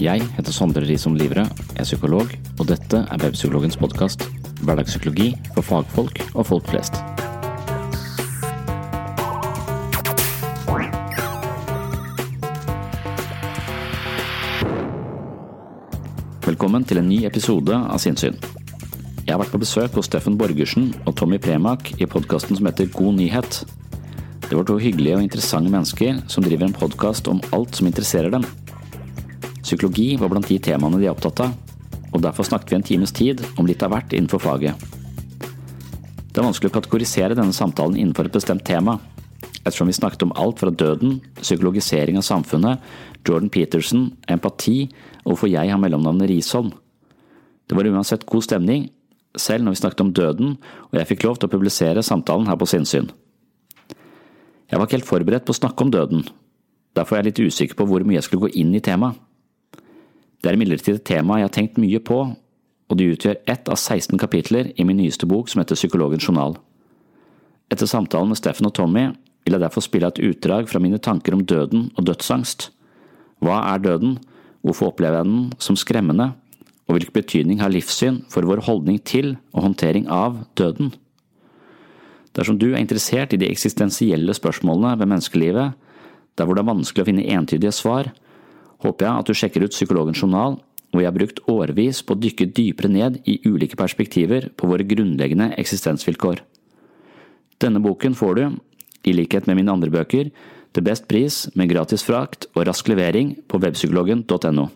Jeg heter Sondre Risom Livre, er psykolog, og dette er Webpsykologens podkast. Hverdagspsykologi for fagfolk og folk flest. Velkommen til en ny episode av Sinnsyn. Jeg har vært på besøk hos Steffen Borgersen og Tommy Premak i podkasten som heter God nyhet. Det var to hyggelige og interessante mennesker som driver en podkast om alt som interesserer dem. Psykologi var blant de temaene de er opptatt av, og derfor snakket vi en times tid om litt av hvert innenfor faget. Det er vanskelig å kategorisere denne samtalen innenfor et bestemt tema, ettersom vi snakket om alt fra døden, psykologisering av samfunnet, Jordan Peterson, empati og hvorfor jeg har mellomnavnet Risholm. Det var uansett god stemning, selv når vi snakket om døden og jeg fikk lov til å publisere samtalen her på Sinnsyn. Jeg var ikke helt forberedt på å snakke om døden, derfor er jeg litt usikker på hvor mye jeg skulle gå inn i temaet. Det er imidlertid et tema jeg har tenkt mye på, og det utgjør ett av 16 kapitler i min nyeste bok som heter Psykologens journal. Etter samtalen med Steffen og Tommy vil jeg derfor spille et utdrag fra mine tanker om døden og dødsangst. Hva er døden, hvorfor opplever jeg den som skremmende, og hvilken betydning har livssyn for vår holdning til og håndtering av døden? Dersom du er interessert i de eksistensielle spørsmålene ved menneskelivet, der hvor det er vanskelig å finne entydige svar, håper jeg at du sjekker ut Psykologens journal, hvor jeg har brukt årevis på å dykke dypere ned i ulike perspektiver på våre grunnleggende eksistensvilkår. Denne boken får du, i likhet med mine andre bøker, til best pris med gratis frakt og rask levering på webpsykologen.no.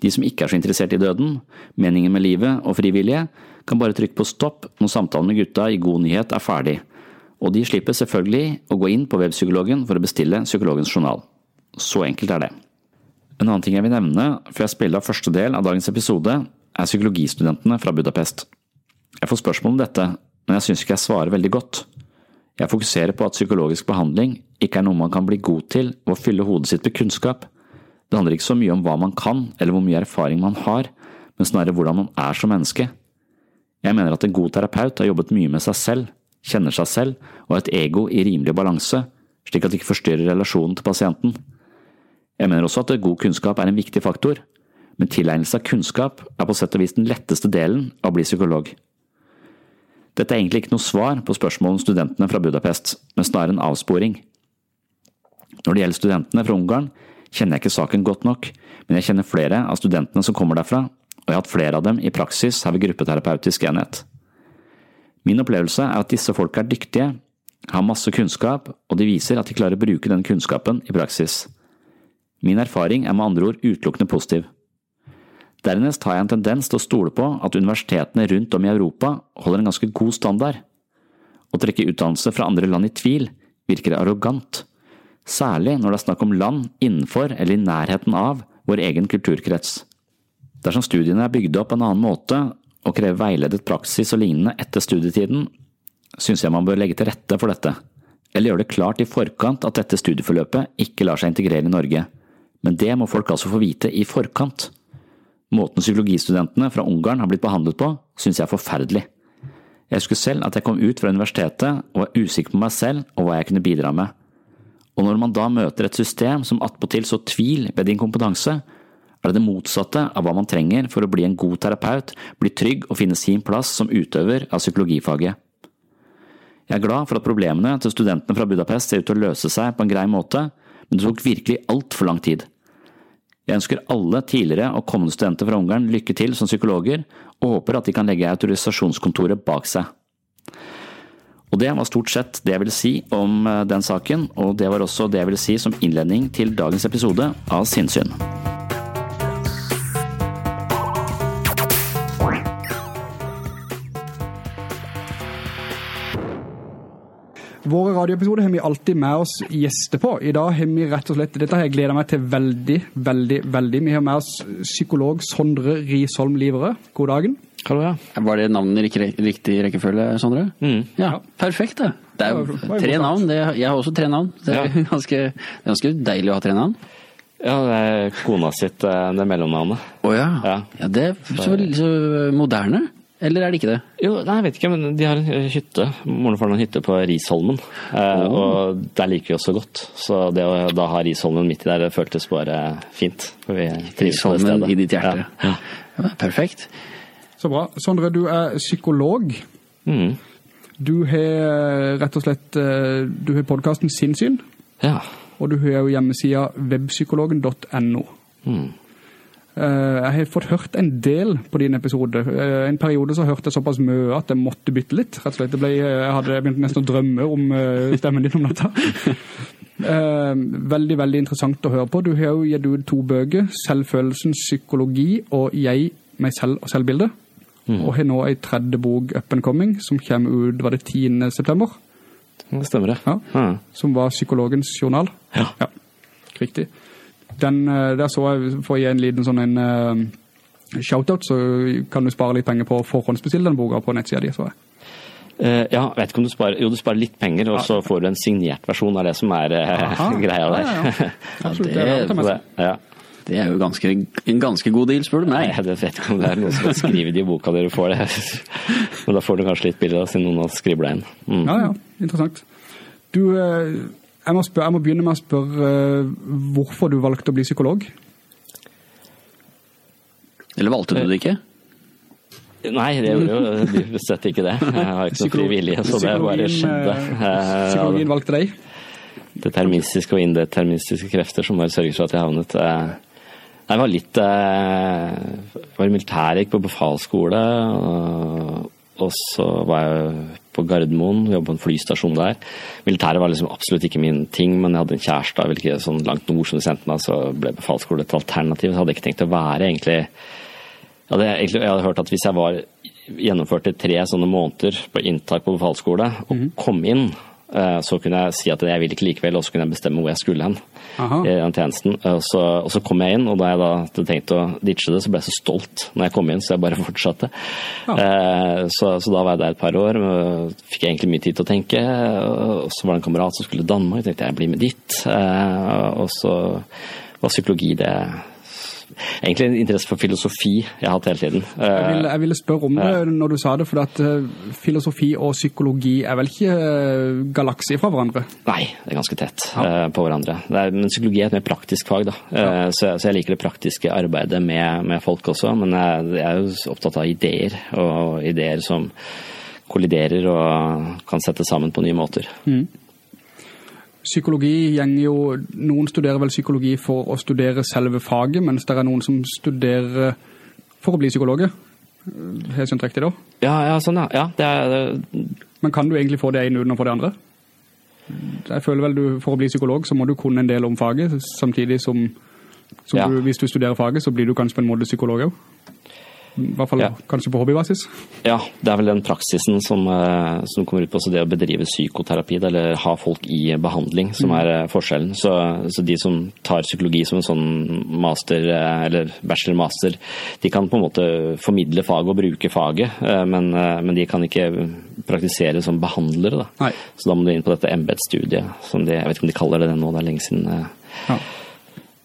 De som ikke er så interessert i døden, meningen med livet og frivillige, kan bare trykke på stopp når samtalen med gutta i God nyhet er ferdig, og de slipper selvfølgelig å gå inn på webpsykologen for å bestille Psykologens journal. Så enkelt er det. En annen ting jeg vil nevne før jeg spiller av første del av dagens episode, er psykologistudentene fra Budapest. Jeg får spørsmål om dette, men jeg syns ikke jeg svarer veldig godt. Jeg fokuserer på at psykologisk behandling ikke er noe man kan bli god til ved å fylle hodet sitt med kunnskap. Det handler ikke så mye om hva man kan, eller hvor mye erfaring man har, men snarere hvordan man er som menneske. Jeg mener at en god terapeut har jobbet mye med seg selv, kjenner seg selv og har et ego i rimelig balanse, slik at det ikke forstyrrer relasjonen til pasienten. Jeg mener også at god kunnskap er en viktig faktor, men tilegnelse av kunnskap er på sett og vis den letteste delen av å bli psykolog. Dette er egentlig ikke noe svar på spørsmålet om studentene fra Budapest, men snarere en avsporing. Når det gjelder studentene fra Ungarn, kjenner jeg ikke saken godt nok, men jeg kjenner flere av studentene som kommer derfra, og jeg har hatt flere av dem i praksis her ved gruppeterapeutisk enhet. Min opplevelse er at disse folka er dyktige, har masse kunnskap, og de viser at de klarer å bruke den kunnskapen i praksis. Min erfaring er med andre ord utelukkende positiv. Dernest har jeg en tendens til å stole på at universitetene rundt om i Europa holder en ganske god standard. Å trekke utdannelse fra andre land i tvil virker arrogant, særlig når det er snakk om land innenfor eller i nærheten av vår egen kulturkrets. Dersom studiene er bygd opp på en annen måte og krever veiledet praksis og lignende etter studietiden, synes jeg man bør legge til rette for dette, eller gjøre det klart i forkant at dette studieforløpet ikke lar seg integrere i Norge, men det må folk altså få vite i forkant. Måten psykologistudentene fra Ungarn har blitt behandlet på, synes jeg er forferdelig. Jeg husker selv at jeg kom ut fra universitetet og var usikker på meg selv og hva jeg kunne bidra med. Og når man da møter et system som attpåtil så tvil ved din kompetanse, er det det motsatte av hva man trenger for å bli en god terapeut, bli trygg og finne sin plass som utøver av psykologifaget. Jeg er glad for at problemene til studentene fra Budapest ser ut til å løse seg på en grei måte, men det tok virkelig altfor lang tid. Jeg ønsker alle tidligere og kommende studenter fra Ungarn lykke til som psykologer, og håper at de kan legge autorisasjonskontoret bak seg. Og Det var stort sett det jeg ville si om eh, den saken, og det var også det jeg ville si som innledning til dagens episode av Sinnsyn. Våre radioepisoder har vi alltid med oss gjester på. I dag har vi rett og slett, dette har jeg gleda meg til veldig, veldig, veldig. Vi har med oss psykolog Sondre Risholm Livere. God dagen. Hallo, ja. Var det navnet i riktig rekkefølge, Sondre? Mm. Ja, perfekt det. Det er jo tre navn. Det, jeg har også tre navn. Det er, ja. ganske, ganske deilig å ha tre navn. Ja, det er kona sitt, eh, det mellomnavnet. Å oh, ja. ja. ja. Det er så, så moderne. Eller er det ikke det? Jo, nei, jeg vet ikke, men de har en hytte. Moren har en hytte på Risholmen. Eh, oh. Og der liker vi oss så godt. Så det å da ha Risholmen midt i der, det føltes bare fint. For vi Risholmen i ditt hjerte. Ja. ja. Perfekt. Så bra. Sondre, du er psykolog. Mm. Du har rett og slett eh, Du har podkasten Sinnsyn. Ja. Og du har jo hjemmesida webpsykologen.no. Mm. Eh, jeg har fått hørt en del på din episode. Eh, en periode så hørte jeg såpass mye at jeg måtte bytte litt, rett og slett. Ble, jeg hadde begynt nesten å drømme om eh, stemmen din om natta. veldig, veldig interessant å høre på. Du har jo gitt ut to bøker, 'Selvfølelsens psykologi' og 'Jeg, meg selv og selvbildet'. Mm. Og har nå ei tredje bok, 'Up and Coming', som kommer ut var det 10. september. Det stemmer, det. Ja. Som var psykologens journal. Ja. ja. Riktig. Den, eh, der så jeg, for å gi en liten sånn en uh, shoutout, så kan du spare litt penger på å forhåndsbestille den boka på nettsida di, så jeg. Uh, ja, vet ikke om du sparer Jo, du sparer litt penger, og så får du en signert versjon av det som er uh, greia der. Ja, ja. ja, det, det, ja. Det er jo ganske, en ganske god deal, spør du meg. Jeg vet ikke om det er noen som kan skrive det i boka dere får det. Men da får du kanskje litt billigere, siden noen har skribla inn. Mm. Ja, ja. Interessant. Du, jeg må, spørre, jeg må, begynne med å spørre uh, hvorfor du valgte å bli psykolog? Eller valgte du det ikke? Nei, det gjorde jo dypest sett ikke det. Jeg har ikke noe frivillige, så det bare skjedde. Psykologien valgte deg? Deterministiske og indeterministiske krefter som bare sørget for at jeg havnet eh, Jeg var litt Jeg var i militæret, gikk på befalsskole, og, og så var jeg på Gardermoen, jobba på en flystasjon der. Militæret var liksom absolutt ikke min ting, men jeg hadde en kjæreste jeg ville ikke sånn langt nord som sendte meg, så ble befalsskole et alternativ. Så hadde jeg ikke tenkt å være egentlig jeg hadde, egentlig, jeg hadde hørt at hvis jeg var gjennomførte tre sånne måneder på inntak på befalsskole og mm. kom inn så kunne jeg si at jeg vil ikke likevel, og så kunne jeg bestemme hvor jeg skulle hen. i den tjenesten. Og så, og så, kom jeg inn, og da jeg da hadde tenkt å ditche det, så ble jeg så stolt når jeg kom inn, så jeg bare fortsatte. Ja. Eh, så, så, da var jeg der et par år. Fikk jeg egentlig mye tid til å tenke. Og så var det en kamerat som skulle til Danmark, tenkte jeg blir med dit. Eh, og så var psykologi det egentlig en interesse for filosofi jeg har hatt hele tiden. Jeg ville, jeg ville spørre om det når du sa det, for at eh, filosofi og psykologi er vel ikke galakser fra hverandre? Nei, det er ganske tett ja. Eh, på hverandre. Er, men psykologi er et mer praktisk fag, da. Ja. Så, så, jeg liker det praktiske arbeidet med, med folk også, men jeg, jeg er jo opptatt av ideer, og ideer som kolliderer og kan settes sammen på nye måter. Mm psykologi gjenger jo, noen studerer vel psykologi for å studere selve faget, mens det er noen som studerer for å bli psykologer. Har jeg skjønt riktig da? Ja, ja, sånn ja. ja det er, det... Men kan du egentlig få det ene uten å få det andre? Jeg føler vel du, for å bli psykolog så må du kunne en del om faget, samtidig som, som ja. du, hvis du studerer faget så blir du kanskje på en måte psykolog også. I hvert fall Ja. kanskje på hobbybasis. Ja, det er vel den praksisen som, eh, som kommer ut på det å bedrive psykoterapi, eller ha folk i behandling, som er eh, forskjellen. Så, så de som tar psykologi som en sånn master, eh, eller bachelor-master, de kan på en måte formidle faget og bruke faget, men, men de kan ikke praktisere som behandlere. Da. Så da må du inn på dette embetsstudiet, som de, jeg vet ikke om de kaller det det nå, det er lenge siden. Ja.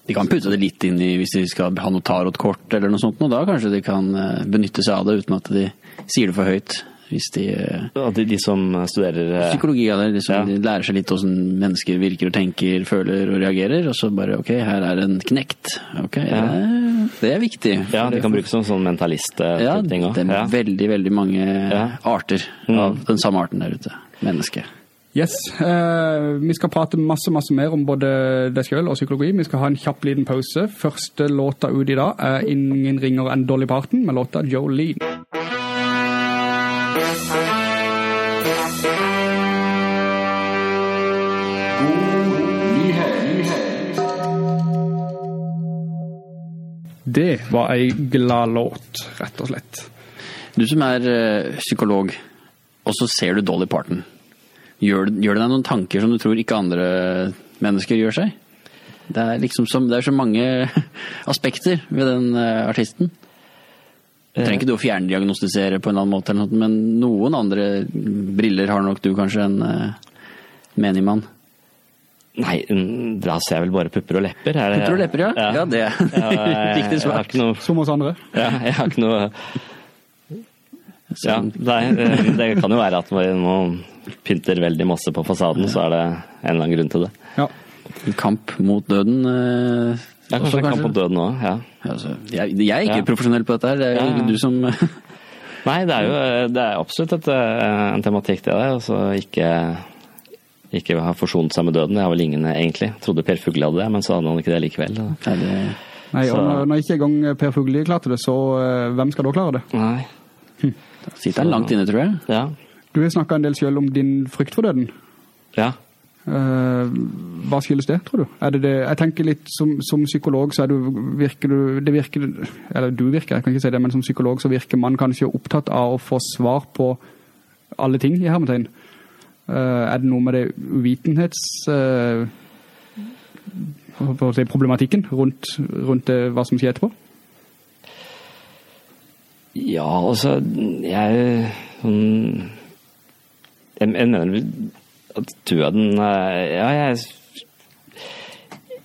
De kan putte det litt inn i hvis de skal ha noe tarotkort eller noe sånt, og da kanskje de kan eh, benytte seg av det uten at de sier det for høyt. Hvis de ja, De, de som studerer eh, Psykologi av det, som Ja. de lærer seg litt hvordan mennesker virker og tenker, føler og reagerer, og så bare ok, her er en knekt. Ok, Ja. det, det er viktig. Ja, de kan brukes som sånn mentalist-ting ja, det er veldig, veldig mange arter Mm. av den samme arten der ute. Menneske. Yes, eh, vi skal prate masse, masse mer om både deg selv og psykologi. Vi skal ha en kjapp liten pause. Første låta ut i dag er ingen ringer enn Dolly Parton med låta Jolene. Det var ei glad låt, rett og slett. Du som er ø, psykolog, og så ser du Dolly Parton. Gjør, gjør det deg noen tanker som du tror ikke andre mennesker gjør seg? Det er liksom som, det er så mange aspekter ved den eh, artisten. Du trenger ikke du å fjerndiagnostisere på en eller annen måte, eller noe, men noen andre briller har nok du kanskje en uh, menig mann. Nei, da ser jeg vel bare pupper og lepper. Er det, Pupper og lepper, ja. Ja, det er riktig Jeg svar. noe Som oss andre. Ja, jeg har ikke noe ja, nei, eh, det kan jo være at man man pynter veldig masse på fasaden, så er det en eller annen grunn til det. Ja. En kamp mot døden. eh, Det er også kanskje en kamp mot døden òg, ja. Altså, jeg, jeg er ikke Ja. profesjonell på dette her, det er jo Ja, du som Nei, det er jo det er absolutt et, eh, en tematikk, det der. Altså ikke ikke ha forsont seg med døden. Det har vel ingen egentlig. Jeg Trodde Per Fugle hadde det, men så hadde han ikke det likevel. Nei, det, Nei, og når, når ikke engang Per Fugle klarte det, så eh, hvem skal da klare det? Nei. sitter han langt inne, tror jeg. Ja. Du har snakket en del selv om din frykt for døden. Ja. Eh, hva skyldes det, tror du? Det det? Jeg tenker litt som, som psykolog så du, virker du det virker, Eller du virker, jeg kan ikke si det, men som psykolog så virker man kanskje opptatt av å få svar på alle ting i hermetegn. Eh, er det noe med det uvitenhets... eh, si, problematikken rundt, rundt det, hva som skjer etterpå? Ja, altså Jeg sånn Jeg, jeg mener at døden eh, Ja, jeg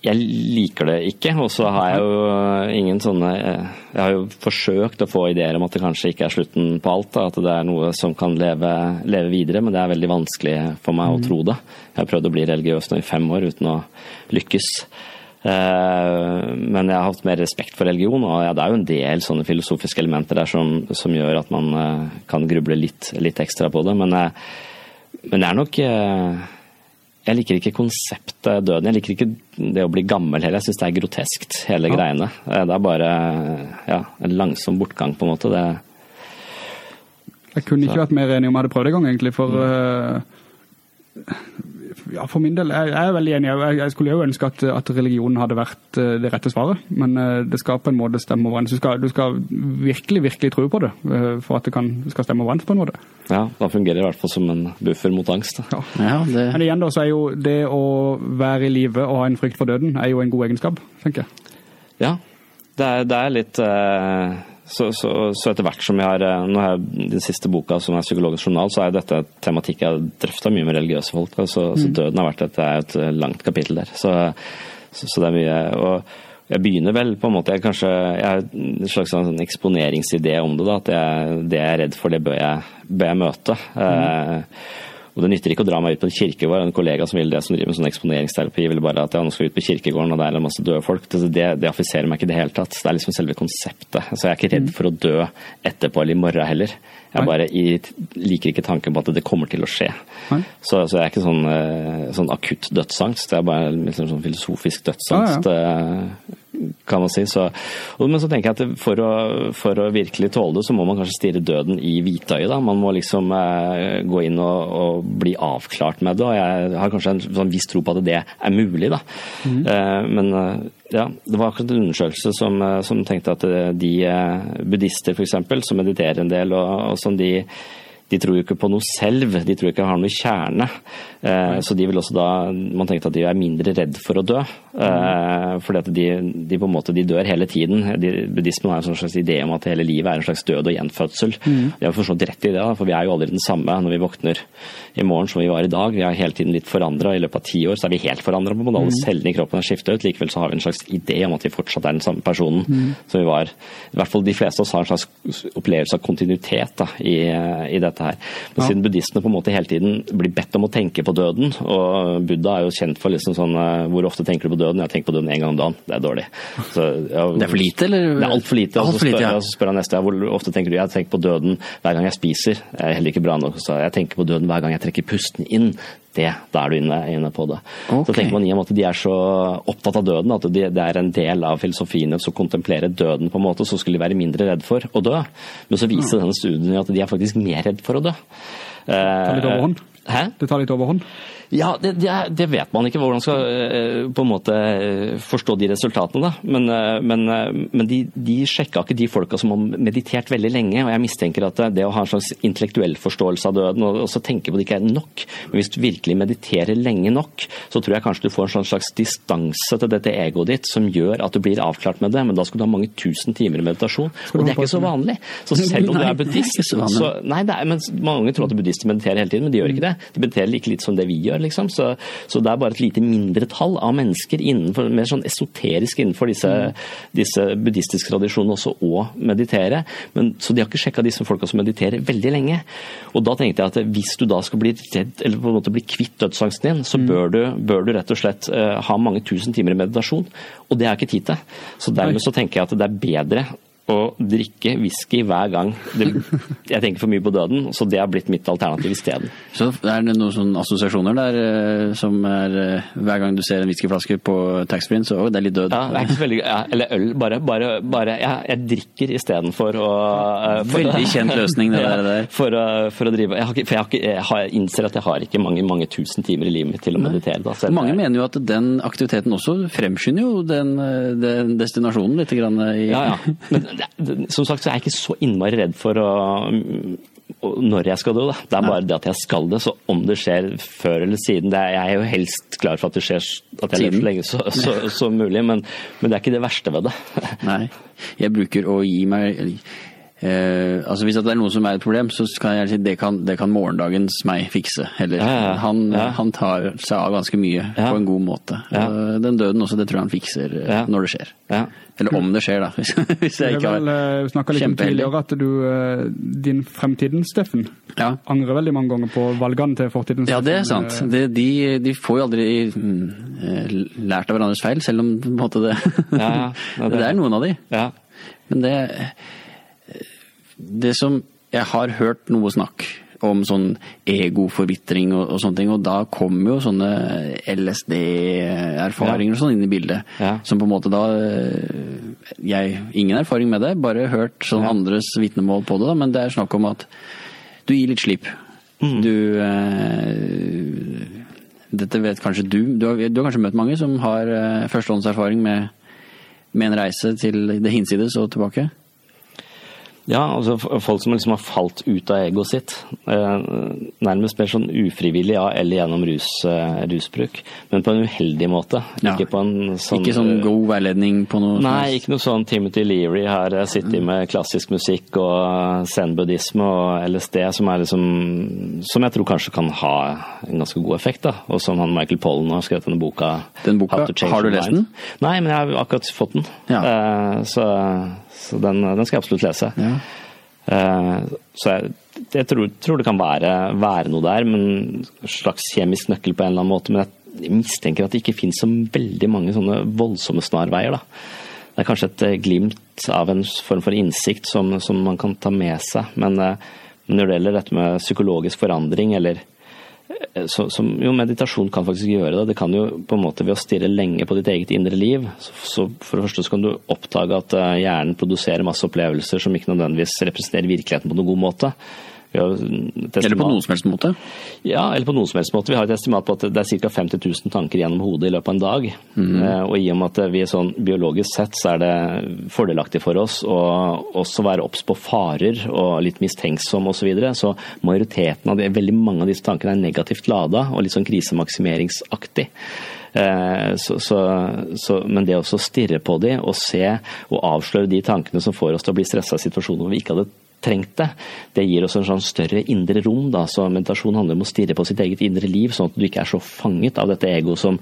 jeg liker det ikke, og så har jeg jo ingen sånne Jeg har jo forsøkt å få ideer om at det kanskje ikke er slutten på alt, da, at det er noe som kan leve, leve videre, men det er veldig vanskelig for meg å tro det. Jeg har prøvd å bli religiøs nå i fem år uten å lykkes. Eh, Men jeg har hatt mer respekt for religion, og ja, det er jo en del sånne filosofiske elementer der som, som gjør at man eh, kan gruble litt, litt ekstra på det. Men, eh, men det er nok eh, Jeg liker ikke konseptet døden. Jeg liker ikke det å bli gammel heller. Jeg syns det er groteskt, hele Ja. greiene. Eh, Det er bare ja, en langsom bortgang, på en måte. Det, Jeg kunne ikke vært mer enig om jeg hadde prøvd en gang, egentlig, for eh, ja, for min del, jeg, jeg er veldig enig. Jeg, jeg skulle jo ønske at, at religionen hadde vært eh, det rette svaret, men eh, det skal på en måte stemme overens. Du skal, du skal virkelig, virkelig tro på det, eh, for at det kan, skal stemme overens på en måte. ja, da fungerer det i hvert fall som en buffer mot angst. Ja. Ja, det, Men igjen da, så er jo det å være i live og ha en frykt for døden, er jo en god egenskap, tenker jeg. Ja, det er, det er litt eh, så, så, så etter hvert som jeg har eh, Nå har jeg den siste boka som er Psykologisk journal, så er dette et tematikk jeg har drøfta mye med religiøse folk. Altså, Så døden har vært et, er et langt kapittel der. Så, så, det er mye og jeg begynner vel på en måte jeg kanskje, jeg har en slags sånn eksponeringsidé om det. da, At jeg, det jeg er redd for, det bør jeg, bør jeg møte. Eh, og Det nytter ikke å dra meg ut på en kirkegård. En kollega som vil det, som driver med sånn eksponeringsterapi, ville bare at ja, nå skal vi ut på kirkegården, og der er det masse døde folk. Det, det, det affiserer meg ikke i det hele tatt. Det er liksom selve konseptet. Altså, Jeg er ikke redd for å dø etterpå eller i morgen heller. Jeg bare i, liker ikke tanken på at det kommer til å skje. Så, så jeg er ikke sånn, eh, sånn akutt dødsangst. Det er bare liksom sånn filosofisk dødsangst. eh, kan man si. Så, men så tenker jeg at for å, for å, virkelig tåle det, så må man kanskje stirre døden i hvitøyet. Da. Man må liksom eh, gå inn og, og, bli avklart med det. Og jeg har kanskje en sånn viss tro på at det er mulig, da. Mm. Eh, men eh, ja, det var akkurat en undersøkelse som, eh, som tenkte at de buddhister f.eks., som mediterer en del, og, og som de de tror jo ikke på noe selv, de tror ikke de har noe kjerne. Eh, så de vil også da Man tenkte at de er mindre redd for å dø. Eh, fordi at de, de, på en måte de dør hele tiden. De, buddhismen har en slags idé om at hele livet er en slags død og gjenfødsel. Mm. De har forstått rett i det, for vi er jo aldri den samme når vi våkner i morgen som vi var i dag. Vi er hele tiden litt forandra. I løpet av ti år så er vi helt forandra. Alle mm. cellene i kroppen er skifta ut. Likevel så har vi en slags idé om at vi fortsatt er den samme personen mm. som vi var. I hvert fall de fleste av oss har en slags opplevelse av kontinuitet da, i, i dette dette her. Men ja. siden buddhistene på en måte hele tiden blir bedt om å tenke på døden, og Buddha er jo kjent for liksom sånn eh, Hvor ofte tenker du på døden? Jeg tenker på døden én gang om dagen. Det er dårlig. Så, ja, det er for lite, eller? Det er altfor lite. Alt for lite ja. Og så spør han neste hvor ofte tenker du? Jeg tenker på døden hver gang jeg spiser. Jeg er heller ikke bra nok. Så jeg tenker på døden hver gang jeg trekker pusten inn det, da er du inne, inne på det. Okay. Så tenker man i og med at de er så opptatt av døden, at det de er en del av filosofien å kontemplere døden på en måte, så skulle de være mindre redd for å dø. Men så viser denne studien at de er faktisk mer redd for å dø. Det tar litt overhånd? Hæ? Det tar litt overhånd? Ja, det, det, vet man ikke hvordan man skal eh, på en måte eh, forstå de resultatene. da. Men, eh, men, men de, de sjekka ikke de folka som har meditert veldig lenge. og Jeg mistenker at det å ha en slags intellektuell forståelse av døden og også tenke på det ikke er nok. Men hvis du virkelig mediterer lenge nok, så tror jeg kanskje du får en sånn slags distanse til dette egoet ditt som gjør at du blir avklart med det. Men da skal du ha mange tusen timer i meditasjon. Og det er ikke så vanlig. Så selv om du er buddhist så, Nei, er, men mange tror at buddhister mediterer hele tiden, men de gjør ikke det. De mediterer like litt som det vi gjør liksom. Så, så, det er bare et lite mindretall av mennesker innenfor, mer sånn esoterisk innenfor disse, disse buddhistiske tradisjonene også å meditere. Men, så de har ikke sjekka disse folka som mediterer veldig lenge. Og da tenkte jeg at hvis du da skal bli redd, eller på en måte bli kvitt dødsangsten din, så mm. bør, du, bør, du, rett og slett uh, ha mange tusen timer i meditasjon. Og det er ikke tid til. Så dermed så tenker jeg at det er bedre å drikke whisky hver gang det, jeg tenker for mye på døden, så det har blitt mitt alternativ isteden. Så er det noen sånne assosiasjoner der eh, som er eh, hver gang du ser en whiskyflaske på taxfree-en, så å, det er litt død? Ja, veldig, ja, eller øl. Bare, bare, bare ja, jeg drikker istedenfor å for, Veldig kjent løsning, det ja, der. For, å, for, å drive jeg, har ikke, for jeg, har ikke, jeg, har, jeg, innser at jeg har ikke mange, mange tusen timer i livet mitt til å meditere. Da, mange mener jo at den aktiviteten også fremskynder jo den, den destinasjonen litt. Grann, i... Ja, ja. Men som sagt så er jeg ikke så innmari redd for å, når jeg skal dø. Da. Det er bare det at jeg skal det. Så om det skjer før eller siden er, Jeg er jo helst klar for at det skjer at jeg lever så lenge så, så, så, mulig, men, men, det er ikke det verste ved det. Nei. Jeg bruker å gi meg Eh, altså Hvis det er noe som er et problem, så kan jeg si det kan, det kan morgendagens meg fikse. Heller. Ja, ja, han, ja. han, tar seg av ganske mye på en god måte. Uh, den døden også, det tror jeg han fikser uh, når det skjer. Eller om det skjer, da. Hvis, hvis jeg ikke har Vi snakka litt om tidligere at du, din fremtiden, Steffen, angrer veldig mange ganger på valgene til fortiden. Ja, det er sant. Det, de, de, får jo aldri mm, lært av hverandres feil, selv om på en måte det, det, det er noen av de. Men det det som Jeg har hørt noe snakk om sånn egoforvitring og, og sånne ting, og da kommer jo sånne LSD-erfaringer ja. og sånn inn i bildet. Ja. Som på en måte da Jeg ingen erfaring med det, bare hørt sånn ja. andres vitnemål på det, da, men det er snakk om at du gir litt slipp. Mm. Du eh, Dette vet kanskje du. Du har, du har, kanskje møtt mange som har eh, førstehåndserfaring med, med en reise til det hinsides og tilbake? Ja, altså folk som liksom har falt ut av egoet sitt. Eh, nærmest mer sånn ufrivillig, ja, eller gjennom rus, eh, rusbruk. Men på en uheldig måte. Ja. Ikke på en sånn Ikke sånn god veiledning på noe Nei, ikke noe sånn Timothy Leary har sittet med klassisk musikk og zen-buddhisme og LSD, som er liksom Som jeg tror kanskje kan ha en ganske god effekt, da. Og som han Michael Pollen har skrevet denne boka. Den boka, Har du lest den? Nei, men jeg har akkurat fått den. Ja. Så så den, den, skal jeg absolutt lese. Ja. Uh, så jeg, jeg tror, tror, det kan være, være, noe der, men slags kjemisk nøkkel på en eller annen måte. Men jeg mistenker at det ikke finnes så veldig mange sånne voldsomme snarveier. da. Det er kanskje et eh, glimt av en form for innsikt som, som man kan ta med seg. Men, uh, når det gjelder dette med psykologisk forandring, eller så, som, jo, meditasjon kan faktisk gjøre det. Det kan jo på en måte ved å stirre lenge på ditt eget indre liv. Så, så For det første så kan du oppdage at eh, hjernen produserer masse opplevelser som ikke nødvendigvis representerer virkeligheten på noen god måte. Eller på noen som helst måte? Ja, eller på noen som helst måte. Vi har et estimat på at det er ca. 50 000 tanker gjennom hodet i løpet av en dag. Mm. Og i og med at vi er sånn biologisk sett, så er det fordelaktig for oss å også være obs på farer og litt mistenksom osv. Så, videre. så majoriteten av det, veldig mange av disse tankene er negativt lada og litt sånn krisemaksimeringsaktig. Eh, så, så, så, men det å stirre på de og se og avsløre de tankene som får oss til å bli stressa i situasjoner hvor vi ikke hadde trengt det. Det gir oss en sånn større indre rom. Da. Så meditasjon handler om å stirre på sitt eget indre liv, sånn at du ikke er så fanget av dette egoet som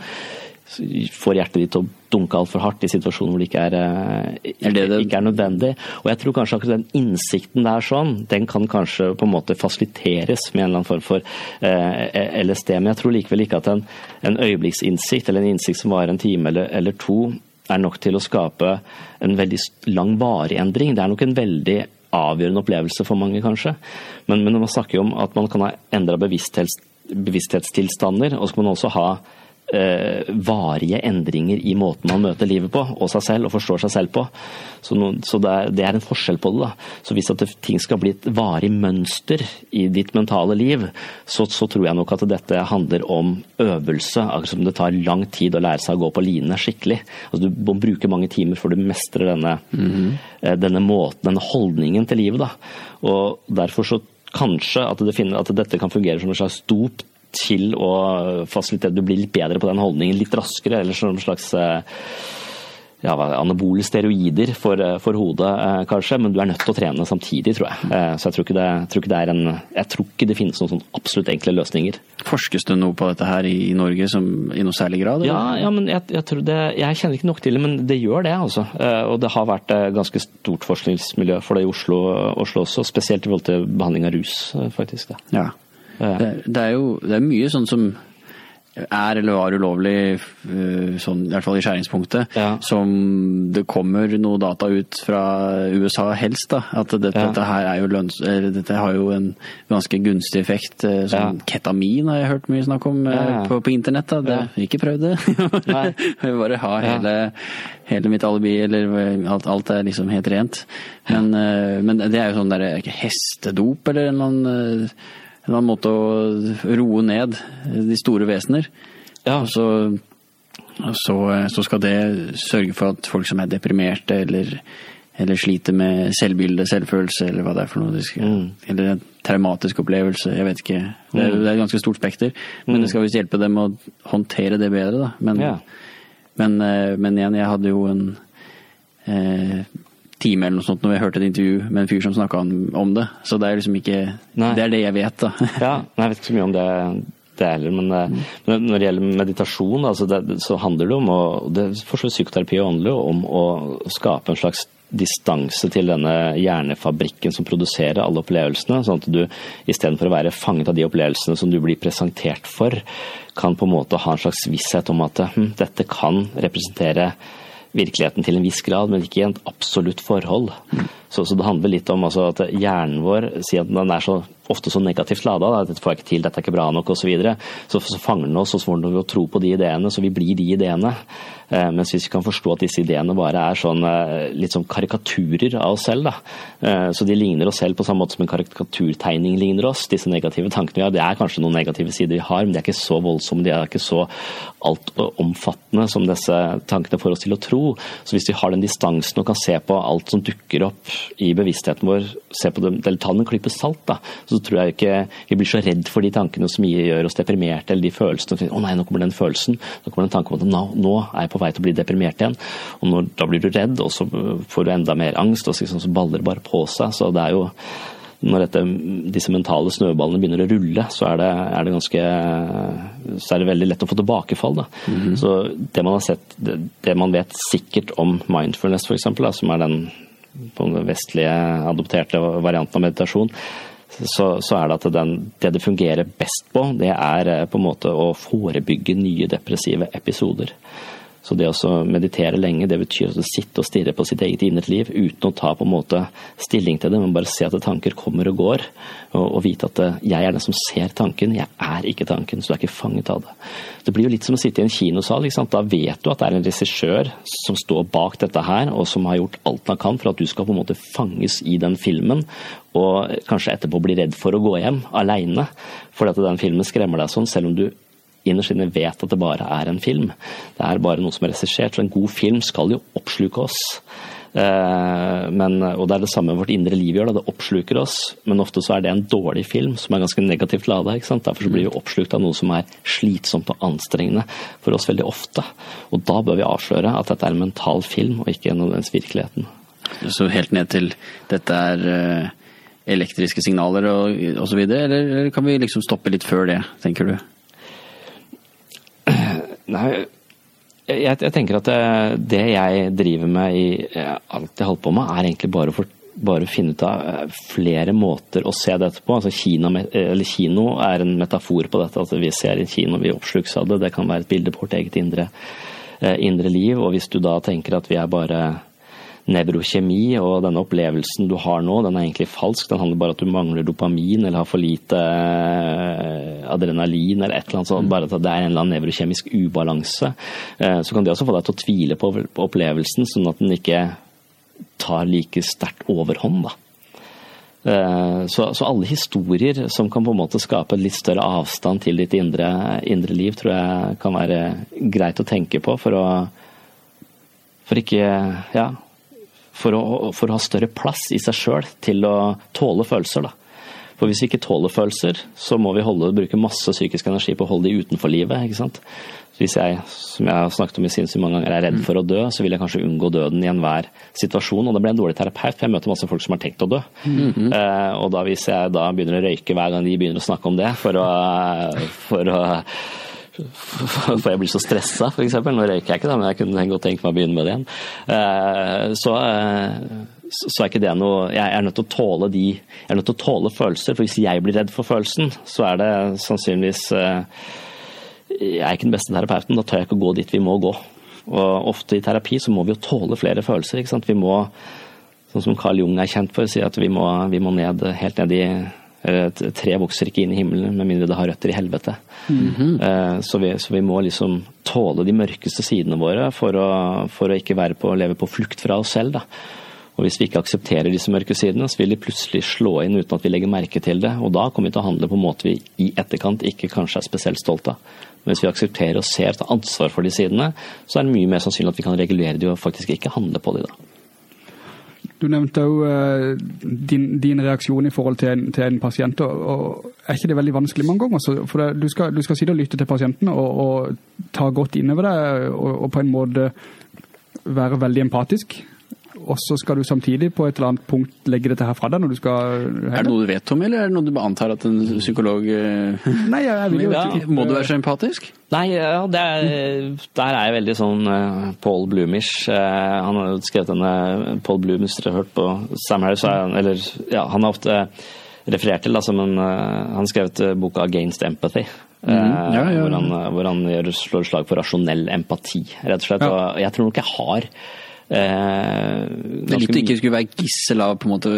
får hjertet ditt til å dunke altfor hardt i situasjoner hvor det ikke er, ikke, er det det? ikke er nødvendig. Og jeg tror kanskje akkurat den innsikten der sånn, den kan kanskje på en måte fasiliteres med en eller annen form for eh, LSD. Men jeg tror likevel ikke at en, en øyeblikksinnsikt, eller en innsikt som varer en time eller, eller to, er nok til å skape en veldig langvarig endring. Det er nok en veldig avgjørende opplevelse for mange, kanskje. Men, men man snakker jo om at man kan ha endra bevissthets, bevissthetstilstander, og så kan man også ha varige endringer i måten man møter livet på, og seg selv, og forstår seg selv på. Så, no, så det, er, det, er, en forskjell på det. da. Så hvis at det, ting skal bli et varig mønster i ditt mentale liv, så, så, tror jeg nok at dette handler om øvelse. Akkurat som det tar lang tid å lære seg å gå på line skikkelig. Altså, du må bruke mange timer før du mestrer denne, mm -hmm. denne måten, denne holdningen til livet. da. Og derfor så kanskje at, det finner, at dette kan fungere som en slags dop til å fasilitere Du blir litt bedre på den holdningen litt raskere, eller som slags eh, ja, anabole steroider for, eh, for, hodet, eh, kanskje, men du er nødt til å trene samtidig, tror jeg. Så jeg tror ikke det, tror ikke det er en Jeg tror ikke det finnes noen sånn absolutt enkle løsninger. Forskes det noe på dette her i Norge som, i noe særlig grad? Ja, ja, men jeg, jeg, tror det Jeg kjenner ikke nok til det, men det gjør det, altså. Og det har vært ganske stort forskningsmiljø for det i Oslo, Oslo også, spesielt i forhold til behandling av rus, faktisk. Da. Ja. Det, det, er jo det er mye sånn som er eller var ulovlig, eh, sånn, i hvert fall i skjæringspunktet, ja. som det kommer noe data ut fra USA helst. da, At dette, ja. dette her er jo lønns, dette har jo en ganske gunstig effekt. Eh, sånn ja. Ketamin har jeg hørt mye snakk om eh, på, på, internett. da, det, Ikke prøvd det. jeg bare ha hele, hele, mitt alibi, eller alt, alt, er liksom helt rent. Men, men det er jo sånn der hestedop eller en eller annen en eller annen måte å roe ned de store vesener. Ja. Og så, så, så, skal det sørge for at folk som er deprimerte eller, eller sliter med selvbilde, selvfølelse, eller hva det er for noe, skal, mm. eller en traumatisk opplevelse, jeg vet ikke. Det er, mm. det er et ganske stort spekter. Men mm. det skal visst hjelpe dem å håndtere det bedre, da. Men, ja. men, eh, men igjen, jeg hadde jo en eh, time eller noe sånt når jeg hørte et intervju med en fyr som snakka om, det. Så det er liksom ikke Nei. Det er det jeg vet, da. ja, jeg vet ikke så mye om det, det heller, men, mm. men, når det gjelder meditasjon, altså det, så handler det om å det, For psykoterapi handler jo om å skape en slags distanse til denne hjernefabrikken som produserer alle opplevelsene, sånn at du istedenfor å være fanget av de opplevelsene som du blir presentert for, kan på en måte ha en slags visshet om at hm, dette kan representere virkeligheten til en viss grad, men ikke i et absolutt forhold. Så, så det handler litt om altså, at hjernen vår sier at den er så ofte så negativt lada. Dette får jeg ikke til, dette er ikke bra nok osv. Så, videre. så så fanger den oss, og så får den å tro på de ideene, så vi blir de ideene. Eh, mens hvis vi kan forstå at disse ideene bare er sånn, eh, litt sånn karikaturer av oss selv. Eh, så de ligner oss selv på samme måte som en karikaturtegning ligner oss. Disse negative tankene vi har, det er kanskje noen negative sider vi har, men de er ikke så voldsomme, de er ikke så altomfattende som disse tankene får oss til å tro. Så hvis vi har den distansen og kan se på alt som dukker opp i bevisstheten vår, se på dem, eller ta den en klype salt, da, så tror jeg ikke vi blir så redd for de tankene som gjør oss deprimerte, eller de følelsene. Å nei, nå kommer den følelsen. Nå kommer den tanken om at nå, nå, er jeg på vei til å bli deprimert igjen. Og når, da blir du redd, og så får du enda mer angst, og så, så baller det bare på seg. Så det er jo når dette, disse mentale snøballene begynner å rulle, så er det, er det, ganske så er det veldig lett å få tilbakefall. Mm -hmm. Så det man har sett, det, det, man vet sikkert om mindfulness f.eks., som er den på den vestlige adopterte varianten av meditasjon, så, så, er det at den, det det fungerer best på, det er eh, på en måte å forebygge nye depressive episoder. Så det å meditere lenge, det betyr å sitte og stirre på sitt eget indre liv uten å ta på en måte stilling til det, men bare se at tanker kommer og går. Og, og vite at eh, jeg er den som ser tanken, jeg er ikke tanken, så du er ikke fanget av det. Det blir jo litt som å sitte i en kinosal. Da vet du at det er en regissør som står bak dette her, og som har gjort alt han kan for at du skal på en måte fanges i den filmen, og kanskje etterpå bli redd for å gå hjem aleine, fordi at den filmen skremmer deg sånn, selv om du innerst inne vet at det bare er en film. Det er bare noe som er regissert. Så en god film skal jo oppsluke oss. Eh, men, og det er det samme vårt indre liv gjør, da. det oppsluker oss. Men ofte så er det en dårlig film som er ganske negativt lada. Derfor blir vi oppslukt av noe som er slitsomt og anstrengende for oss veldig ofte. Og da bør vi avsløre at dette er en mental film og ikke nødvendigvis virkeligheten. Så helt ned til dette er eh, elektriske signaler og osv., eller kan vi liksom stoppe litt før det, tenker du? Nei, jeg, jeg, tenker at det, det, jeg driver med i alt jeg holder på med, er egentlig bare å bare finne ut av eh, flere måter å se dette på. Altså Kina, kino er en metafor på dette. Altså vi ser en kino, vi oppslukes av det. Det kan være et bilde på vårt eget indre, eh, indre liv. Og hvis du da tenker at vi er bare nevrokjemi, og denne opplevelsen du har nå, den er egentlig falsk. Den handler bare om at du mangler dopamin eller har for lite eh, adrenalin eller et eller annet sånt. Bare at det er en eller annen nevrokjemisk ubalanse. Eh, så kan det også få deg til å tvile på, opplevelsen, sånn at den ikke tar like sterkt overhånd. da. Eh, så, så, alle historier som kan på en måte skape litt større avstand til ditt indre, indre liv, tror jeg kan være greit å tenke på for å for ikke ja, for å, for å ha større plass i seg sjøl til å tåle følelser. da. For hvis vi ikke tåler følelser, så må vi holde, bruke masse psykisk energi på å holde de utenfor livet. ikke sant? Hvis jeg, som jeg har snakket om i sinnssykt mange ganger, er redd for å dø, så vil jeg kanskje unngå døden i enhver situasjon. Og da blir jeg en dårlig terapeut, for jeg møter masse folk som har tenkt å dø. Mm -hmm. uh, og da hvis jeg da begynner å røyke hver gang de begynner å snakke om det, for å, for å for jeg blir så stressa, f.eks. Nå røyker jeg ikke, da, men jeg kunne godt tenke meg å begynne med det igjen. Eh, så, eh, så er ikke det noe Jeg er nødt til å tåle de Jeg er nødt til å tåle følelser, for hvis jeg blir redd for følelsen, så er det sannsynligvis eh, Jeg er ikke den beste terapeuten, da tør jeg ikke å gå dit vi må gå. Og ofte i terapi så må vi jo tåle flere følelser, ikke sant. Vi må, sånn som Carl Jung er kjent for, si at vi må, vi må ned, helt ned i tre vokser ikke inn i himmelen med mindre det har røtter i helvete. Mm -hmm. så, vi, så, vi, må liksom tåle de mørkeste sidene våre for å, for å ikke være på, leve på flukt fra oss selv. Da. Og Hvis vi ikke aksepterer disse mørke sidene, så vil de plutselig slå inn uten at vi legger merke til det. Og da kommer vi til å handle på en måte vi i etterkant ikke kanskje er spesielt stolte av. Men hvis vi aksepterer og ser tar ansvar for de sidene, så er det mye mer sannsynlig at vi kan regulere de og faktisk ikke handle på de da. Du nevnte jo uh, din, din, reaksjon i forhold til en, til en pasient. Og, Er ikke det veldig vanskelig mange ganger? For det, du, skal, du, skal, sitte og lytte til pasienten og, og ta godt innover deg og, og, på en måte være veldig empatisk og så skal du samtidig på et eller annet punkt legge dette her fra deg når du skal Er det noe du vet om, eller er det noe du antar at en psykolog eh, Nei, jeg vil jo ja, Må du være så empatisk? Nei, ja, er, der er jeg veldig sånn uh, Paul Bloomish. Uh, han har jo skrevet denne Paul Bloom, hvis dere har hørt på Sam Harris, eller ja, han har ofte referert til da, som en Han skrevet boka 'Against Empathy'. Mm, ja, ja, hvor han, hvor han gjør, slår slag for rasjonell empati, rett og slett. Og jeg tror nok jeg har Eh, det er litt å ikke skulle være gissel av på en måte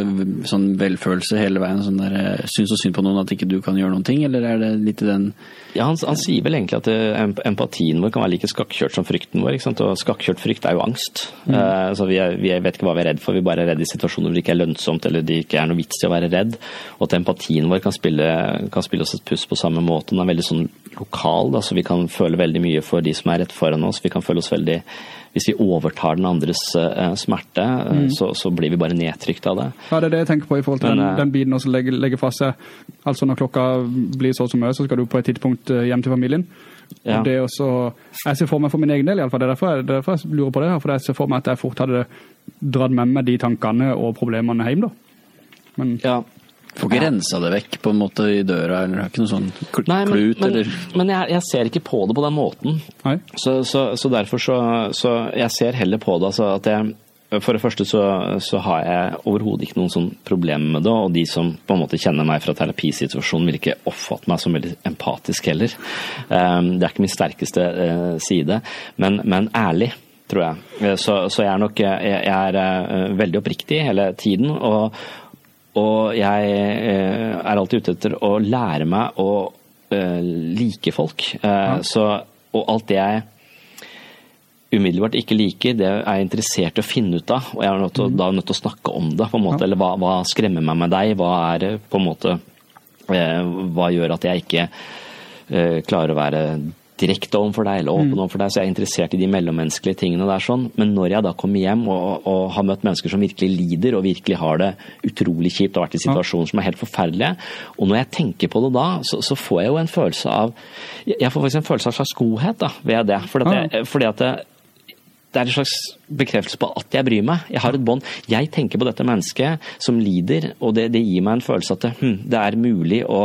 sånn velfølelse hele veien. sånn der, eh, Syns så synd på noen at ikke du kan gjøre noen ting, eller er det litt i den Ja, han, han sier vel egentlig at eh, empatien vår kan være like skakkjørt som frykten vår. ikke sant? Og skakkjørt frykt er jo angst. Mm. Uh, så vi, er, vi, vet ikke hva vi er redd for, vi bare er redd i situasjoner hvor det ikke er lønnsomt eller det ikke er noe vits i å være redd. Og at empatien vår kan spille, kan spille oss et puss på samme måte. Den er veldig sånn lokal, da, så vi kan føle veldig mye for de som er rett foran oss. Vi kan føle oss veldig hvis vi overtar den andres uh, smerte, uh, mm. så, så, blir vi bare nedtrykt av det. Ja, Det er det jeg tenker på i forhold til Men, den, eh, den biten som legger, legger fra seg. Altså Når klokka blir så som mye, så skal du på et tidspunkt hjem til familien. Ja. Det også, jeg ser for meg for min egen del, i alle fall. Det er derfor jeg, derfor jeg lurer på det her. For jeg ser for meg at jeg fort hadde dratt med meg de tankene og problemene hjem. da. Men, ja, Får ikke ja. rensa det vekk på en måte i døra, eller har ikke noe sånn klut, Nei, men, men, eller Men jeg, jeg, ser ikke på det på den måten. Så, så, så, derfor så, så Jeg ser heller på det altså at jeg For det første så, så har jeg overhodet ikke noen sånn problemer med det, og de som på en måte kjenner meg fra terapisituasjonen vil ikke oppfatte meg som veldig empatisk heller. Um, det er ikke min sterkeste uh, side, men, men, ærlig, tror jeg. Uh, så, så, jeg er nok jeg, jeg er uh, veldig oppriktig hele tiden, og, og jeg er alltid ute etter å lære meg å like folk. Ja. Så, og alt det jeg umiddelbart ikke liker, det er jeg interessert i å finne ut av. Og jeg er nødt til, mm. da nødt til å snakke om det. på en måte, ja. Eller hva, hva, skremmer meg med deg? Hva er på en måte eh, Hva gjør at jeg ikke eh, klarer å være direkte overfor deg eller åpen mm. overfor deg, så jeg er interessert i de mellommenneskelige tingene der. sånn. Men når jeg da kommer hjem og, og, har møtt mennesker som virkelig lider og virkelig har det utrolig kjipt og vært i situasjoner som er helt forferdelige, og når jeg tenker på det da, så, så får jeg jo en følelse av Jeg får faktisk en følelse av slags godhet da, ved det. Fordi at, jeg, fordi at det, det er en slags bekreftelse på at jeg bryr meg. Jeg har et bånd. Jeg tenker på dette mennesket som lider, og det, det gir meg en følelse at det, hm, det, er mulig å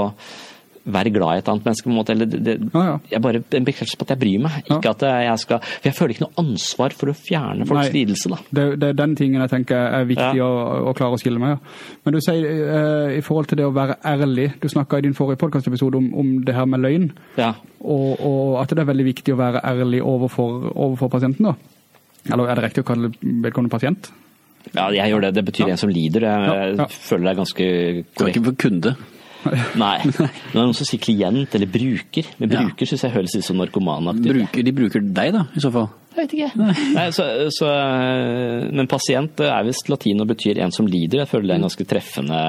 være glad i et annet menneske. på en måte, eller det, ja, ja. Jeg bare En bekreftelse på at jeg bryr meg. Ikke ja. at jeg skal For jeg føler ikke noe ansvar for å fjerne folks Nei, lidelse. da. Det, det, er den tingen jeg tenker er viktig å, å, klare å skille med. Men du sier uh, i forhold til det å være ærlig Du snakka i din forrige podkastepisode om, om, det her med løgn. Og, og, at det er veldig viktig å være ærlig overfor, overfor pasienten. da. Eller er det riktig å kalle vedkommende pasient? Ja, jeg gjør det. Det betyr ja. en som lider. Jeg ja, ja. føler det er ganske korrekt. Du er ikke for kunde? Nei. Men det er noen som sier klient eller bruker. Men bruker ja. syns jeg høres litt som narkomanaktig bruker, De bruker deg, da, i så fall? Jeg vet ikke. Nei, så, så, men pasient er visst latin og betyr en som lider. Jeg føler det er en ganske treffende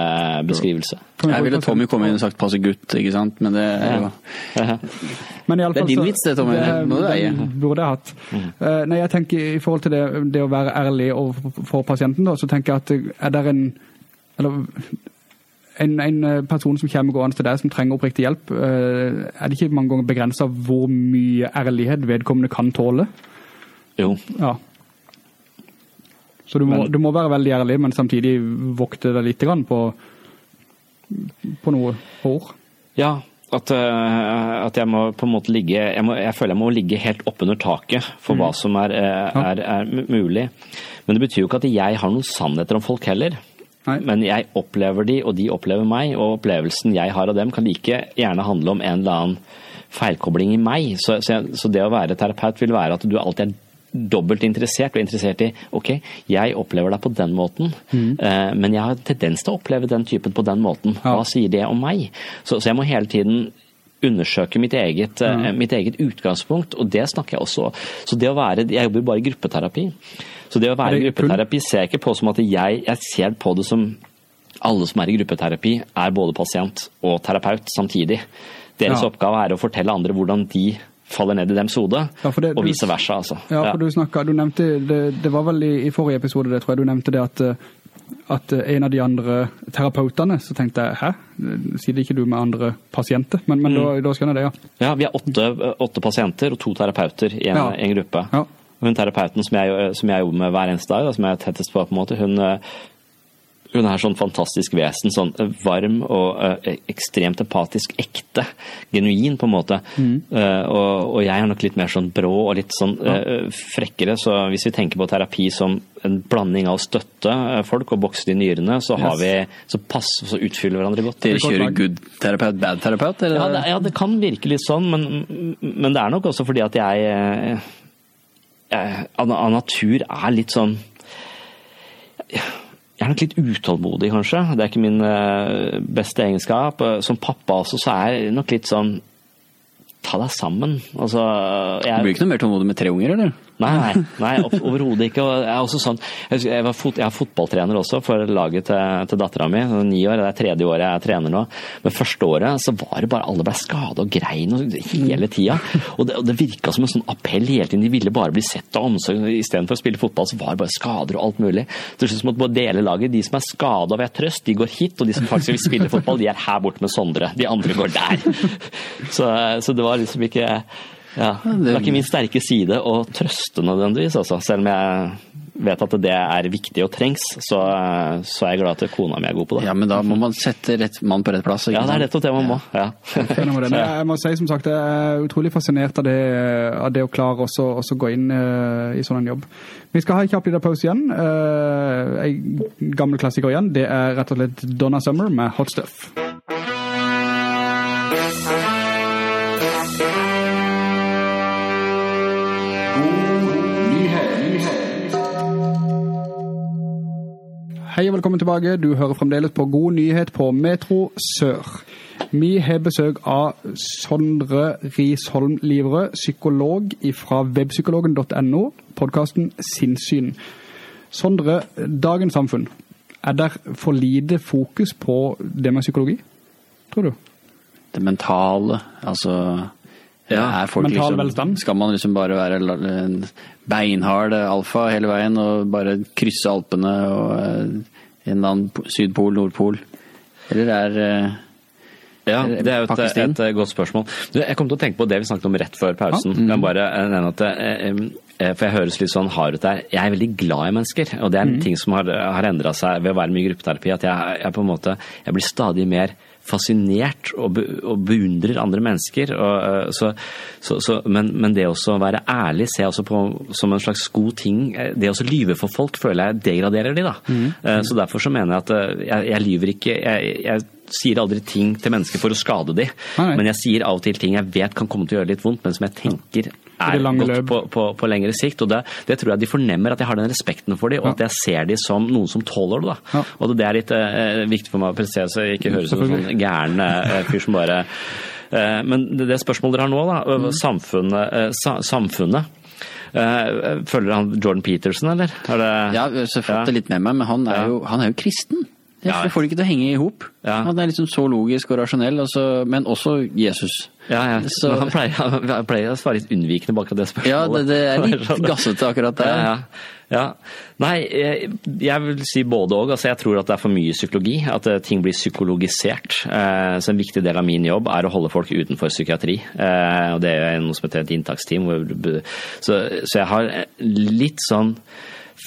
beskrivelse. Jeg ville Tommy komme inn og sagt 'passe gutt', ikke sant, men det er jo ja. Det er din vits, det, Tommy. Det eie. Burde jeg hatt. Mm. Uh, nei, jeg tenker i forhold til det, det å være ærlig overfor pasienten, da, så tenker jeg at er det en Eller en, en, eh, person som kommer gående til deg som trenger oppriktig hjelp, uh, er det ikke mange ganger begrensa hvor mye ærlighet vedkommende kan tåle? Jo. Ja. Så du må, men, du må, være veldig ærlig, men samtidig vokte deg litt på, på noe hår? Ja, at, uh, at, jeg må på en måte ligge jeg, må, jeg, føler jeg må ligge helt oppunder taket for mm. hva som er, er, er, mulig. Men det betyr jo ikke at jeg har noen sannheter om folk heller. Nei. Men jeg opplever de, og de opplever meg, og opplevelsen jeg har av dem kan like gjerne handle om en eller annen feilkobling i meg. Så, så, så det å være terapeut vil være at du alltid er dobbelt interessert, og interessert i ok, jeg opplever deg på den måten, mm. uh, men jeg har tendens til å oppleve den typen på den måten. Hva sier det om meg? Så, så, jeg må hele tiden undersøke mitt eget, mm. uh, mitt eget, utgangspunkt, og det snakker jeg også Så det å være Jeg jobber bare i gruppeterapi. Så det å være i gruppeterapi ser jeg ikke på som at jeg, jeg ser på det som alle som er i gruppeterapi, er både pasient og terapeut samtidig. Deres ja. oppgave er å fortelle andre hvordan de faller ned i dems hode, ja, det, og vice versa. Altså. Ja, for du snakket, du nevnte, det, det, var vel i, i, forrige episode det tror jeg du nevnte det at, at en av de andre terapeutene, så tenkte jeg, hæ? Sier det ikke du med andre pasienter? Men, men mm. da, da skjønner jeg det, ja. Ja, vi har åtte, åtte pasienter og to terapeuter i en, ja. en gruppe. Ja. Hun terapeuten som jeg, som jeg, jobber med hver eneste dag, som jeg er tettest på, på en måte, hun, hun er sånn fantastisk vesen. Sånn varm og uh, ekstremt empatisk, ekte, genuin, på en måte. Mm. Uh, og, og, jeg er nok litt mer sånn brå og litt sånn ja. frekkere. Så hvis vi tenker på terapi som en blanding av å støtte folk og bokse de nyrene, så, har yes. vi, så, pass, så utfyller hverandre godt. Dere kjører good terapeut, bad terapeut? Ja det, ja, det kan virke litt sånn, men, men det er nok også fordi at jeg av natur er litt sånn jeg er nok litt utålmodig, kanskje. Det er ikke min uh, beste egenskap. Som pappa også, så er jeg nok litt sånn Ta deg sammen. Altså, jeg... Du blir ikke noe mer tålmodig med tre unger, eller? Nei, nei overhodet ikke. Jeg, sånn, jeg, fot, jeg, er fotballtrener også for laget til, til dattera mi. Ni år, det er tredje året jeg er trener nå. Men første året så var det bare alle ble skada og grein hele tida. Og det, og det virka som en sånn appell hele tiden. De ville bare bli sett av omsorg. Istedenfor å spille fotball, så var det bare skader og alt mulig. Til slutt måtte bare dele laget. De som er skada ved trøst, de går hit. Og de som faktisk vil spille fotball, de er her borte med Sondre. De andre går der. Så, så det var liksom ikke ja, Det er ikke min sterke side å trøste nødvendigvis, altså. Selv om jeg vet at det er viktig og trengs, så, så er jeg glad at kona mi er god på det. Ja, men da må man sette rett mann på rett plass. ikke Ja, det er nettopp det man må. Ja. Ja. Men jeg må si som sagt, jeg er utrolig fascinert av det, av det å klare også, også gå inn uh, i sånn en jobb. Vi skal ha en kjapp liten pause igjen. Uh, en gammel klassiker igjen. Det er rett og slett Donna Summer med Hot Stuff. Hei og velkommen tilbake. Du hører fremdeles på God nyhet på Metro Sør. Vi har besøk av Sondre Risholm Livrød, psykolog fra webpsykologen.no, podkasten Sinnsyn. Sondre, dagens samfunn, er der for lite fokus på det med psykologi, tror du? Det mentale, altså Ja, er folk mental liksom, velstand. Skal man liksom bare være en beinhard alfa hele veien og bare krysse Alpene og eh, en eller annen Sydpol, Nordpol? Eller er eh, Ja, det er jo et, et, eh, godt spørsmål. Du, jeg kom til å tenke på det vi snakket om rett før pausen. Mm. Bare eh, at eh, eh, For jeg høres litt sånn hard ut der. Jeg er veldig glad i mennesker. Og det er Mm. en ting som har, har endra seg ved å være mye i gruppeterapi. At jeg, jeg på en måte Jeg blir stadig mer fascinert og, be, og beundrer andre mennesker. Og, eh, så, så, så, men, men det å være ærlig ser jeg også på som en slags god ting. Det å lyve for folk føler jeg degraderer de, da. Mm. Eh, Så derfor så mener jeg at eh, jeg, jeg lyver ikke jeg, jeg sier aldri ting til mennesker for å skade de, Nei, nei. men jeg sier av og til ting jeg vet kan komme til å gjøre litt vondt, men som jeg tenker er godt på, på, på lengre sikt. og det, det tror jeg de fornemmer, at jeg har den respekten for dem, og at jeg ser dem som noen som tåler det. da. Ja. Og det er litt eh, viktig for meg å presisere, så jeg ikke høres ut som en sånn gæren eh, fyr som bare eh, Men det, det spørsmålet dere har nå, da, Mm. samfunnet, eh, sa, samfunnet eh, Følger han Jordan Peterson, eller? Er det, Ja, jeg har fått Ja. det litt med meg, men han er jo, han er jo kristen. Ja. får det ikke til å henge i hop. Ja. Han er liksom så logisk og rasjonell, altså, men også Jesus. Ja, ja. Så- han pleier, han pleier å svare litt unnvikende bak det spørsmålet. Ja, det, det er litt gassete akkurat der. Ja, ja. ja. Nei, jeg, jeg vil si både òg. Altså, jeg tror at det er for mye psykologi. At eh, ting blir psykologisert. Eh, så En viktig del av min jobb er å holde folk utenfor psykiatri. Eh, og Det er noe som heter et inntaksteam. Så, så jeg har litt sånn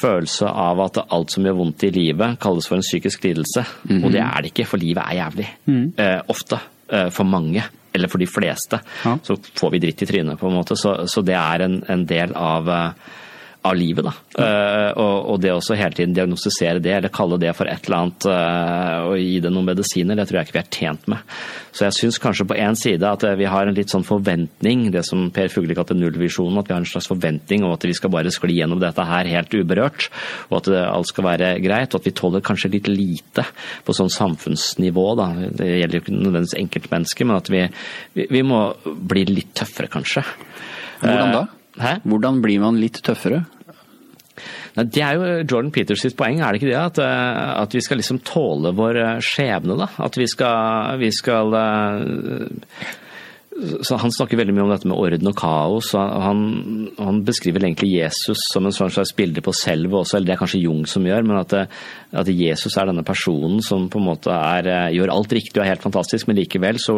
følelse av at alt som gjør vondt i livet, kalles for en psykisk lidelse. Og det er det ikke, for livet er jævlig. Eh, ofte. Eh, for mange. Eller for de fleste. Ja. Så får vi dritt i trynet, på en måte. Så, så det er en, en del av eh, av livet. da. Uh, og, og det også hele tiden diagnostisere det, eller kalle det for et eller annet uh, og gi det noen medisiner, det tror jeg ikke vi er tjent med. Så jeg syns kanskje på én side at eh, vi har en litt sånn forventning, det som Per Fugle kalte nullvisjonen, at vi har en slags forventning om at vi skal bare skli gjennom dette her helt uberørt, og at alt skal være greit, og at vi tåler kanskje litt lite på sånn samfunnsnivå. da. Det gjelder jo ikke nødvendigvis enkeltmennesker, men at vi, vi, vi må bli litt tøffere, kanskje. Hvordan da? Hæ? Hvordan blir man litt tøffere? Nei, Det er jo Jordan Peters sitt poeng, er det ikke det? At, eh, at vi skal liksom tåle vår eh, skjebne, da. At vi skal, vi skal eh, så Han snakker veldig mye om dette med orden og kaos. og Han, han beskriver egentlig Jesus som en sånn slags bilde på selvet også, eller det er kanskje Jung som gjør, men at, at Jesus er denne personen som på en måte er, eh, gjør alt riktig og er helt fantastisk, men likevel så,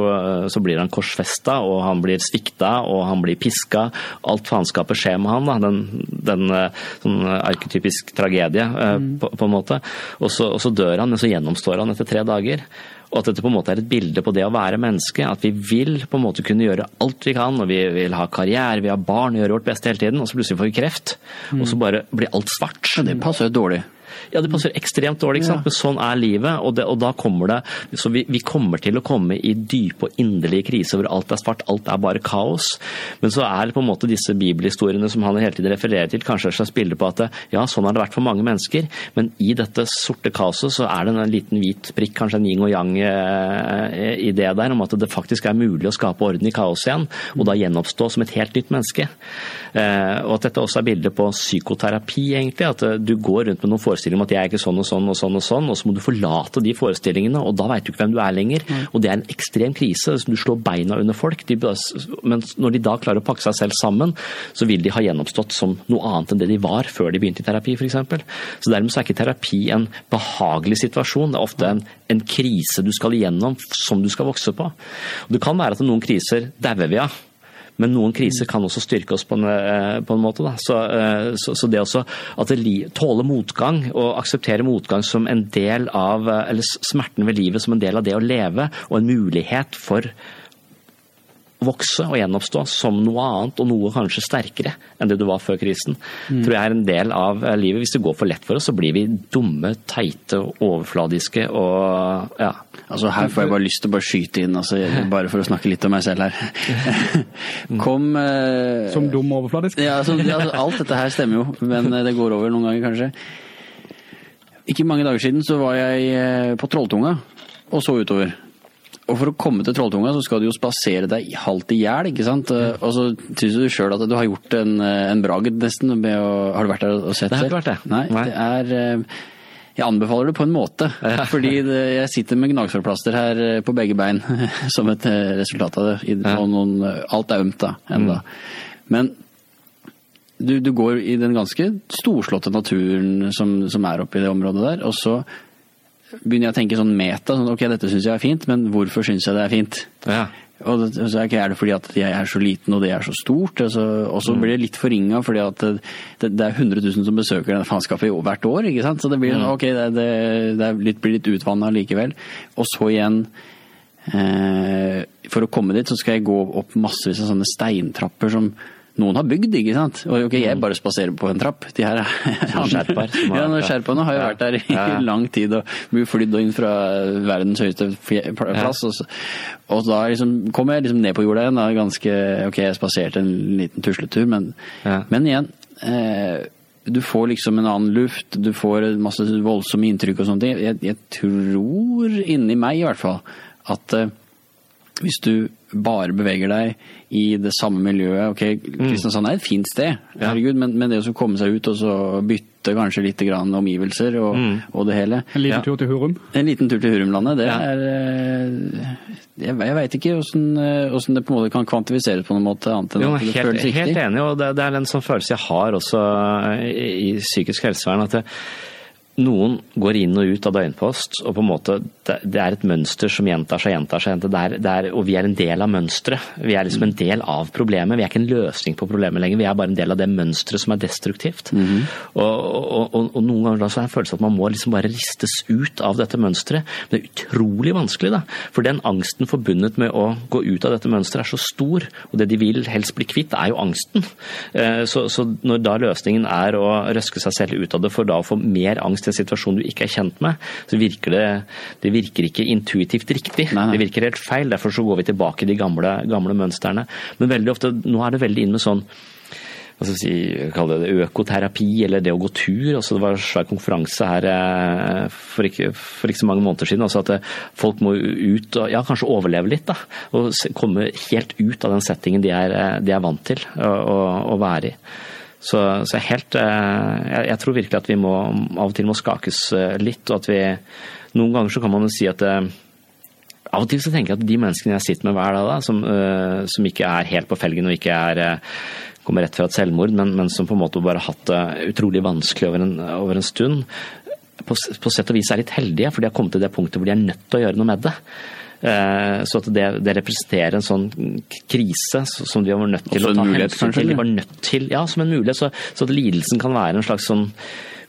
så blir han korsfesta, og han blir svikta, og han blir piska. Alt faenskapet skjer med han. da, Den, den eh, sånn arketypisk tragedie, mm. på, på en måte. Og så, og så dør han, men så gjennomstår han etter tre dager. Og at dette på en måte er et bilde på det å være menneske. At vi vil på en måte kunne gjøre alt vi kan. og Vi vil ha karriere, vi har barn, gjøre vårt beste hele tiden. Og så plutselig får vi kreft. Og så bare blir alt svart. Ja, det passer jo dårlig. Ja, det passer ekstremt dårlig, ikke sant? men sånn er livet. Og, det, og da kommer det Så vi, vi kommer til å komme i dype og inderlige kriser hvor alt er svart, alt er bare kaos. Men så er på en måte disse bibelhistoriene som han hele tiden refererer til, kanskje et slags bilde på at ja, sånn har det vært for mange mennesker, men i dette sorte kaoset så er det en liten hvit prikk, kanskje en yin og yang-idé der, om at det faktisk er mulig å skape orden i kaos igjen, og da gjenoppstå som et helt nytt menneske. Eh, og at dette også er bildet på psykoterapi, egentlig. At eh, du går rundt med noen forestillinger om at jeg er ikke sånn og sånn og sånn, og sånn, og så må du forlate de forestillingene, og da veit du ikke hvem du er lenger. Og det er en ekstrem krise. Du slår beina under folk. De, men når de da klarer å pakke seg selv sammen, så vil de ha gjennomstått som noe annet enn det de var før de begynte i terapi, f.eks. Så dermed så er ikke terapi en behagelig situasjon. Det er ofte en, en krise du skal igjennom, som du skal vokse på. Og det kan være at noen kriser dauer vi av. Men noen kriser kan også styrke oss på en, eh, på en måte. Så, eh, så, så det også at det tåle motgang og akseptere motgang som en del av eh, Eller smerten ved livet som en del av det å leve, og en mulighet for vokse og gjenoppstå som noe annet og noe kanskje sterkere enn det du var før krisen, tror jeg er en del av eh, livet. Hvis det går for lett for oss, så blir vi dumme, teite, overfladiske og ja. Altså Her får jeg bare lyst til å bare skyte inn, altså, bare for å snakke litt om meg selv her. Kom eh, Som dum og overfladisk. Ja, altså, ja, altså, alt dette her stemmer jo, men eh, det går over noen ganger kanskje. Ikke mange dager siden så var jeg eh, på Trolltunga og så utover. Og for å komme til Trolltunga så skal du jo spasere deg halvt i hjel, ikke sant? Og så syns du sjøl at du har gjort en, en bragd nesten med å Har du vært der og sett Det har ikke vært det. Nei, Nei. det er eh, jeg anbefaler det på en måte, fordi det, jeg sitter med gnagsårplaster her eh, på begge bein som et eh, resultat av det. Og noen, alt er ømt da, enda. Men du, du går i den ganske storslåtte naturen som, som er oppe i det området der, og så begynner jeg å tenke sånn meta, sånn ok, dette syns jeg er fint, men hvorfor syns jeg det er fint? ja. Og det, så er, det fordi at jeg er så liten og det er så stort? Altså, og så blir det litt forringa fordi at det, det, er 100 000 som besøker denne faenskapet hvert år. ikke sant? Så det blir, sånn, ok, det, det, det litt, blir litt utvanna likevel. Og så igjen eh, For å komme dit så skal jeg gå opp massevis av sånne steintrapper som noen har bygd, ikke sant? Og ok, jeg bare spaserer på en trapp. De her er sherpaer Ja, sherpaene har jo vært der i lang tid og blir flydd inn fra verdens høyeste plass. Og, så, og da liksom, kom jeg liksom ned på jorda igjen. Da, ganske, ok, jeg spaserte en liten tusletur, men, men igjen eh, Du får liksom en annen luft, du får masse voldsomme inntrykk og sånne ting. Jeg, jeg tror inni meg i hvert fall at eh, hvis du bare beveger deg i det samme miljøet Ok, Kristiansand er et fint sted, herregud, men, men det å komme seg ut og så bytte kanskje litt grann omgivelser og, og det hele En liten Ja. tur til Hurum. En liten tur til Hurumlandet, det Ja. er eh, Jeg, jeg veit ikke åssen eh, åssen det på en måte kan kvantifiseres på noen måte, annet enn Jo, at det helt, føles riktig. helt enig, og det, det er en sånn følelse jeg har også i, i psykisk helsevern. at det, noen går inn og ut av døgnpost, og på en måte det, er et mønster som gjentar seg, gjentar seg. Det er, det er, og vi er en del av mønsteret. Vi er liksom en del av problemet. Vi er ikke en løsning på problemet lenger, vi er bare en del av det mønsteret som er destruktivt. og, og, og, og noen ganger da så er det en følelse at man må liksom bare ristes ut av dette mønsteret. Men det er utrolig vanskelig, da. For den angsten forbundet med å gå ut av dette mønsteret er så stor, og det de vil helst bli kvitt, er jo angsten. Eh, Så, så når da løsningen er å røske seg selv ut av det for da å få mer angst i en situasjon du ikke er kjent med, så virker det, det virker ikke intuitivt riktig. Nei, nei. Det virker helt feil. Derfor så går vi tilbake i de gamle, gamle mønstrene. Men veldig ofte, nå er det veldig inn med sånn hva si, det økoterapi, eller det å gå tur. Altså, det var en svær konferanse her eh, for ikke, for ikke så mange måneder siden. Altså at eh, folk må ut og ja, kanskje overleve litt. da, Og komme helt ut av den settingen de er, eh, de er vant til å, å, å være i. Så, så helt, eh, jeg, jeg tror virkelig at vi må, av og til må skakes eh, litt, og at vi Noen ganger så kan man jo si at eh, av og til så tenker jeg at de menneskene jeg sitter med hver dag, da, som, som ikke er helt på felgen og ikke er, kommer rett fra et selvmord, men, men som på en måte bare har hatt det utrolig vanskelig over en, over en stund, på, på sett og vis er litt heldige, for de har kommet til det punktet hvor de er nødt til å gjøre noe med det. Eh, Så at det, det representerer en sånn krise som de var nødt til Også å ta mulighet, hensyn til. De var nødt til, ja, som en mulighet, så, så at lidelsen kan være en slags sånn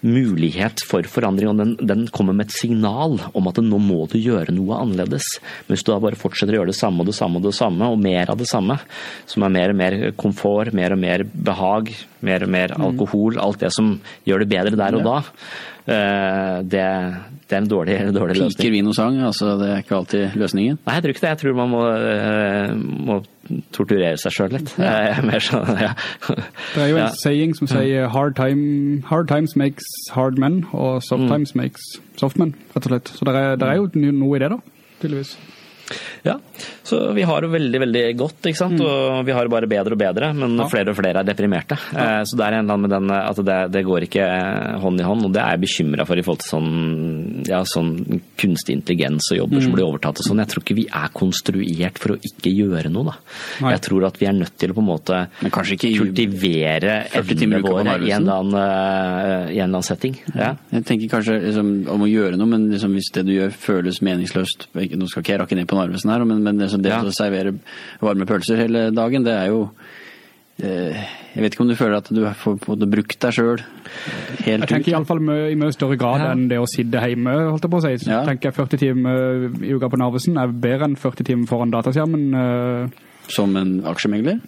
mulighet for forandring, og den, den kommer med et signal om at nå må du gjøre noe annerledes. Men hvis du da bare fortsetter å gjøre det samme og det samme og det samme, og mer av det samme, som er mer og mer komfort, mer og mer behag, mer og mer alkohol, alt det som gjør det bedre der og da, eh, det, det er en dårlig, dårlig løsning. Piker, vin og sang, altså det er ikke alltid løsningen. Nei, jeg tror ikke det. Jeg tror man må, eh, må torturere seg sjøl litt. Mer sånn, ja. Det er jo en Ja. saying som sier hard, time, 'hard times makes hard men', og 'soft Mm. times makes soft men', rett og slett. Så det er, det er jo noe i det, da, tydeligvis. Ja, så vi har det veldig, veldig godt, ikke sant? Og vi har det bare bedre og bedre, men flere og flere er deprimerte. Ja. Så det er en med den eh, at det, det går ikke eh, hånd i hånd, og det er jeg bekymra for i forhold til sånn, ja, sånn kunstig intelligens og jobber som blir overtatt og sånn. Jeg tror ikke vi er konstruert for å ikke gjøre noe, da. Nei. Jeg tror at vi er nødt til å på en måte kultivere 40 timer evnene våre i en eller annen, uh, i en eller annen setting. Ja. Jeg tenker kanskje liksom, om å gjøre noe, men liksom, hvis det du gjør føles meningsløst Nå skal ikke jeg rakke ned på Narvesen her, men, men det, det Ja. å servere varme pølser hele dagen, det er jo eh, Jeg vet ikke om du føler at du får på brukt deg sjøl helt Jeg tenker ut? iallfall i mye større grad Ja. enn det å sitte hjemme, holdt jeg på å si. Så Ja. tenker jeg 40 timer i uka på Narvesen er bedre enn 40 timer foran dataskjermen. Eh, Som en aksjemegler?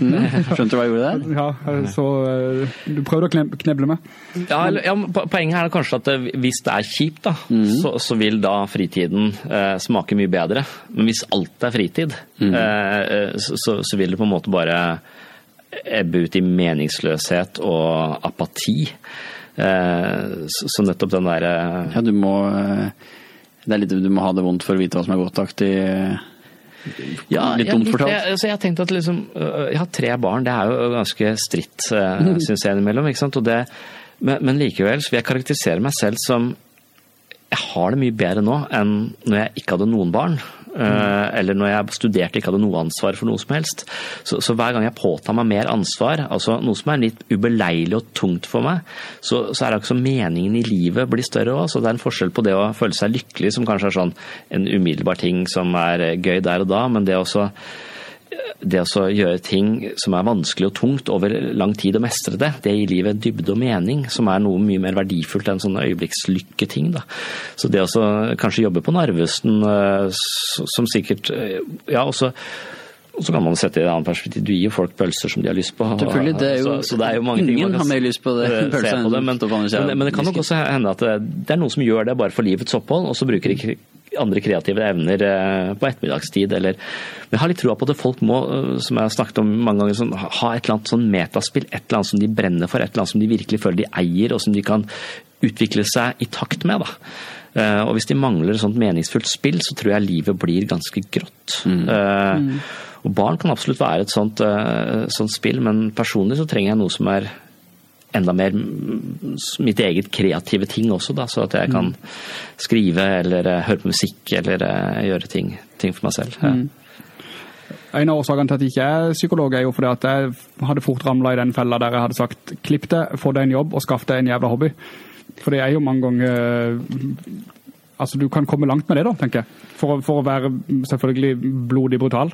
Mm. Skjønte du hva jeg gjorde der? Ja, eh, så eh, du prøvde å kneble meg. Ja, ja, Poenget her er kanskje at eh, hvis det er kjipt, da, så, så vil da fritiden eh, smake mye bedre. Men hvis alt er fritid, mm. eh, så, så, så vil det på en måte bare ebbe ut i meningsløshet og apati. Eh, så, så nettopp den derre Ja, du må eh, det er litt, Du må ha det vondt for å vite hva som er godt-aktig. Ja, Litt dumt fortalt. Jeg, altså, jeg har tenkt at liksom, jeg har tre barn, det er jo ganske stritt, uh, syns jeg innimellom. ikke sant? Og det, men, men likevel så vil jeg karakterisere meg selv som jeg har det mye bedre nå enn når jeg ikke hadde noen barn. Mm. Eller når jeg studerte ikke hadde noe ansvar for noe som helst. Så, så hver gang jeg påtar meg mer ansvar, altså noe som er litt ubeleilig og tungt for meg, så, så er det ikke så meningen i livet blir større òg. Så det er en forskjell på det å føle seg lykkelig, som kanskje er sånn en umiddelbar ting som er gøy der og da, men det også det å gjøre ting som er vanskelig og tungt over lang tid å mestre det, det gir livet dybde og mening, som er noe mye mer verdifullt enn sånne øyeblikkslykketing. Da. Så det å kanskje jobbe på Narvesen, eh, som sikkert eh, Ja, også og så kan man sette det i et annet perspektiv. Du gir jo folk pølser som de har lyst på. Selvfølgelig, det er jo- så, så det er jo mange ingen har mer lyst på det på det, men, men, men det kan nok også hende at det, er noen som gjør det bare for livets opphold, og så bruker de andre kreative evner eh, på ettermiddagstid. Eller, men jeg har litt troa på at folk må, eh, som jeg har snakket om mange ganger, sånn, ha et eller annet sånn metaspill. Et eller annet som de brenner for, et eller annet som de virkelig føler de eier, og som de kan utvikle seg i takt med. da. Eh, Og hvis de mangler et sånt meningsfullt spill, så tror jeg livet blir ganske grått. Eh, Og barn kan absolutt være et sånt, uh, sånt spill, men personlig så trenger jeg noe som er enda mer mm, mitt eget kreative ting også, da, så at jeg kan skrive eller eh, høre på musikk eller eh, gjøre ting, ting for meg selv. Ja. En av årsakene til at jeg ikke er psykolog er jo fordi at jeg hadde fort ramlet i den fella der jeg hadde sagt klipp deg, få deg en jobb og skaff deg en jævla hobby. For det er jo mange ganger Altså, du kan komme langt med det, da, tenker jeg. For, for å være selvfølgelig blodig brutal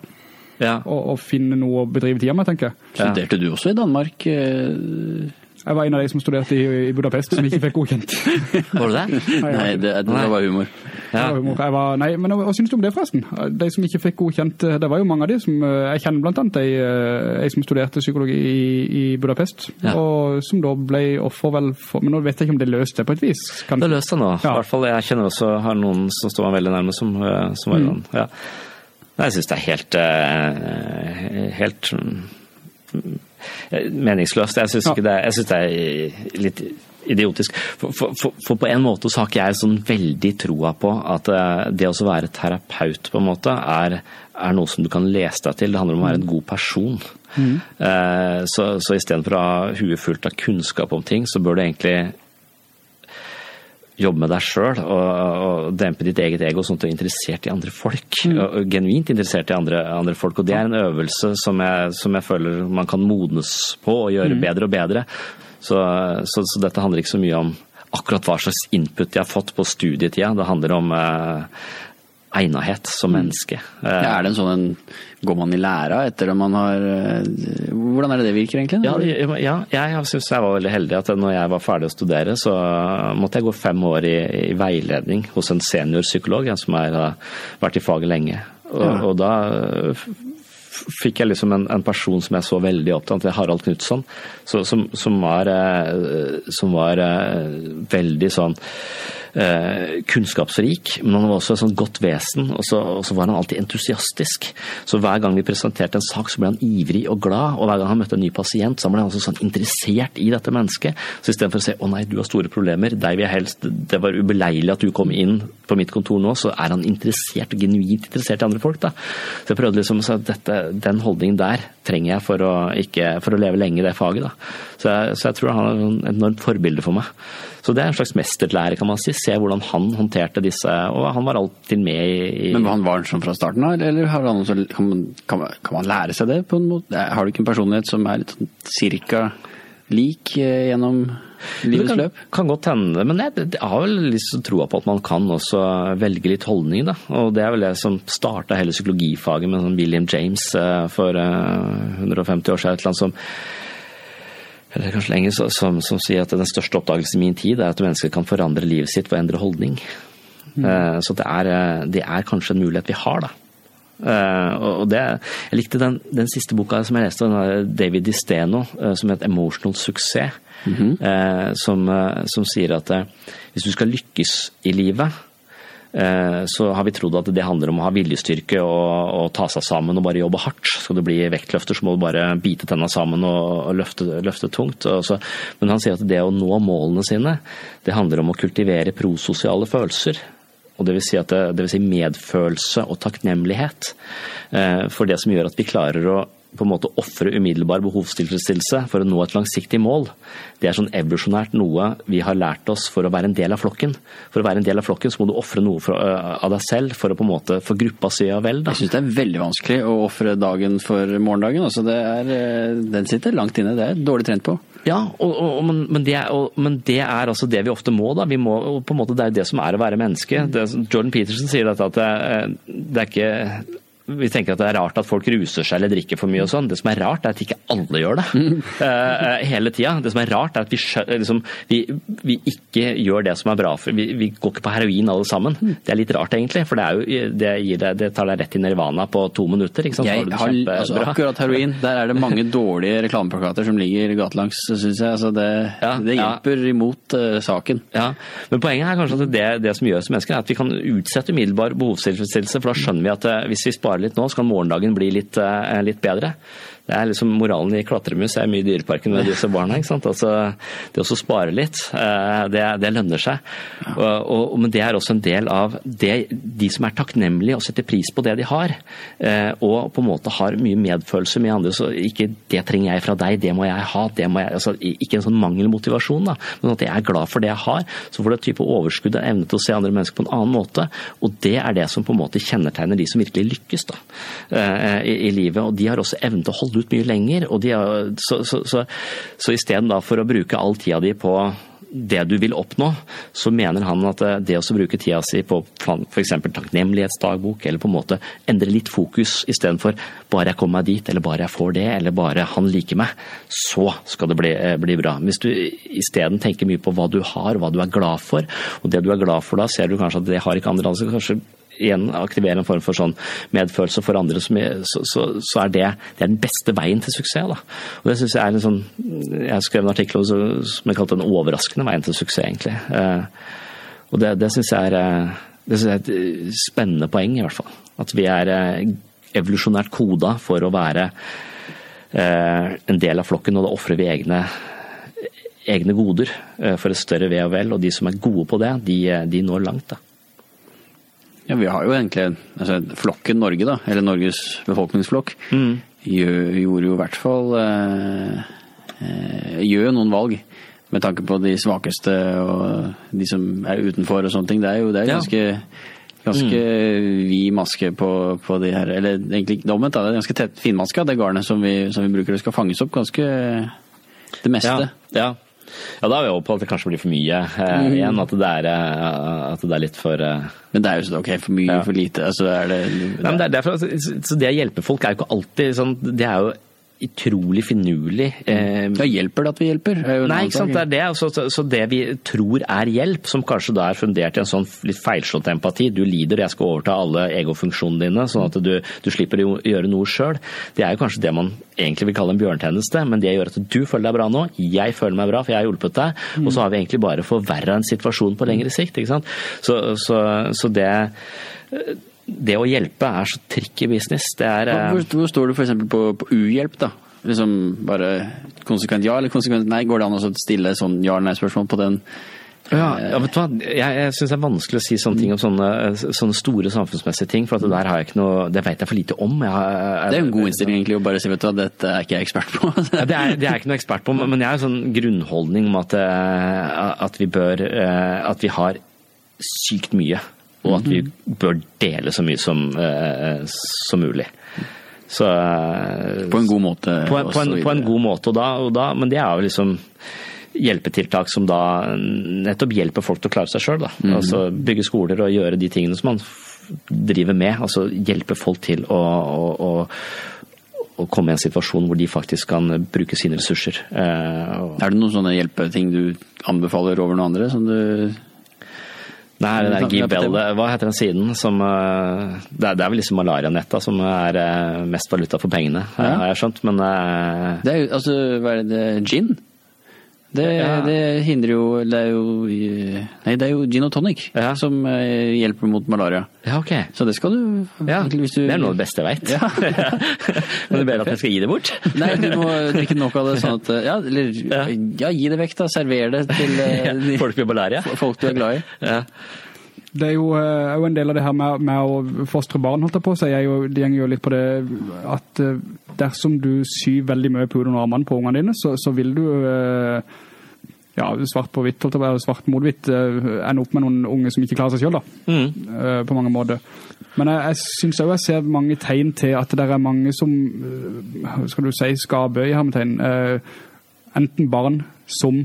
Ja. og, og finne noe å bedrive tida med, tenker jeg. Studerte du også i Danmark? eh? Jeg var en av de som studerte i, i Budapest, som ikke fikk godkjent. Var det det? Nei, det, det var humor. Det var humor. Jeg var, nei, men hva synes du om det forresten? De som ikke fikk godkjent, eh, det var jo mange av de som, eh, jeg kjenner blant annet de, de som studerte psykologi i, i Budapest, Ja. og som da ble offer vel for, men nå vet jeg ikke om det løste det på et vis. Kan, Det løste nå. I hvert fall, Jeg kjenner også har noen som står meg veldig nærme, som, eh, som var i den. Ja. Nei, Jeg syns det er helt eh, helt mm, meningsløst. Jeg syns det det er litt idiotisk. For, for, for, på en måte så har ikke jeg sånn veldig troa på at eh, det å være terapeut på en måte er, er noe som du kan lese deg til. Det handler om å være en god person. Mm. Så, så istedenfor å ha huet fullt av kunnskap om ting, så bør du egentlig jobbe med deg sjøl og, og dempe ditt eget ego, sånn at du er interessert i andre folk. Og, og genuint interessert i andre, andre folk. Og det er en øvelse som jeg, som jeg føler man kan modnes på og gjøre bedre og bedre. Så, så, så dette handler ikke så mye om akkurat hva slags input jeg har fått på studietida. Det handler om eh, egnethet som menneske. Eh, Ja, er det en sånn en Går man i læra etter at man har eh, Hvordan er det det virker, egentlig? Ja, ja jeg syns jeg var veldig heldig at når jeg var ferdig å studere, så måtte jeg gå fem år i, i veiledning hos en seniorpsykolog en som har vært i faget lenge. Og, og da fikk jeg liksom en, en person som jeg så veldig opptatt til, Harald Knutson, som, som var, eh, som var eh, veldig sånn eh, kunnskapsrik, men han var også et sånt godt vesen, og så, og så var han alltid entusiastisk. Så hver gang vi presenterte en sak, så ble han ivrig og glad, og hver gang han møtte en ny pasient, så ble han også sånn interessert i dette mennesket. Så istedenfor å si 'å nei, du har store problemer, deg vil jeg helst', det var ubeleilig at du kom inn på mitt kontor nå, så er han interessert, genuint interessert i andre folk, da. Så jeg prøvde liksom å si at den holdningen der trenger jeg for å, ikke, for å leve lenge i det faget, da. Så jeg, så jeg tror han er et enormt forbilde for meg. Så det er en slags mesterlære, kan man si. Se hvordan han håndterte disse Og han var alltid med i, i Men han var han sånn fra starten av, eller har han også, kan, man, kan, man, kan man lære seg det på en måte? Har du ikke en personlighet som er litt sånn cirka lik eh, gjennom Det livets kan, løp? kan godt hende, men jeg, jeg har vel lyst til å troa på at man kan også velge litt holdning, da. Og det er vel det som starta hele psykologifaget med sånn William James eh, for eh, 150 år siden. Et eller annet som eller kanskje lenger, som, som sier at den største oppdagelsen i min tid er at mennesker kan forandre livet sitt ved å endre holdning. Eh, Så det er, eh, det er kanskje en mulighet vi har, da. Uh, og det, jeg likte den, den siste boka som jeg leste, den av David Disteno, uh, som het 'Emotional Suksess'. eh, som, eh, som sier at hvis du skal lykkes i livet, så har vi trodd at det handler om å ha viljestyrke og, og ta seg sammen og bare jobbe hardt. Skal du bli vektløfter, så må du bare bite tenna sammen og, og løfte, løfte tungt. Så, men han sier at det å nå målene sine, det handler om å kultivere prososiale følelser. Og det vil si, at det, det vil si medfølelse og takknemlighet. Eh, For det som gjør at vi klarer å på en måte ofre umiddelbar behovstilfredsstillelse for å nå et langsiktig mål. Det er sånn evolusjonært noe vi har lært oss for å være en del av flokken. For å være en del av flokken så må du ofre noe for, uh, av deg selv for å på en måte få gruppa si ja vel. Da. Jeg syns det er veldig vanskelig å ofre dagen for morgendagen. Altså det er, eh, den sitter langt inne. Det er dårlig trent på. Ja, og, og, men, men, det er, og, men det er altså det vi ofte må. da. Vi må, på en måte Det er det som er å være menneske. Det, Jordan Peterson sier dette at det, det er ikke vi tenker at det er rart at folk ruser seg eller drikker for mye og sånn. Det som er rart, er at ikke alle gjør det eh, hele tida. Det som er rart, er at vi, liksom, vi, vi ikke gjør det som er bra for vi, vi går ikke på heroin alle sammen. Det er litt rart, egentlig. For det, jo, det, deg, det tar deg rett i nirvana på to minutter. Ikke sant? Jeg har altså, akkurat heroin, der er det mange dårlige reklameplakater som ligger gatelangs, syns jeg. Altså det, Ja, det ja. hjelper imot uh, saken. Ja, men poenget er kanskje at det, det som gjør oss mennesker, er at vi kan utsette umiddelbar behovstilfredsstillelse, for da skjønner vi at eh, hvis vi sparer litt nå, så kan morgendagen bli litt, eh, litt bedre. Det er liksom Moralen i klatremus er mye i Dyreparken med disse barna. ikke sant? Altså, det å spare litt, eh, det, det lønner seg. Og, og, men det er også en del av det, de som er takknemlige og setter pris på det de har. eh, Og på en måte har mye medfølelse med andre. så Ikke 'det trenger jeg fra deg, det må jeg ha'. det må jeg, altså Ikke en sånn mangelmotivasjon, da, men at jeg er glad for det jeg har. Så får du et type overskudd av evne til å se andre mennesker på en annen måte. Og det er det som på en måte kjennetegner de som virkelig lykkes da, eh, i, i livet. Og de har også evne til å holde ut mye lenger. og de så, Så, så, så, isteden for å bruke all tida di på det du vil oppnå, så mener han at eh, det å bruke tida si på f.eks. takknemlighetsdagbok, eller på en måte endre litt fokus istedenfor bare jeg kommer meg dit, eller bare jeg får det, eller bare han liker meg, så skal det bli, eh, bli bra. Hvis du isteden tenker mye på hva du har, hva du er glad for, og det du er glad for da, ser du kanskje at det har ikke andre. Altså kanskje igjen aktivere en form for sånn medfølelse for andre, som så, så, så er det, det er den beste veien til suksess. Da. Og det synes Jeg er en sånn, jeg skrev en artikkel som som jeg kalte den overraskende veien til suksess, egentlig. Eh, og det, det syns jeg, eh, jeg er et spennende poeng, i hvert fall. At vi er eh, evolusjonært koda for å være en del av flokken, og da ofrer vi egne egne goder for et større ve og vel, og de som er gode på det, de, de når langt. da. Ja, vi har jo egentlig altså, flokken Norge, da, eller Norges befolkningsflokk, gjør, gjorde jo i hvert fall eh, eh, Gjør jo noen valg med tanke på de svakeste og de som er utenfor og sånne ting. Det er jo det er ganske, ganske mm. vid maske på, på de her Eller egentlig omvendt. Det er ganske tett finmaska, det garnet som vi, som vi bruker. Det skal fanges opp ganske det meste. Ja, ja. Ja da er vi over på at det kanskje blir for mye eh, igjen. At det, er, eh, at det er litt for eh, Men det er jo sånn ok, for mye, Ja. for lite. Altså, er det, Nei, men det er derfor, altså, så det å hjelpe folk er jo ikke alltid sånn Det er jo utrolig finurlig. Eh, Ja, hjelper det at vi hjelper? Er Nei, ikke sant. Det er det. Altså, så, så det vi tror er hjelp, som kanskje da er fundert i en sånn litt feilslått empati, du lider, jeg skal overta alle egofunksjonene dine, sånn at du, du slipper å gjøre noe sjøl, det er jo kanskje det man egentlig vil kalle en bjørntjeneste, men det gjør at du føler deg bra nå, jeg føler meg bra, for jeg har hjulpet deg, og så har vi egentlig bare forverra en situasjon på lengre sikt. ikke sant. Så, så, så det det å hjelpe er så tricky business. Det er Hvor, hvor står du f.eks. På, på uhjelp, da? Liksom bare konsekvent ja eller konsekvent nei? Går det an å stille sånn ja-nei-spørsmål på den? Ja, ja, vet du hva? Jeg, jeg syns det er vanskelig å si sånne ting om sånne, sånne store samfunnsmessige ting, for at det der har jeg ikke noe Det vet jeg for lite om. Jeg, har- Det er en god innstilling egentlig å bare si vet du hva, dette er ikke jeg ekspert på. Ja, det, er, det er jeg ikke noe ekspert på, men jeg har en sånn grunnholdning om at, eh, at vi bør eh, At vi har sykt mye, og at vi bør dele så mye som, eh, som mulig. Så eh, På en god måte. på, en- på, en, på en god måte, og da, og da, men det er jo liksom hjelpetiltak som da nettopp hjelper folk til å klare seg sjøl. Mm. Altså bygge skoler og gjøre de tingene som man driver med. Altså hjelpe folk til å, å, å, å komme i en situasjon hvor de faktisk kan bruke sine ressurser. Eh, og- Er det noen sånne hjelpeting du anbefaler over noen andre? Som du Nei, det Vi der kan- vi Gibel, hva heter den siden som eh, Det er, det er vel liksom malarianett da, som er eh, mest valuta for pengene, Ja. har jeg skjønt. Men eh, Det er jo, altså, hva er det, gin? Det, Ja. det hindrer jo Det er jo eh, Nei, det er jo gin og tonic Ja. som eh, hjelper mot malaria. ja, ok. Så det skal du Ja, hvis du Det er noe av det beste jeg veit. Ja. Men du ber at jeg skal gi det bort? Nei, du må drikke nok av det sånn at Ja, eller Ja. ja, gi det vekk, da. Server det til eh, de Folk med malaria? folk du er glad i. Ja. Det er jo, eh, er jo en del av det her med, med å fostre barn, holdt jeg på å si. Det går jo litt på det at eh, dersom du syr veldig mye på under armene på ungene dine, så, så vil du eh, ja, svart på hvitt, holdt jeg svart mot hvitt, ender opp med noen unge som ikke klarer seg selv, da. mm. På mange måter. Men jeg, jeg syns òg jeg ser mange tegn til at det er mange som eh, skal du si, skaper i hermetegn. eh, Enten barn som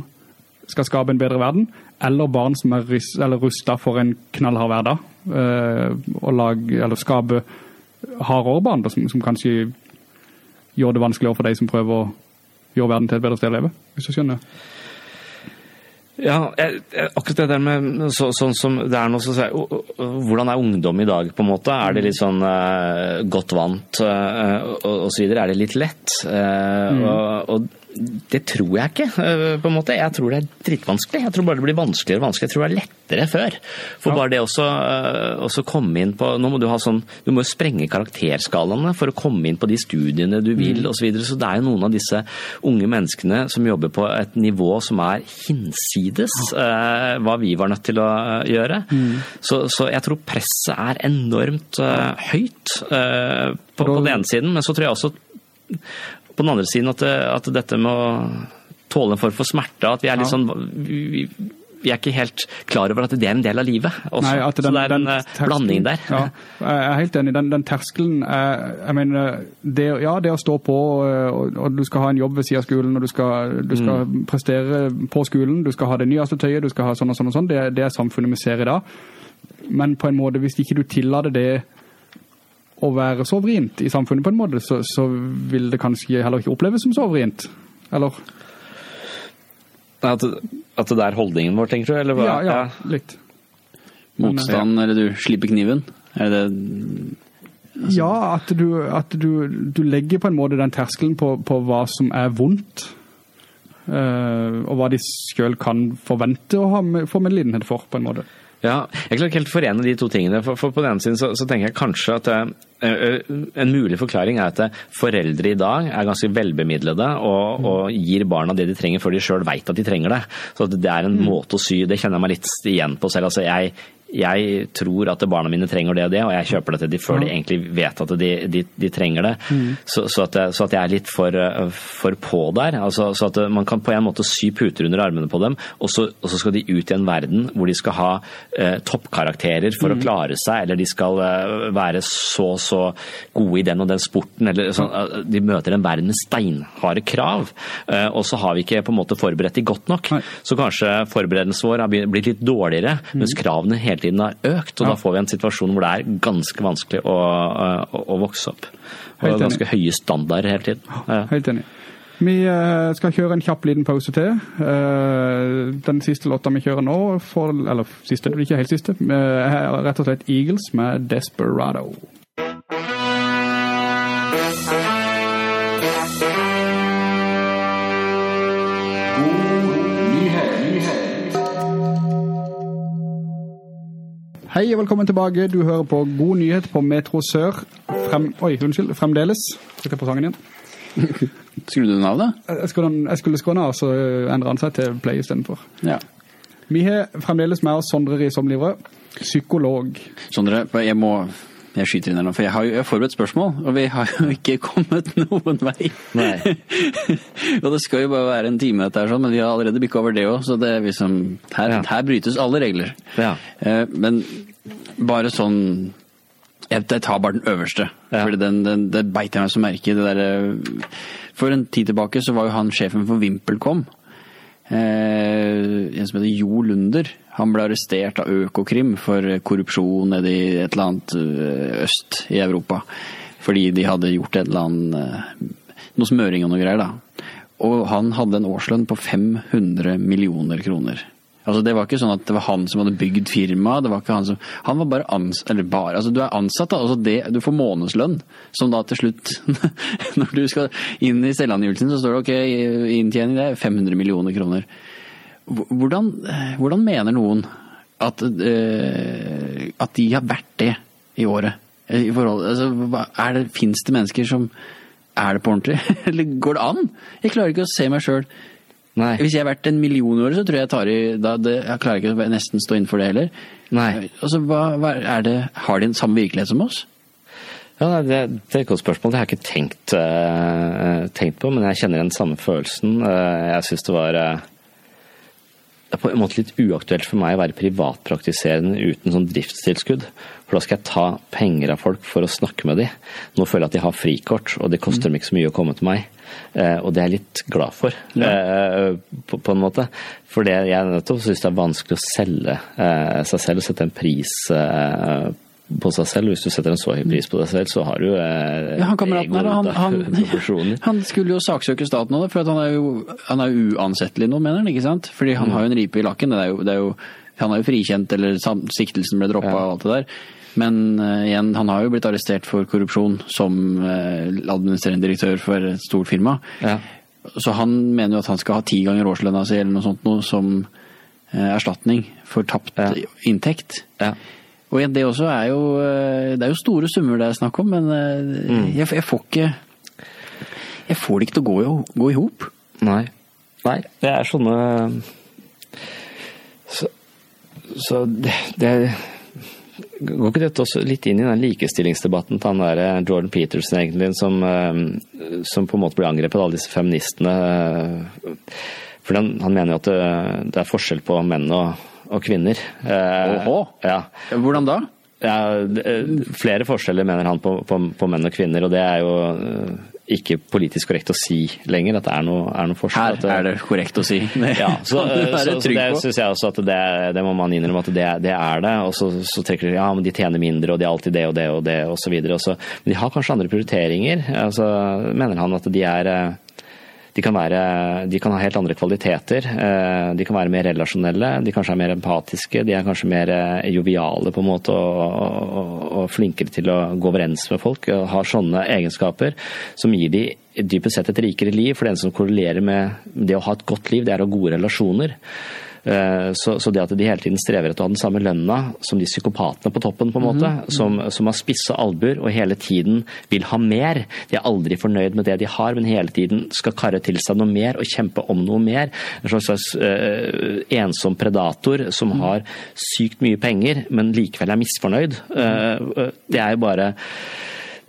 skal skape en bedre verden, eller barn som er rustet for en knallhard hverdag. eh, og lage, eller skape hardere barn som, som kanskje gjør det vanskeligere for de som prøver å gjøre verden til et bedre sted å leve. Hvis du skjønner? Ja, jeg, jeg, akkurat det der med så, sånn som det er noe så, sier jeg, Hvordan er ungdom i dag, på en måte? Er det litt sånn eh, godt vant eh, og, og så videre? Er det litt lett? Eh, og, og det tror jeg ikke, eh, på en måte. Jeg tror det er drittvanskelig. Jeg tror bare det blir vanskeligere og vanskeligere. Jeg tror det er lettere før. For bare det også, eh, også komme inn på Nå må du ha sånn Du må jo sprenge karakterskalaene for å komme inn på de studiene du vil, og så videre. Så det er jo noen av disse unge menneskene som jobber på et nivå som er hinsides eh, hva vi var nødt til å gjøre. gjøre. Så, så jeg tror presset er enormt høyt på, på den ene siden, men så tror jeg også på den andre siden at, at dette med å tåle en form for smerte, at vi er litt Ja. sånn vi, vi- er ikke helt klar over at det er en del av livet også. Nei, at så det er en eh, terskelen- blanding der. Ja, jeg er helt enig. Den, den terskelen er, jeg mener, det, Ja, det å stå på, eh, og, og du skal ha en jobb ved siden av skolen, og du skal, du skal Mm. prestere på skolen, du skal ha det nyeste tøyet, du skal ha sånn og sånn og sånn. Det, det er samfunnet vi ser i dag. Men på en måte, hvis ikke du tillater det å være så vrient i samfunnet på en måte, så, så vil det kanskje heller ikke oppleves som så vrient. Eller? At, at det er holdningen vår, tenker du? Eller hva? Ja, ja, litt. Motstand, eller du slipper kniven? Er det det Ja, at du, at du, du legger på en måte den terskelen på, på hva som er vondt. uh, og hva de selv kan forvente å ha med, få medlidenhet for, på en måte. Ja, jeg klarer ikke helt forene de to tingene. For, for på den ene siden så, så tenker jeg kanskje at eh, en mulig forklaring er at eh, foreldre i dag er ganske velbemidlede og, og gir barna det de trenger før de sjøl veit at de trenger det. Så at det er en måte å sy Det kjenner jeg meg litt igjen på selv. Altså jeg, jeg tror at barna mine trenger det og det, og jeg kjøper det til de før de egentlig vet at de, de, de trenger det. Så, så, at, jeg- så at jeg er litt for, for på der. Altså, så at man kan på en måte sy puter under armene på dem, og så, og så skal de ut i en verden hvor de skal ha eh, toppkarakterer for å klare seg, eller de skal eh, være så så gode i den og den sporten. Eller, sånn, de møter en verden med steinharde krav, eh, og så har vi ikke på en måte forberedt de godt nok. Nei. Så kanskje forberedelsen vår har blitt litt dårligere, mens kravene hele tiden har økt. Og Ja. da får vi en situasjon hvor det er ganske vanskelig å, å, å vokse opp. Og Helt enig. ganske høye standarder hele tiden. Ja. Helt enig. Vi eh, skal kjøre en kjapp liten pause til. Eh, den siste låta vi kjører nå, for, eller siste, ikke helt siste, eh, er rett og slett Eagles med Desperado. Hei og velkommen tilbake. Du hører på God nyhet på Metro Sør. Frem, oi, unnskyld, fremdeles. Jeg på sangen igjen? Skulle du den av, da? Jeg skulle, jeg skulle den av, så endrer han seg til play istedenfor. Ja. Vi har fremdeles med oss Sondre Risomlivre, psykolog. Sondre, jeg må jeg skyter inn her nå, for jeg har jo jeg har forberedt spørsmål, og vi har jo ikke kommet noen vei. Og det skal jo bare være en time dette her, sånn, men vi har allerede bykket over det også, så det er liksom, her, Ja. her brytes alle regler. Ja. Eh, men bare sånn Jeg, jeg tar bare den øverste, Ja. for den, den, det beit jeg meg så merke i. Eh, for en tid tilbake så var jo han sjefen for VimpelCom. Eh, en som heter Jo Lunder. Han ble arrestert av Økokrim for korrupsjon nede i et eller annet eh, øst i Europa. Fordi de hadde gjort et eller annet eh, Noe smøring og noe greier, da. Og han hadde en årslønn på 500 millioner kroner. Altså Det var ikke sånn at det var han som hadde bygd firmaet. Han som, han var bare ansatt, eller bare, altså Du er ansatt, da. altså det, Du får månedslønn, som da til slutt Når du skal inn i selvangivelsen, så står det ok, inntjening det er 500 millioner kroner. Hvordan, hvordan mener noen at, uh, at de har vært det i året? I forhold, altså, Fins det mennesker som er det på ordentlig? Eller går det an? Jeg klarer ikke å se meg sjøl. Nei. Hvis jeg har vært en million år, så tror jeg jeg tar i da, det, Jeg klarer ikke å nesten stå innenfor det heller. Nei. Altså, hva, hva er det, Har de en samme virkelighet som oss? Ja, nei, det, det er et godt spørsmål. Det har jeg ikke tenkt, uh, tenkt på, men jeg kjenner den samme følelsen. Uh, jeg syns det var eh, Det er på en måte litt uaktuelt for meg å være privatpraktiserende uten sånn driftstilskudd. For da skal jeg ta penger av folk for å snakke med dem. Nå føler jeg at de har frikort, og det koster dem ikke så mye å komme til meg. Eh, og det er jeg litt glad for, ja. på, på en måte. For jeg nettopp syns det er vanskelig å selge eh, seg selv og sette en pris eh, på seg selv. Hvis du setter en så høy pris på deg selv, så har du eh, Ja, han kameraten her, han, han, han skulle jo saksøke staten av det, for han er jo han er jo uansettelig nå, mener han, ikke sant? Fordi han har jo en ripe i lakken. Det er jo, det er jo, han er jo frikjent, eller siktelsen ble droppa Ja. og alt det der. Men uh, igjen, han har jo blitt arrestert for korrupsjon som uh, administrerende direktør for et stort firma. Ja. Så han mener jo at han skal ha ti ganger årslønna si eller noe sånt noe som uh, erstatning for tapt inntekt. Ja. Og det også er jo eh, Det er jo store summer det er snakk om, men mm. jeg, jeg får ikke Jeg får det ikke til å gå i, gå i hop. Nei. Nei, det er sånne Så, så det, det Går ikke dette også litt inn i den likestillingsdebatten til han der eh, Jordan Peterson, egentlig, som, eh, som på en måte blir angrepet av alle disse feministene? eh, For han, han mener jo at det, det er forskjell på menn og, og kvinner. Eh, Åhå. Ja. Hvordan da? Ja, eh, flere forskjeller mener han på, på, på menn og kvinner, og det er jo eh, ikke politisk korrekt å si lenger at det er noe, er noe forskjell. Her er det korrekt å si. Ja, så, så, så det syns jeg også at det, det må man innrømme at det, det er det. Og så, så trekker de ja, men de tjener mindre, og de er alltid det og det og det videre. Men de har kanskje andre prioriteringer. Altså, mener han at de er de kan, være, de kan ha helt andre kvaliteter. eh, De kan være mer relasjonelle, de kanskje er mer empatiske, de er kanskje mer eh, joviale på en måte og, og, og flinkere til å gå overens med folk. og Har sånne egenskaper som gir de dypest sett et rikere liv. For den som korrelerer med det å ha et godt liv, det er å ha gode relasjoner. Eh, Så, så det at de hele tiden strever etter å ha den samme lønna som de psykopatene på toppen, på en måte, som, som har spisse albuer og hele tiden vil ha mer. De er aldri fornøyd med det de har, men hele tiden skal karre til seg noe mer og kjempe om noe mer. En slags, slags eh, ensom predator som har sykt mye penger, men likevel er misfornøyd. Uh, det er jo bare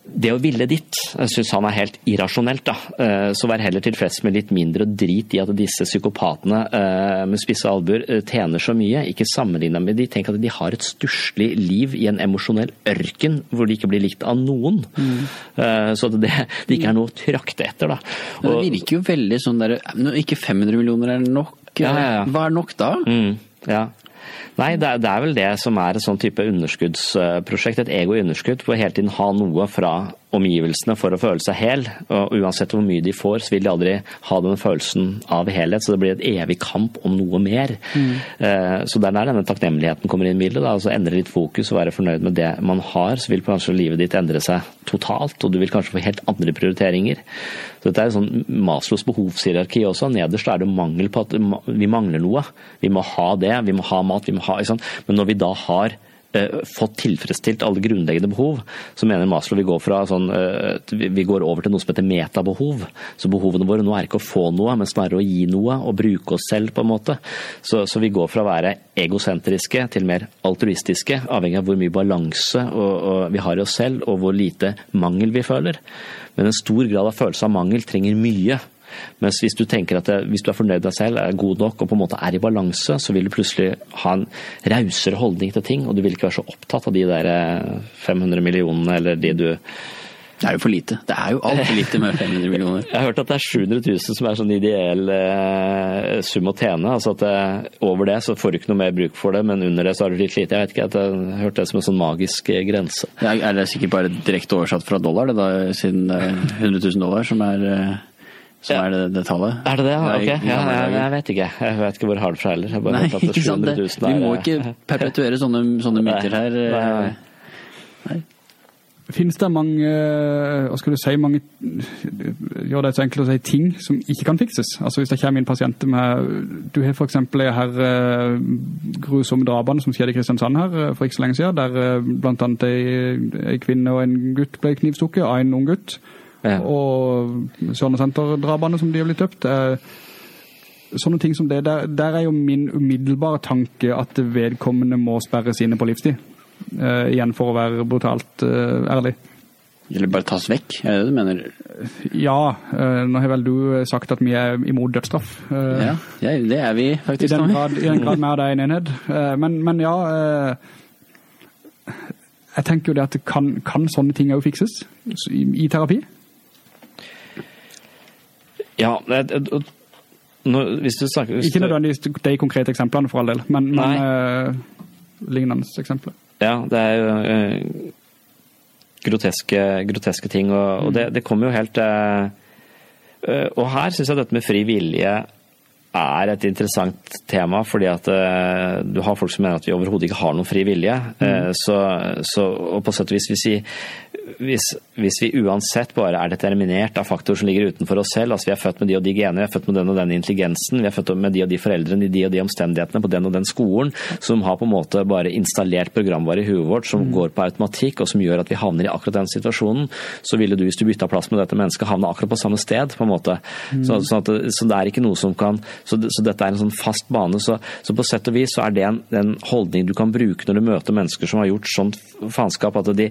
det å ville ditt jeg syns han er helt irrasjonelt. da. Eh, Så vær heller tilfreds med litt mindre drit i at disse psykopatene eh, med spisse albuer eh, tjener så mye. Ikke sammenligna med de. Tenk at de har et stusslig liv i en emosjonell ørken hvor de ikke blir likt av noen. Mm. Så at det, det ikke er noe å trakte etter. da. Og- det virker jo veldig sånn derre Ikke 500 millioner er nok. Ja, ja, ja. Hva er nok da? Mm, ja. Nei, det er, det er vel det som er et sånn type underskuddsprosjekt. Et ego i underskudd. For hele tiden ha noe fra omgivelsene for å føle seg hel. Og uansett hvor mye de får, så vil de aldri ha den følelsen av helhet. Så det blir et evig kamp om noe mer. Eh, Så det er der denne takknemligheten kommer inn i bildet. Altså endre litt fokus og være fornøyd med det man har. Så vil kanskje livet ditt endre seg totalt, og du vil kanskje få helt andre prioriteringer. Så dette er sånn Maslos behovshierarki også. Nederst er det mangel på at vi mangler noe. Vi må ha det, vi må ha mat, vi må ha? Men når vi da har fått tilfredsstilt alle grunnleggende behov, så mener Maslow vi går fra sånn eh, vi går over til noe som heter metabehov. Så behovene våre nå er ikke å få noe, men snarere å gi noe og bruke oss selv, på en måte. Så, så vi går fra å være egosentriske til mer altruistiske, avhengig av hvor mye balanse og, og vi har i oss selv, og hvor lite mangel vi føler. Men en stor grad av følelse av mangel trenger mye. Mens hvis du tenker at det, hvis du er fornøyd med deg selv, er god nok og på en måte er i balanse, så vil du plutselig ha en rausere holdning til ting, og du vil ikke være så opptatt av de der eh, 500 millionene eller de du Det er jo for lite. Det er jo altfor lite med 500 millioner. Jeg har hørt at det er 700 000 som er sånn ideell eh, sum å tjene. altså at det, Over det så får du ikke noe mer bruk for det, men under det så har du litt lite. Jeg vet ikke, at jeg har hørt det som en sånn magisk eh, grense. Det er, er det sikkert bare direkte oversatt fra dollar, det da, siden det er 100 000 dollar som er, eh, som Ja. er det, det tallet? Er det det? Ja, Ok, ja, jeg, jeg vet ikke. Jeg vet ikke hvor jeg har det fra heller. Jeg bare Nei, ikke sant. Det, vi må ikke perpetuere sånne, sånne myter her. eh. Nei, nei. Finnes det mange, eh, hva skal du si, mange, gjør det så enkelt å si, ting som ikke kan fikses? Altså hvis det kommer inn pasienter med, du har for eksempel de her eh, grusomme drapene som skjedde i Kristiansand her for ikke så lenge siden, der blant annet en, en kvinne og en gutt ble knivstukket av en ung gutt. Ja. Og Sørnesenter-drapene som de har blitt døpt. eh, sånne ting som det, der, der er jo min umiddelbare tanke at vedkommende må sperres inne på livstid. Uh, igjen for å være brutalt uh, ærlig. Eller bare tas vekk, er det det du mener? Ja, nå har vel du sagt at vi er imot dødsstraff. Ja, det er vi I faktisk. den grad, i den grad vi er det en enhet. Men, men ja Jeg tenker jo det at kan, kan sånne ting òg fikses i, i terapi? Ja, nå, hvis du snakker hvis Ikke nødvendigvis de konkrete eksemplene, for all del, men, men eh, lignende eksempler. Ja, det er jo uh, groteske, groteske ting, og, og det, det kommer jo helt eh, Og her syns jeg dette med fri vilje er et interessant tema, fordi at eh, du har folk som mener at vi overhodet ikke har noen fri vilje. Mm. så, så, og på sett og vis, hvis vi, hvis, hvis vi uansett bare er determinert av faktorer som ligger utenfor oss selv, altså vi er født med de og de gener, vi er født med den og den intelligensen, vi er født med de og de foreldrene, de og de omstendighetene på den og den skolen, som har på en måte bare installert programvare i huet vårt som går på automatikk, og som gjør at vi havner i akkurat den situasjonen, så ville du, hvis du bytta plass med dette mennesket, havne akkurat på samme sted, på en måte. Så, sånn at, så det er ikke noe som kan Så, det- så dette er en sånn fast bane. Så, så på sett og vis så er det en, en holdning du kan bruke når du møter mennesker som har gjort sånt faenskap, at de,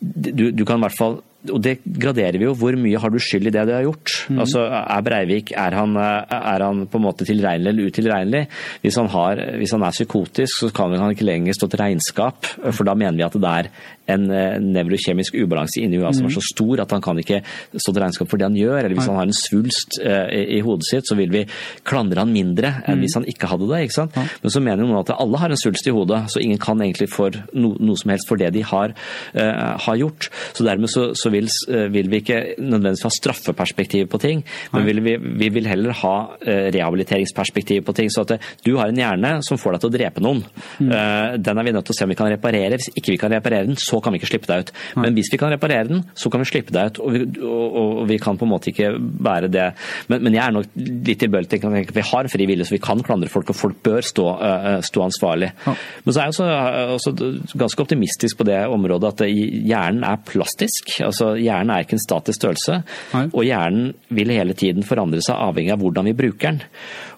du, du kan i hvert fall og det graderer vi jo. Hvor mye har du skyld i det du har gjort? Altså, Er Breivik er han, er han på en måte tilregnelig eller utilregnelig? Hvis han, har, hvis han er psykotisk, så kan han ikke lenger stå til regnskap, for da mener vi at det er en eh, nevrokjemisk ubalanse inni huet som er så stor at han kan ikke stå til regnskap for det han gjør. Eller hvis han har en svulst eh, i, i hodet sitt, så vil vi klandre han mindre enn hvis han ikke hadde det. ikke sant? Men så mener jo noen at alle har en svulst i hodet, så ingen kan egentlig for no, noe som helst for det de har, uh, har gjort. Så dermed så, så vil, eh, vil vi ikke nødvendigvis ha straffeperspektiv på ting, men vil vi, vi vil heller ha eh, rehabiliteringsperspektiv på ting. Så at eh, du har en hjerne som får deg til å drepe noen. Mm. Den er vi nødt til å se om vi kan reparere. Hvis ikke vi kan reparere den, så kan vi ikke slippe deg ut. Men hvis vi kan reparere den, så kan vi slippe deg ut. Og vi, og, og vi kan på en måte ikke bære det. Men, men jeg er nok litt tilbøyelig til å tenke at vi har fri vilje, så vi kan klandre folk, og folk bør stå, stå ansvarlig. Men så er jeg også, også ganske optimistisk på det området at hjernen er plastisk. Altså Hjernen er ikke en statisk størrelse, Nei. og hjernen vil hele tiden forandre seg avhengig av hvordan vi bruker den.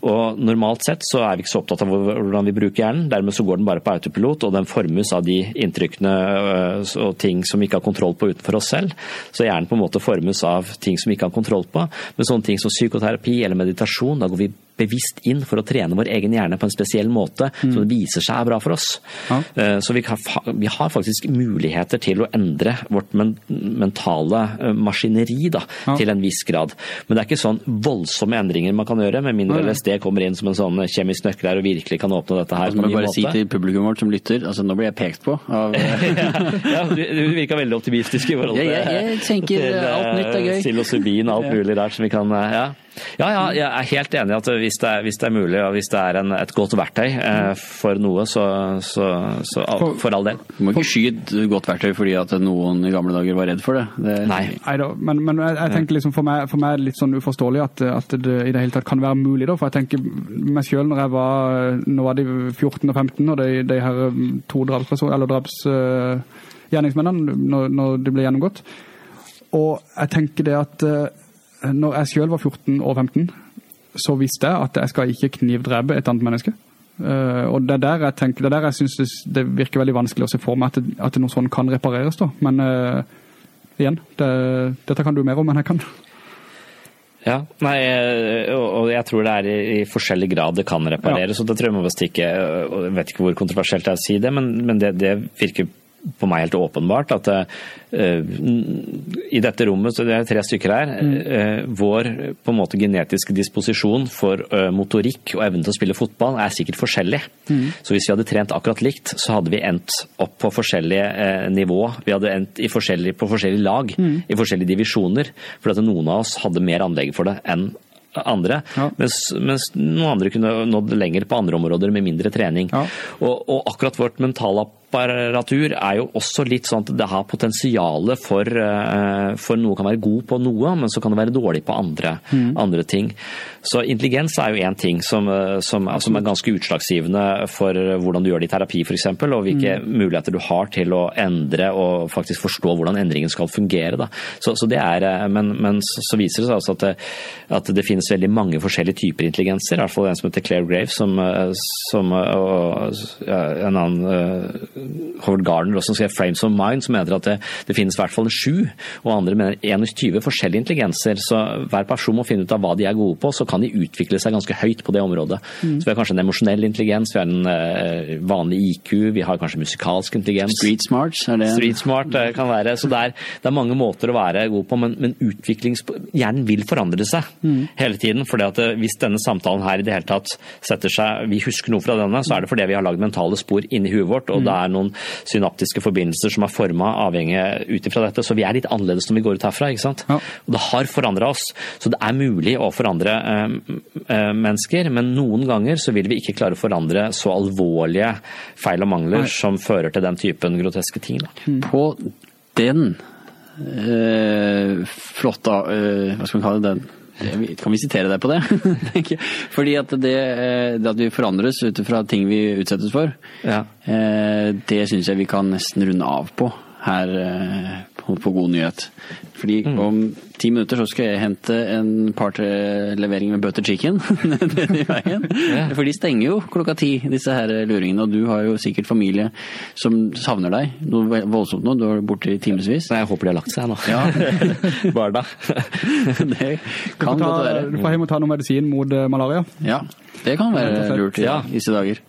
Og Normalt sett så er vi ikke så opptatt av hvordan vi bruker hjernen, dermed så går den bare på autopilot, og den formes av de inntrykkene øh, og ting som vi ikke har kontroll på utenfor oss selv. Så hjernen på en måte formes av ting som vi ikke har kontroll på. Men sånne ting som psykoterapi eller meditasjon, da går vi bevisst inn for å trene vår egen hjerne på en spesiell måte som det viser seg er bra for oss. Ja. Eh, Så vi har, vi har faktisk muligheter til å endre vårt men, mentale eh, maskineri da, Ja. til en viss grad. Men det er ikke sånn voldsomme endringer man kan gjøre, med mindre Nei. LSD kommer inn som en sånn kjemisk nøkkel her og virkelig kan åpne dette her Så må bare måte. si til publikum vårt som lytter, altså nå blir jeg pekt på av ja, du, du virka veldig optimistisk i forhold til, Jeg- jeg- jeg tenker til, alt nytt er eh, gøy. Psilocybin og alt mulig rart som vi kan eh, ja. Ja, ja, jeg er helt enig i at hvis det er, hvis det er mulig, og hvis det er en, et godt verktøy eh, for noe, så, så, så for, for all del. Du må ikke skyte godt verktøy fordi at noen i gamle dager var redd for det. det Nei. Neida, men, men jeg, jeg tenker liksom for meg, for meg er det litt sånn uforståelig at, at det i det hele tatt kan være mulig. Da, for jeg tenker meg selv når jeg var nå var de 14 og 15, og de, de her to eller drapsgjerningsmennene, når, når de ble gjennomgått. Og jeg tenker det at eh, når jeg selv var 14 og 15, så visste jeg at jeg skal ikke knivdrepe et annet menneske. Eh, og det er der jeg tenker, det er der jeg synes det, det virker veldig vanskelig å se for meg at, det, at noe sånn kan repareres da. Men uh, igjen, det, dette kan du mer om enn jeg kan. Ja, nei, eh, og jeg tror det er i, forskjellig grad det kan repareres. og det tror Jeg må stikke, og jeg vet ikke hvor kontroversielt det er å si det, men, men det, det virker på meg helt åpenbart at uh, i dette rommet, så det er tre stykker her, uh, vår på en måte genetiske disposisjon for uh, motorikk og evnen til å spille fotball er sikkert forskjellig. Så hvis vi hadde trent akkurat likt, så hadde vi endt opp på forskjellige nivå. Vi hadde endt i forskjellig, på forskjellige lag, i forskjellige divisjoner. For at noen av oss hadde mer anlegg for det enn andre, Ja. mens, mens noen andre kunne nådd lenger på andre områder med mindre trening. Ja. Og, og akkurat vårt mentalapparatur er jo også litt sånn at det har potensialet for, eh, for noe kan være god på noe, men så kan det være dårlig på andre, Mm. andre ting. Så intelligens er jo én ting som, eh, som, som er ganske utslagsgivende for hvordan du gjør det i terapi f.eks., og hvilke Mm. muligheter du har til å endre og faktisk forstå hvordan endringen skal fungere. Da. Så, så det er, eh, men, men så viser det seg altså at det, at det finnes veldig mange forskjellige typer intelligenser. I hvert fall en som heter Claire Graves, som, eh, som eh, og en annen eh, Howard Gardner også, som skrev 'Frames of Mind', som mener at det, det finnes i hvert fall sju, og andre mener 21 forskjellige intelligenser. Så hver person må finne ut av hva de er gode på, så kan de utvikle seg ganske høyt på det området. Så vi har kanskje en emosjonell intelligens, vi har en uh, vanlig IQ, vi har kanskje musikalsk intelligens. Street smart, er det Street smart uh, kan være. Så det er, det er mange måter å være god på, men, men utviklings... Hjernen vil forandre seg hele tiden. For eh, Hvis denne samtalen her i det hele tatt setter seg Vi husker noe fra denne, så er det fordi vi har lagd mentale spor inni huet vårt, og det er noen synaptiske forbindelser som er forma avhengig ut ifra dette. Så vi er litt annerledes når vi går ut herfra. ikke sant? Ja. Og det har forandra oss. Så det er mulig å forandre eh, eh, mennesker, men noen ganger så vil vi ikke klare å forandre så alvorlige feil og mangler Nei. som fører til den typen groteske ting. Da. På den eh, flotte eh, Hva skal vi kalle det? den? Vet- Kan vi sitere deg på det? Fordi at det, eh, det at vi forandres ut fra ting vi utsettes for, Ja. eh, det syns jeg vi kan nesten runde av på her eh, på, på God nyhet. Fordi om ti minutter så skal jeg hente en partlevering med butter chicken i veien. For de stenger jo klokka ti, disse her luringene. Og du har jo sikkert familie som savner deg noe voldsomt nå. Du er borte i timevis. Så jeg håper de har lagt seg nå. Ja. Barna. det kan godt være. du får hjem og ta noe medisin mot eh, malaria. Ja, det kan være lurt i Ja. disse dager.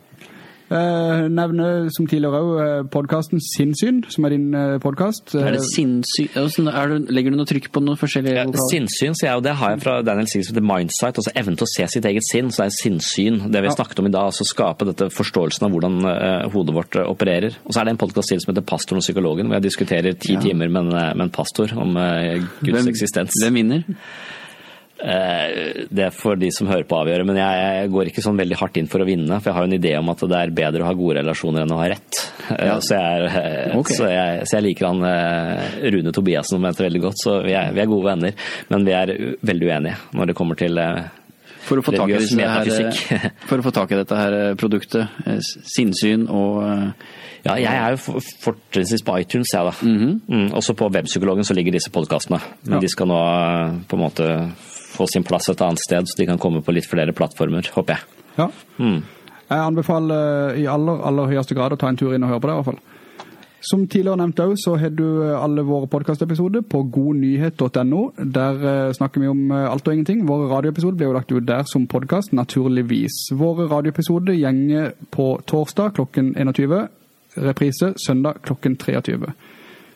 Eh, nevne som tidligere òg podkasten Sinnsyn, som er din eh, podkast. Er det Sinnsyn er det- Legger du noe trykk på noen forskjellige Ja, vokaler? Sinnssyn, sier jeg, og det har jeg fra Daniel som heter Mindsight. Altså evnen til å se sitt eget sinn. Så det er sinnssyn det vi har snakket om i dag. Altså skape dette forståelsen av hvordan uh, hodet vårt eh, opererer. Og så er det en podkast til som heter Pastoren og psykologen, hvor jeg diskuterer ti timer med en, eh, med en pastor om uh, Guds Hvem- eksistens. Hvem vinner? Eh, Det får de som hører på avgjøre, men jeg, går ikke sånn veldig hardt inn for å vinne. For jeg har jo en idé om at det er bedre å ha gode relasjoner enn å ha rett. Ja. Så, jeg, er, okay. Så, jeg, så jeg liker han eh, Rune Tobiassen som mente veldig godt, så vi er, vi er gode venner. Men vi er veldig uenige når det kommer til eh, For å her, for å få tak i dette her eh, produktet, sinnsyn og eh, Ja, jeg er jo for- fortrinnsvis på iTunes, jeg, da. mm, også på Webpsykologen så ligger disse podkastene. Men Ja. de skal nå eh, på en måte få sin plass et annet sted, så de kan komme på litt flere plattformer, håper jeg. Ja. Mm. Jeg anbefaler eh, i aller, aller høyeste grad å ta en tur inn og høre på det, i hvert fall. Som tidligere nevnt òg, så har du eh, alle våre podcastepisoder på godnyhet.no. Der eh, snakker vi om alt og ingenting. Våre radioepisoder blir jo lagt ut der som podcast, naturligvis. Våre radioepisoder gjenger på torsdag klokken 21, reprise søndag klokken 23.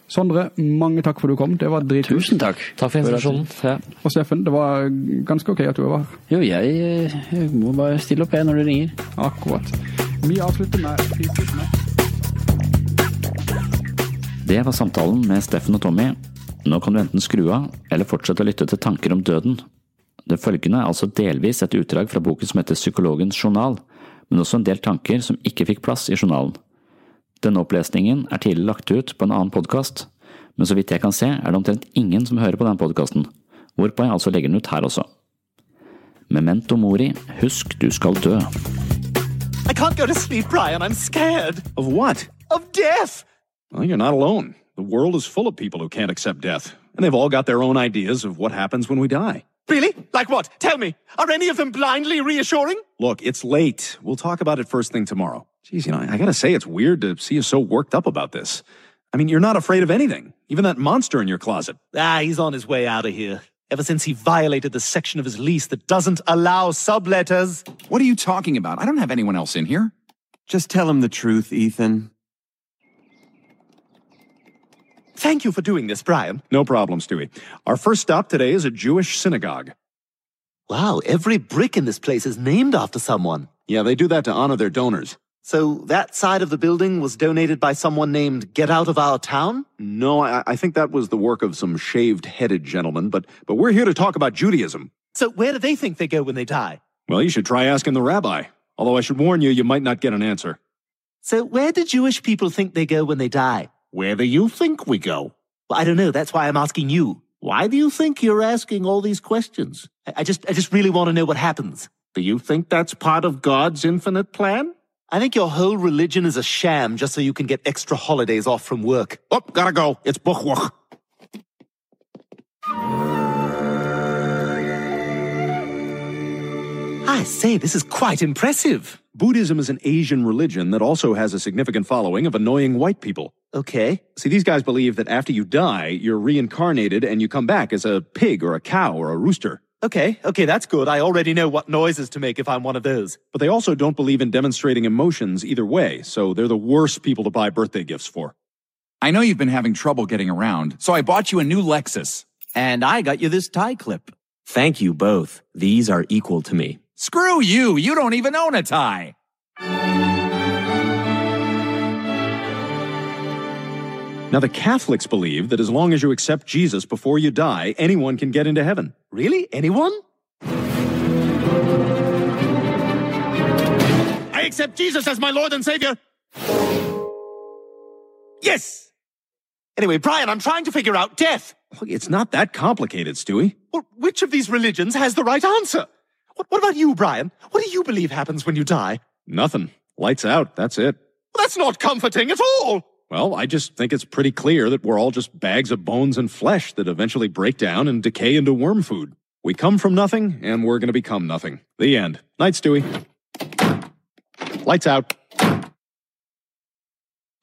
Sondre, mange takk for du kom. Det var dritkult. Tusen takk. Takk for invitasjonen. Ja. Og Steffen, det var ganske ok at du var her. Jo, jeg, eh, jeg må bare stille opp jeg når du ringer. Akkurat. Vi avslutter med. Det var samtalen med Steffen og Tommy. Nå kan du enten skru av, eller fortsette å lytte til tanker om døden. Det følgende er altså delvis et utdrag fra boken som heter Psykologens journal, men også en del tanker som ikke fikk plass i journalen. Denne opplesningen er tidligere lagt ut på en annen podkast, men så vidt jeg kan se er det omtrent ingen som hører på den podkasten, hvorpå jeg altså legger den ut her også. Memento mori, husk du skal dø. I can't go to sleep, Brian. I'm scared. Of what? Of death. Well, you're not alone. The world is full of people who can't accept death, and they've all got their own ideas of what happens when we die. Really? Like what? Tell me. Are any of them blindly reassuring? Look, it's late. We'll talk about it first thing tomorrow. Geez, you know, I gotta say, it's weird to see you so worked up about this. I mean, you're not afraid of anything, even that monster in your closet. Ah, he's on his way out of here. ever since he violated the section of his lease that doesn't allow subletters. What are you talking about? I don't have anyone else in here. Just tell him the truth, Ethan. Thank you for doing this, Brian. No problem, Stewie. Our first stop today is a Jewish synagogue. Wow, every brick in this place is named after someone. Yeah, they do that to honor their donors. So that side of the building was donated by someone named Get Out of Our Town? No, I, I think that was the work of some shaved-headed gentleman, but, but we're here to talk about Judaism. So where do they think they go when they die? Well, you should try asking the rabbi. Although I should warn you, you might not get an answer. So where do Jewish people think they go when they die? Where do you think we go? Well, I don't know. That's why I'm asking you. Why do you think you're asking all these questions? I, I just, I just really want to know what happens. Do you think that's part of God's infinite plan? I think your whole religion is a sham just so you can get extra holidays off from work. Oh, gotta go. It's Buchwach. I say, this is quite impressive. Buddhism is an Asian religion that also has a significant following of annoying white people. Okay. See, these guys believe that after you die, you're reincarnated and you come back as a pig or a cow or a rooster. Okay, okay, that's good. I already know what noises to make if I'm one of those. But they also don't believe in demonstrating emotions either way, so they're the worst people to buy birthday gifts for. I know you've been having trouble getting around, so I bought you a new Lexus. And I got you this tie clip. Thank you both. These are equal to me. Screw you! You don't even own a tie! Now, the Catholics believe that as long as you accept Jesus before you die, anyone can get into heaven. Really? Anyone? I accept Jesus as my Lord and Savior. Yes! Anyway, Brian, I'm trying to figure out death. It's not that complicated, Stewie. Well, which of these religions has the right answer? What, what about you, Brian? What do you believe happens when you die? Nothing. Lights out. That's it. Well, that's not comforting at all. Well, I just think it's pretty clear that we're all just bags of bones and flesh that eventually break down and decay into worm food. We come from nothing, and we're going to become nothing. The end. Night, Stewie. Lights out.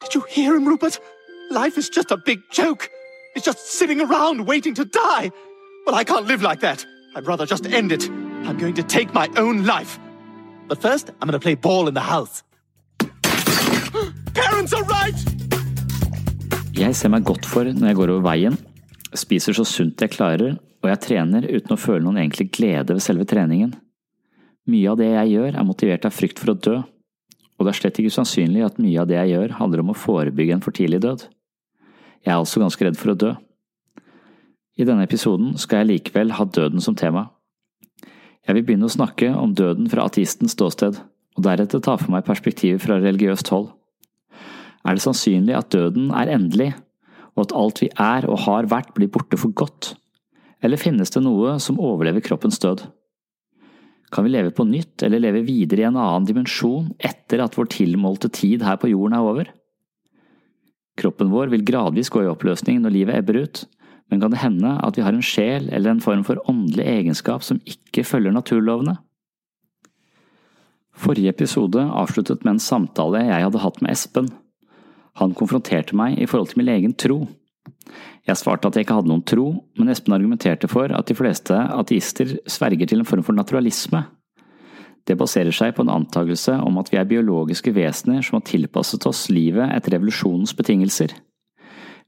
Did you hear him, Rupert? Life is just a big joke. It's just sitting around waiting to die. But I can't live like that. I'd rather just end it. I'm going to take my own life. But first, I'm going to play ball in the house. Parents are right! Jeg ser meg godt for når jeg går over veien, spiser så sunt jeg klarer, og jeg trener uten å føle noen egentlig glede ved selve treningen. Mye av det jeg gjør er motivert av frykt for å dø, og det er slett ikke usannsynlig at mye av det jeg gjør handler om å forebygge en for tidlig død. Jeg er altså ganske redd for å dø. I denne episoden skal jeg likevel ha døden som tema. Jeg vil begynne å snakke om døden fra ateistens ståsted, og deretter ta for meg perspektivet fra religiøst hold. Er det sannsynlig at døden er endelig, og at alt vi er og har vært blir borte for godt? Eller finnes det noe som overlever kroppens død? Kan vi leve på nytt eller leve videre i en annen dimensjon etter at vår tilmålte tid her på jorden er over? Kroppen vår vil gradvis gå i oppløsning når livet ebber ut, men kan det hende at vi har en sjel eller en form for åndelig egenskap som ikke følger naturlovene? Forrige episode avsluttet med en samtale jeg hadde hatt med Espen. Han konfronterte meg i forhold til min egen tro. Jeg svarte at jeg ikke hadde noen tro, men Espen argumenterte for at de fleste ateister sverger til en form for naturalisme. Det baserer seg på en antakelse om at vi er biologiske vesener som har tilpasset oss livet etter revolusjonens betingelser.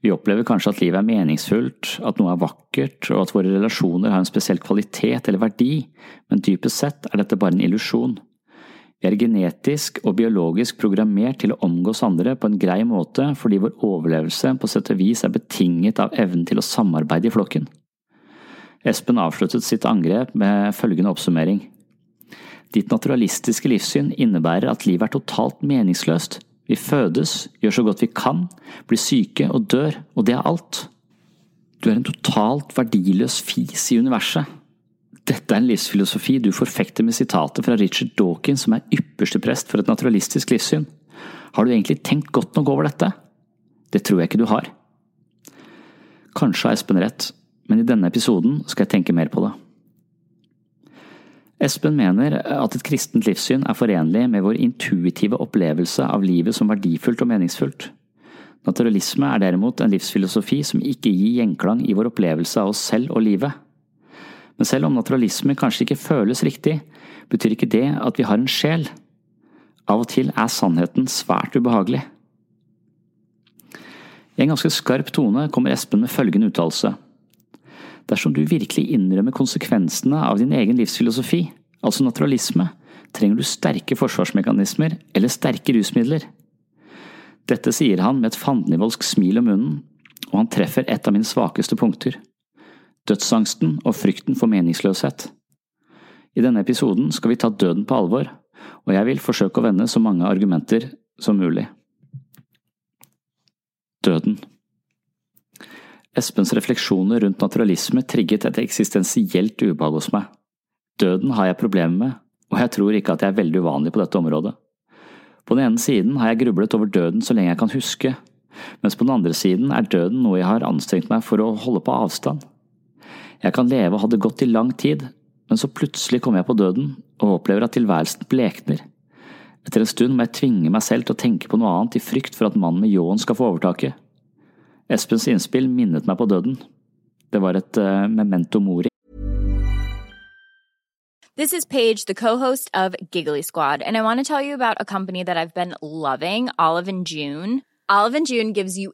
Vi opplever kanskje at livet er meningsfullt, at noe er vakkert, og at våre relasjoner har en spesiell kvalitet eller verdi, men dypest sett er dette bare en illusjon. Vi er genetisk og biologisk programmert til å omgås andre på en grei måte fordi vår overlevelse på sett og vis er betinget av evnen til å samarbeide i flokken. Espen avsluttet sitt angrep med følgende oppsummering. Ditt naturalistiske livssyn innebærer at livet er totalt meningsløst. Vi fødes, gjør så godt vi kan, blir syke og dør, og det er alt. Du er en totalt verdiløs fis i universet. Dette er en livsfilosofi du forfekter med sitatet fra Richard Dawkins, som er ypperste prest for et naturalistisk livssyn. Har du egentlig tenkt godt nok over dette? Det tror jeg ikke du har. Kanskje har Espen rett, men i denne episoden skal jeg tenke mer på det. Espen mener at et kristent livssyn er forenlig med vår intuitive opplevelse av livet som verdifullt og meningsfullt. Naturalisme er derimot en livsfilosofi som ikke gir gjenklang i vår opplevelse av oss selv og livet. Men selv om naturalisme kanskje ikke føles riktig, betyr ikke det at vi har en sjel. Av og til er sannheten svært ubehagelig. I en ganske skarp tone kommer Espen med følgende uttalelse. Dersom du virkelig innrømmer konsekvensene av din egen livsfilosofi, altså naturalisme, trenger du sterke forsvarsmekanismer eller sterke rusmidler. Dette sier han med et fandenivoldsk smil om munnen, og han treffer et av mine svakeste punkter. Dødsangsten og frykten for meningsløshet. I denne episoden skal vi ta døden på alvor, og jeg vil forsøke å vende så mange argumenter som mulig. Døden Espens refleksjoner rundt naturalisme trigget et eksistensielt ubehag hos meg. Døden har jeg problemer med, og jeg tror ikke at jeg er veldig uvanlig på dette området. På den ene siden har jeg grublet over døden så lenge jeg kan huske, mens på den andre siden er døden noe jeg har anstrengt meg for å holde på avstand. Jeg kan leve og ha det godt i lang tid, men så plutselig kommer jeg på døden og opplever at tilværelsen blekner. Etter en stund må jeg tvinge meg selv til å tenke på noe annet i frykt for at mannen med ljåen skal få overtaket. Espens innspill minnet meg på døden. Det var et uh, memento mori. This is Paige, the co-host of Giggly Squad, and I want to tell you about a company that I've been loving, Olive and June. Olive and June gives you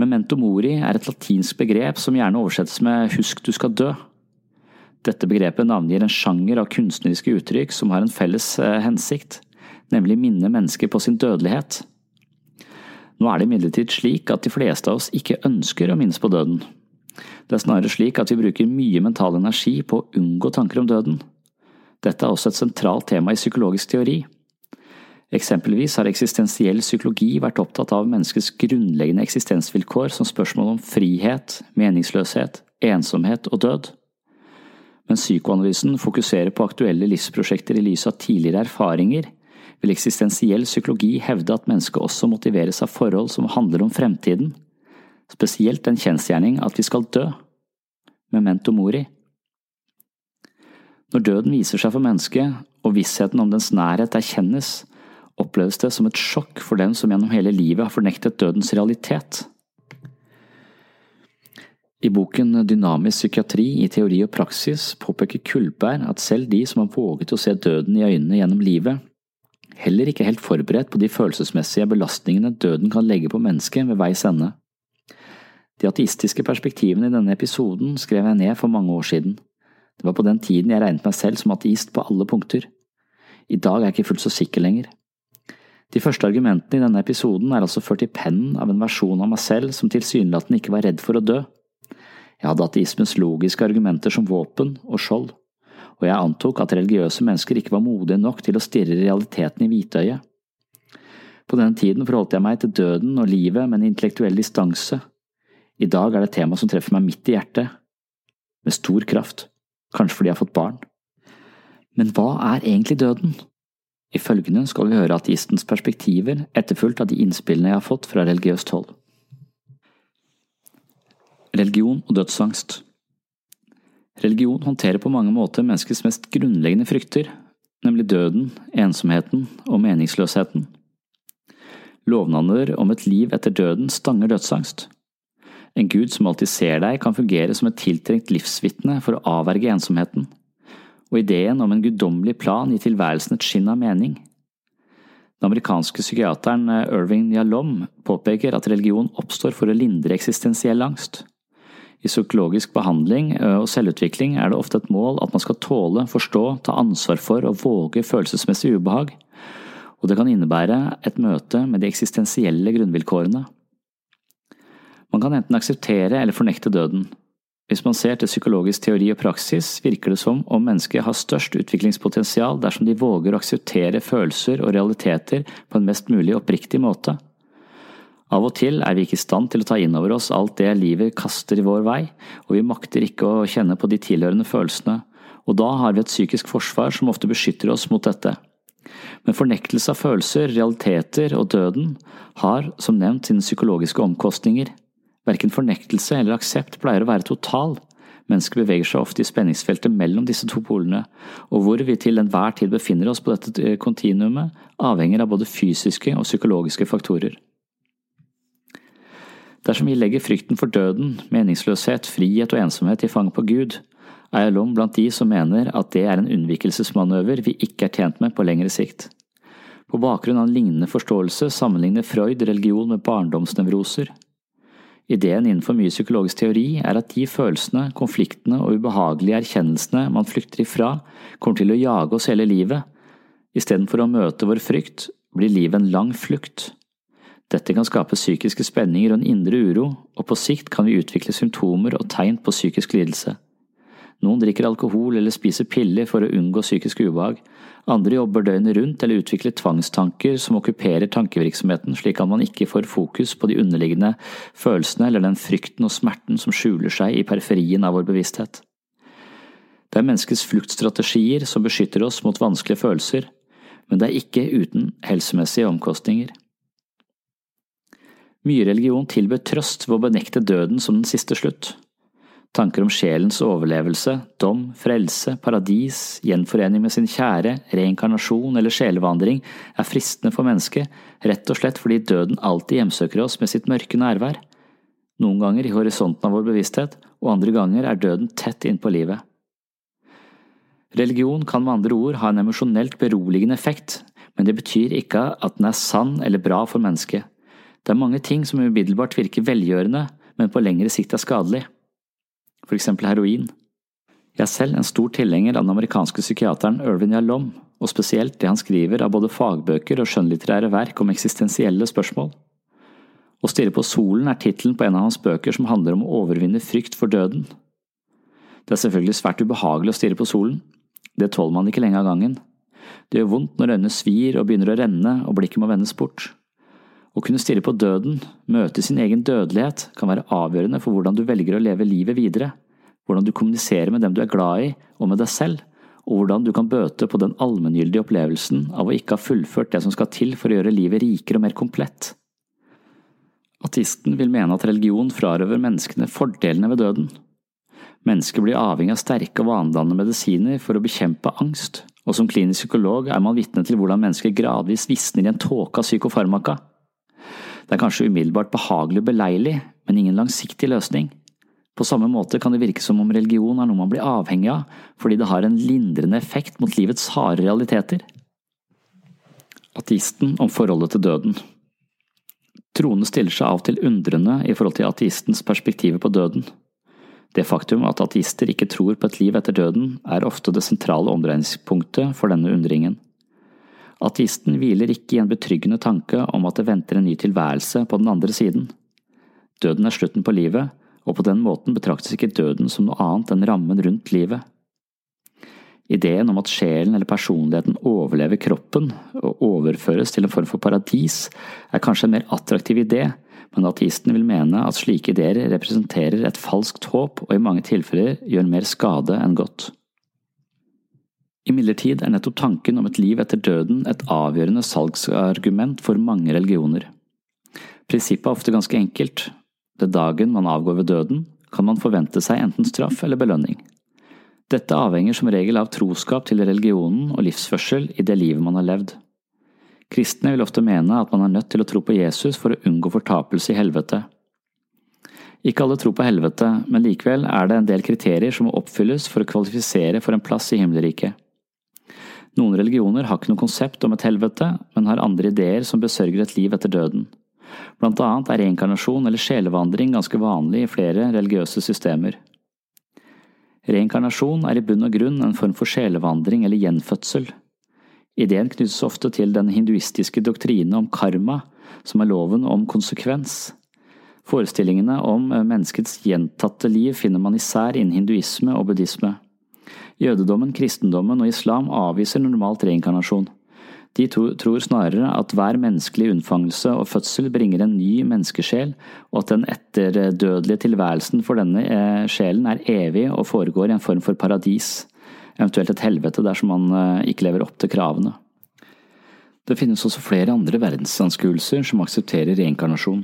Memento mori er et latinsk begrep som gjerne oversettes med husk du skal dø. Dette begrepet navngir en sjanger av kunstneriske uttrykk som har en felles eh, hensikt, nemlig minne mennesker på sin dødelighet. Nå er det imidlertid slik at de fleste av oss ikke ønsker å minnes på døden. Det er snarere slik at vi bruker mye mental energi på å unngå tanker om døden. Dette er også et sentralt tema i psykologisk teori. Eksempelvis har eksistensiell psykologi vært opptatt av menneskets grunnleggende eksistensvilkår som spørsmål om frihet, meningsløshet, ensomhet og død. Men psykoanalysen fokuserer på aktuelle livsprosjekter i lys av tidligere erfaringer, vil eksistensiell psykologi hevde at mennesket også motiveres av forhold som handler om fremtiden, spesielt den kjensgjerning at vi skal dø. Memento mori. Når døden viser seg for mennesket, og vissheten om dens nærhet erkjennes, oppleves det som et sjokk for den som gjennom hele livet har fornektet dødens realitet. I boken Dynamisk psykiatri i teori og praksis påpeker Kullberg at selv de som har våget å se døden i øynene gjennom livet, heller ikke helt forberedt på de følelsesmessige belastningene døden kan legge på mennesket ved veis ende. De ateistiske perspektivene i denne episoden skrev jeg ned for mange år siden. Det var på den tiden jeg regnet meg selv som ateist på alle punkter. I dag er jeg ikke fullt så sikker lenger. De første argumentene i denne episoden er altså ført i pennen av en versjon av meg selv som tilsynelatende ikke var redd for å dø. Jeg hadde ateismens logiske argumenter som våpen og skjold, og jeg antok at religiøse mennesker ikke var modige nok til å stirre realiteten i hvitøyet. På denne tiden forholdt jeg meg til døden og livet med en intellektuell distanse. I dag er det et tema som treffer meg midt i hjertet, med stor kraft. kanskje fordi jeg har fått barn. Men hva er egentlig døden? I følgende skal vi høre ateistens perspektiver, etterfulgt av de innspillene jeg har fått fra religiøst hold. Religion og dødsangst Religion håndterer på mange måter menneskets mest grunnleggende frykter, nemlig døden, ensomheten og meningsløsheten. Lovnader om et liv etter døden stanger dødsangst. En gud som alltid ser deg, kan fungere som et tiltrengt livsvitne for å avverge ensomheten og ideen om en guddommelig plan gir tilværelsen et skinn av mening. Den amerikanske psykiateren eh, Irving Yalom påpeker at religion oppstår for å lindre eksistensiell angst. I psykologisk behandling eh, og selvutvikling er det ofte et mål at man skal tåle, forstå, ta ansvar for og våge følelsesmessig ubehag, og det kan innebære et møte med de eksistensielle grunnvilkårene. Man kan enten akseptere eller fornekte døden, hvis man ser til psykologisk teori og praksis, virker det som om mennesket har størst utviklingspotensial dersom de våger å akseptere følelser og realiteter på en mest mulig oppriktig måte. Av og til er vi ikke i stand til å ta inn over oss alt det livet kaster i vår vei, og vi makter ikke å kjenne på de tilhørende følelsene, og da har vi et psykisk forsvar som ofte beskytter oss mot dette. Men fornektelse av følelser, realiteter og døden har, som nevnt, sine psykologiske omkostninger. Verken fornektelse eller aksept pleier å være total. Mennesker beveger seg ofte i spenningsfeltet mellom disse to polene, og hvor vi til enhver tid befinner oss på dette eh, kontinuumet, avhenger av både fysiske og psykologiske faktorer. Dersom vi legger frykten for døden, meningsløshet, frihet og ensomhet i fanget på Gud, er jeg lom blant de som mener at det er en unnvikelsesmanøver vi ikke er tjent med på lengre sikt. På bakgrunn av en lignende forståelse sammenligner Freud religion med barndomsnevroser. Ideen innenfor mye psykologisk teori er at de følelsene, konfliktene og ubehagelige erkjennelsene man flykter ifra, kommer til å jage oss hele livet. Istedenfor å møte vår frykt, blir livet en lang flukt. Dette kan skape psykiske spenninger og en indre uro, og på sikt kan vi utvikle symptomer og tegn på psykisk lidelse. Noen drikker alkohol eller spiser piller for å unngå psykisk ubehag, andre jobber døgnet rundt eller utvikler tvangstanker som okkuperer tankevirksomheten slik at man ikke får fokus på de underliggende følelsene eller den frykten og smerten som skjuler seg i periferien av vår bevissthet. Det er menneskets fluktstrategier som beskytter oss mot vanskelige følelser, men det er ikke uten helsemessige omkostninger. Mye religion tilbød trøst ved å benekte døden som den siste slutt. Tanker om sjelens overlevelse, dom, frelse, paradis, gjenforening med sin kjære, reinkarnasjon eller sjelevandring er fristende for mennesket, rett og slett fordi døden alltid hjemsøker oss med sitt mørke nærvær. Noen ganger i horisonten av vår bevissthet, og andre ganger er døden tett innpå livet. Religion kan med andre ord ha en emosjonelt beroligende effekt, men det betyr ikke at den er sann eller bra for mennesket. Det er mange ting som umiddelbart virker velgjørende, men på lengre sikt er skadelig for eksempel heroin. Jeg er selv en stor tilhenger av den amerikanske psykiateren Irvin Yalom, og spesielt det han skriver av både fagbøker og skjønnlitterære verk om eksistensielle spørsmål. Å stirre på solen er tittelen på en av hans bøker som handler om å overvinne frykt for døden. Det er selvfølgelig svært ubehagelig å stirre på solen. Det tåler man ikke lenge av gangen. Det gjør vondt når øynene svir og begynner å renne og blikket må vendes bort. Å kunne stirre på døden, møte sin egen dødelighet, kan være avgjørende for hvordan du velger å leve livet videre, hvordan du kommuniserer med dem du er glad i, og med deg selv, og hvordan du kan bøte på den allmenngyldige opplevelsen av å ikke ha fullført det som skal til for å gjøre livet rikere og mer komplett. Ateisten vil mene at religion frarøver menneskene fordelene ved døden. Mennesker blir avhengig av sterke og vanedannende medisiner for å bekjempe angst, og som klinisk psykolog er man vitne til hvordan mennesker gradvis visner i en tåke av psykofarmaka. Det er kanskje umiddelbart behagelig og beleilig, men ingen langsiktig løsning. På samme måte kan det virke som om religion er noe man blir avhengig av, fordi det har en lindrende effekt mot livets harde realiteter. Ateisten om forholdet til døden Troende stiller seg av og til undrende i forhold til ateistens perspektiver på døden. Det faktum at ateister ikke tror på et liv etter døden, er ofte det sentrale omdreiningspunktet for denne undringen. Ateisten hviler ikke i en betryggende tanke om at det venter en ny tilværelse på den andre siden. Døden er slutten på livet, og på den måten betraktes ikke døden som noe annet enn rammen rundt livet. Ideen om at sjelen eller personligheten overlever kroppen og overføres til en form for paradis, er kanskje en mer attraktiv idé, men ateisten vil mene at slike ideer representerer et falskt håp og i mange tilfeller gjør mer skade enn godt. Imidlertid er nettopp tanken om et liv etter døden et avgjørende salgsargument for mange religioner. Prinsippet er ofte ganske enkelt. Den dagen man avgår ved døden, kan man forvente seg enten straff eller belønning. Dette avhenger som regel av troskap til religionen og livsførsel i det livet man har levd. Kristne vil ofte mene at man er nødt til å tro på Jesus for å unngå fortapelse i helvete. Ikke alle tror på helvete, men likevel er det en del kriterier som må oppfylles for å kvalifisere for en plass i himmelriket. Noen religioner har ikke noe konsept om et helvete, men har andre ideer som besørger et liv etter døden. Blant annet er reinkarnasjon eller sjelevandring ganske vanlig i flere religiøse systemer. Reinkarnasjon er i bunn og grunn en form for sjelevandring eller gjenfødsel. Ideen knyttes ofte til den hinduistiske doktrine om karma, som er loven om konsekvens. Forestillingene om menneskets gjentatte liv finner man især innen hinduisme og buddhisme. Jødedommen, kristendommen og islam avviser normalt reinkarnasjon. De tror snarere at hver menneskelig unnfangelse og fødsel bringer en ny menneskesjel, og at den etterdødelige tilværelsen for denne eh, sjelen er evig og foregår i en form for paradis, eventuelt et helvete dersom man eh, ikke lever opp til kravene. Det finnes også flere andre verdensanskuelser som aksepterer reinkarnasjon.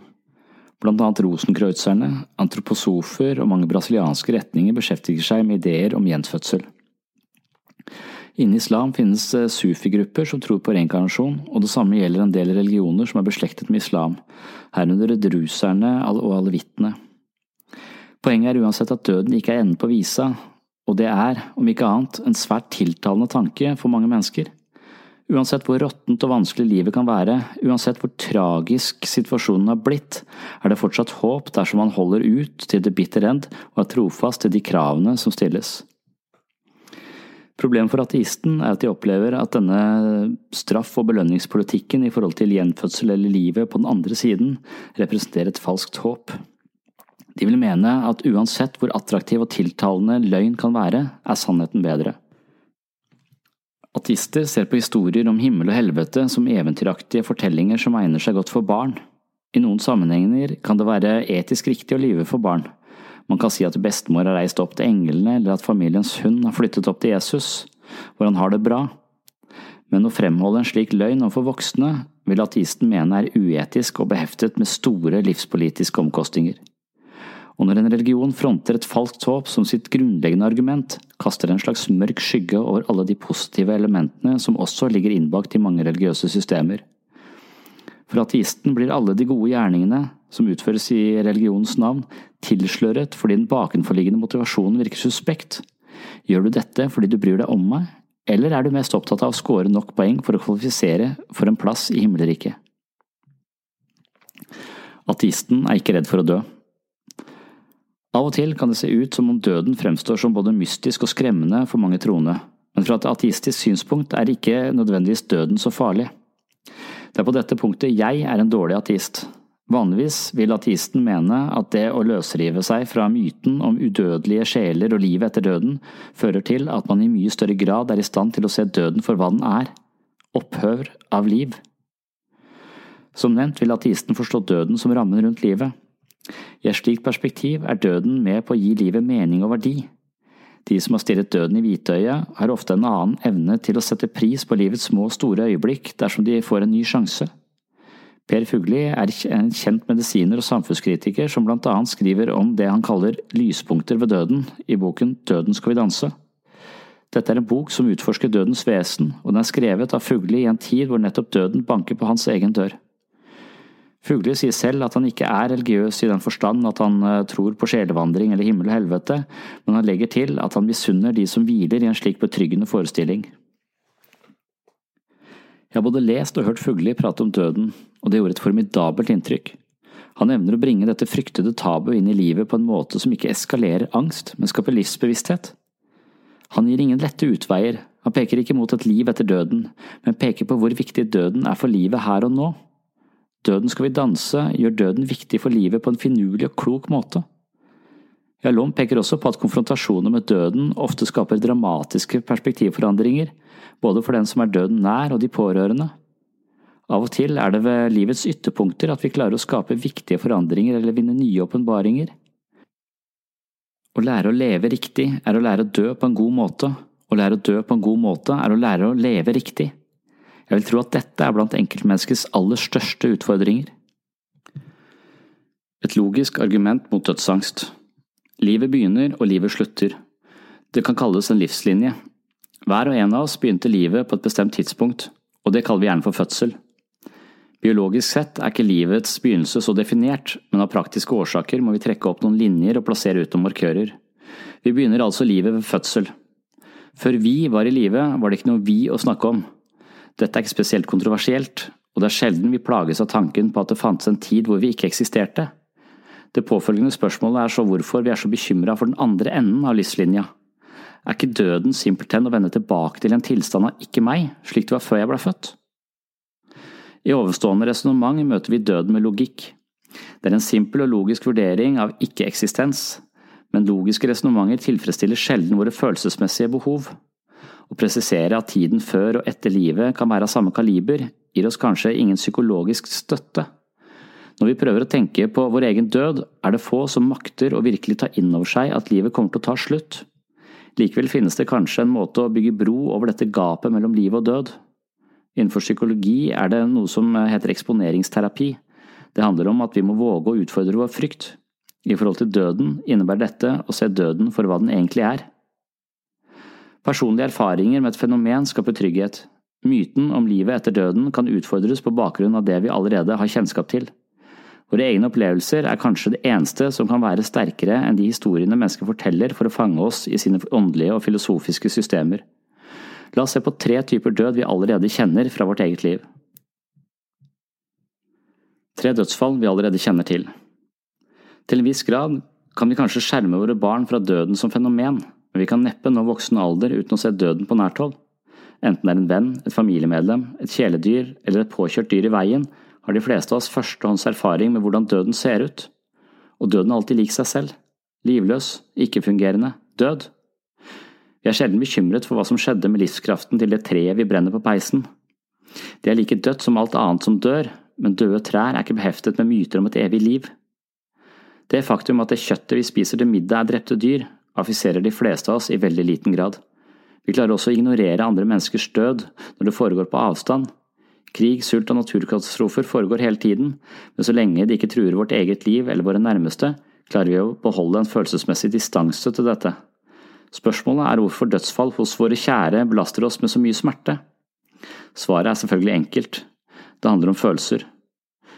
Blant annet rosenkreuzerne, antroposofer og mange brasilianske retninger beskjeftiger seg med ideer om gjenfødsel. Innen islam finnes sufigrupper sufi-grupper som tror på reinkarnasjon, og det samme gjelder en del religioner som er beslektet med islam, herunder druserne og alevittene. Poenget er uansett at døden ikke er enden på visa, og det er, om ikke annet, en svært tiltalende tanke for mange mennesker. Uansett hvor råttent og vanskelig livet kan være, uansett hvor tragisk situasjonen har blitt, er det fortsatt håp dersom man holder ut til det bitter end og er trofast til de kravene som stilles. Problemet for ateisten er at de opplever at denne straff- og belønningspolitikken i forhold til gjenfødsel eller livet på den andre siden representerer et falskt håp. De vil mene at uansett hvor attraktiv og tiltalende løgn kan være, er sannheten bedre. Ateister ser på historier om himmel og helvete som eventyraktige fortellinger som egner seg godt for barn. I noen sammenhenger kan det være etisk riktig å lyve for barn, man kan si at bestemor har reist opp til englene, eller at familiens hund har flyttet opp til Jesus, hvor han har det bra. Men å fremholde en slik løgn overfor voksne vil ateisten mene er uetisk og beheftet med store livspolitiske omkostninger. Og når en religion fronter et falskt håp som sitt grunnleggende argument, kaster en slags mørk skygge over alle de positive elementene som også ligger innbakt i mange religiøse systemer. For ateisten blir alle de gode gjerningene som utføres i religionens navn, tilsløret fordi den bakenforliggende motivasjonen virker suspekt. Gjør du dette fordi du bryr deg om meg, eller er du mest opptatt av å score nok poeng for å kvalifisere for en plass i himmelriket? Ateisten er ikke redd for å dø. Av og til kan det se ut som om døden fremstår som både mystisk og skremmende for mange troende, men fra et ateistisk synspunkt er ikke nødvendigvis døden så farlig. Det er på dette punktet jeg er en dårlig ateist. Vanligvis vil ateisten mene at det å løsrive seg fra myten om udødelige sjeler og livet etter døden fører til at man i mye større grad er i stand til å se døden for hva den er – opphør av liv. Som nevnt vil ateisten forstå døden som rammen rundt livet. I et slikt perspektiv er døden med på å gi livet mening og verdi. De som har stirret døden i hvitøyet, har ofte en annen evne til å sette pris på livets små og store øyeblikk dersom de får en ny sjanse. Per Fugli er en kjent medisiner og samfunnskritiker som blant annet skriver om det han kaller lyspunkter ved døden i boken Døden skal vi danse. Dette er en bok som utforsker dødens vesen, og den er skrevet av Fugli i en tid hvor nettopp døden banker på hans egen dør. Fugli sier selv at han ikke er religiøs i den forstand at han eh, tror på sjelevandring eller himmel og helvete, men han legger til at han misunner de som hviler i en slik betryggende forestilling. Jeg har både lest og hørt Fugli prate om døden, og det gjorde et formidabelt inntrykk. Han evner å bringe dette fryktede tabu inn i livet på en måte som ikke eskalerer angst, men skaper livsbevissthet. Han gir ingen lette utveier, han peker ikke mot et liv etter døden, men peker på hvor viktig døden er for livet her og nå. Døden skal vi danse gjør døden viktig for livet på en finurlig og klok måte. Jalom peker også på at konfrontasjoner med døden ofte skaper dramatiske perspektivforandringer, både for den som er døden nær og de pårørende. Av og til er det ved livets ytterpunkter at vi klarer å skape viktige forandringer eller vinne nye åpenbaringer. Å lære å leve riktig er å lære å dø på en god måte, Å lære å dø på en god måte er å lære å leve riktig. Jeg vil tro at dette er blant enkeltmenneskets aller største utfordringer. Et logisk argument mot dødsangst. Livet begynner og livet slutter. Det kan kalles en livslinje. Hver og en av oss begynte livet på et bestemt tidspunkt, og det kaller vi gjerne for fødsel. Biologisk sett er ikke livets begynnelse så definert, men av praktiske årsaker må vi trekke opp noen linjer og plassere ut noen markører. Vi begynner altså livet ved fødsel. Før vi var i live, var det ikke noe vi å snakke om. Dette er ikke spesielt kontroversielt, og det er sjelden vi plages av tanken på at det fantes en tid hvor vi ikke eksisterte. Det påfølgende spørsmålet er så hvorfor vi er så bekymra for den andre enden av livslinja. Er ikke døden simpelthen å vende tilbake til en tilstand av ikke meg, slik det var før jeg ble født? I ovenstående resonnement møter vi døden med logikk. Det er en simpel og logisk vurdering av ikke-eksistens, men logiske resonnementer tilfredsstiller sjelden våre følelsesmessige behov. Å presisere at tiden før og etter livet kan være av samme kaliber, gir oss kanskje ingen psykologisk støtte. Når vi prøver å tenke på vår egen død, er det få som makter å virkelig ta inn over seg at livet kommer til å ta slutt. Likevel finnes det kanskje en måte å bygge bro over dette gapet mellom liv og død. Innenfor psykologi er det noe som heter eksponeringsterapi. Det handler om at vi må våge å utfordre vår frykt. I forhold til døden innebærer dette å se døden for hva den egentlig er. Personlige erfaringer med et fenomen skaper trygghet. Myten om livet etter døden kan utfordres på bakgrunn av det vi allerede har kjennskap til. Våre egne opplevelser er kanskje det eneste som kan være sterkere enn de historiene mennesker forteller for å fange oss i sine åndelige og filosofiske systemer. La oss se på tre typer død vi allerede kjenner fra vårt eget liv. Tre dødsfall vi allerede kjenner til. Til en viss grad kan vi kanskje skjerme våre barn fra døden som fenomen, men vi kan neppe nå voksen alder uten å se døden på nært hold. Enten det er en venn, et familiemedlem, et kjæledyr eller et påkjørt dyr i veien, har de fleste av oss førstehånds erfaring med hvordan døden ser ut. Og døden er alltid lik seg selv. Livløs, ikke-fungerende, død. Vi er sjelden bekymret for hva som skjedde med livskraften til det treet vi brenner på peisen. Det er like dødt som alt annet som dør, men døde trær er ikke beheftet med myter om et evig liv. Det faktum at det kjøttet vi spiser til middag er drepte dyr, affiserer de fleste av oss i veldig liten grad. Vi klarer også å ignorere andre menneskers død når det foregår på avstand, Krig, sult og naturkatastrofer foregår hele tiden, men så lenge det ikke truer vårt eget liv eller våre nærmeste, klarer vi å beholde en følelsesmessig distanse til dette. Spørsmålet er hvorfor dødsfall hos våre kjære belaster oss med så mye smerte. Svaret er selvfølgelig enkelt. Det handler om følelser.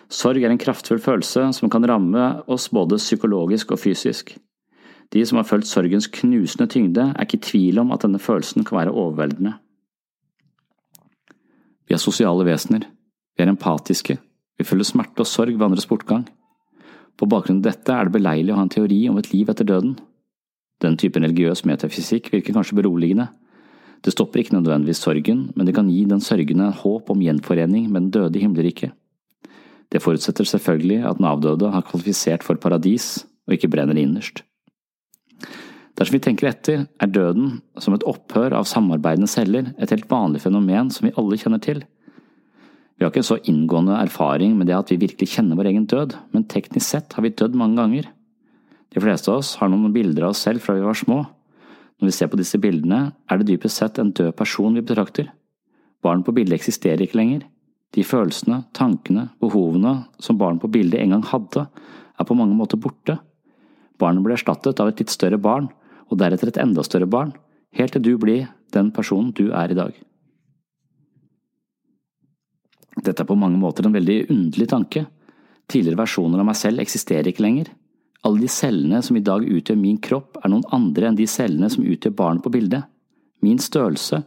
Sorg er en kraftfull følelse som kan ramme oss både psykologisk og fysisk. De som har følt sorgens knusende tyngde, er ikke i tvil om at denne følelsen kan være overveldende. Vi er sosiale vesener. Vi er empatiske. Vi føler smerte og sorg ved andres bortgang. På bakgrunn av dette er det beleilig å ha en teori om et liv etter døden. Den typen religiøs metafysikk virker kanskje beroligende. Det stopper ikke nødvendigvis sorgen, men det kan gi den sørgende håp om gjenforening med den døde i himmelriket. Det forutsetter selvfølgelig at den avdøde har kvalifisert for paradis og ikke brenner innerst. Dersom vi tenker etter, er døden, som et opphør av samarbeidende celler, et helt vanlig fenomen som vi alle kjenner til. Vi har ikke en så inngående erfaring med det at vi virkelig kjenner vår egen død, men teknisk sett har vi dødd mange ganger. De fleste av oss har noen bilder av oss selv fra vi var små. Når vi ser på disse bildene, er det dypest sett en død person vi betrakter. Barn på bildet eksisterer ikke lenger. De følelsene, tankene, behovene som barn på bildet en gang hadde, er på mange måter borte. Barnet blir erstattet av et litt større barn, og deretter et enda større barn, helt til du blir den personen du er i dag. Dette er på mange måter en veldig underlig tanke. Tidligere versjoner av meg selv eksisterer ikke lenger. Alle de cellene som i dag utgjør min kropp, er noen andre enn de cellene som utgjør barnet på bildet. Min størrelse,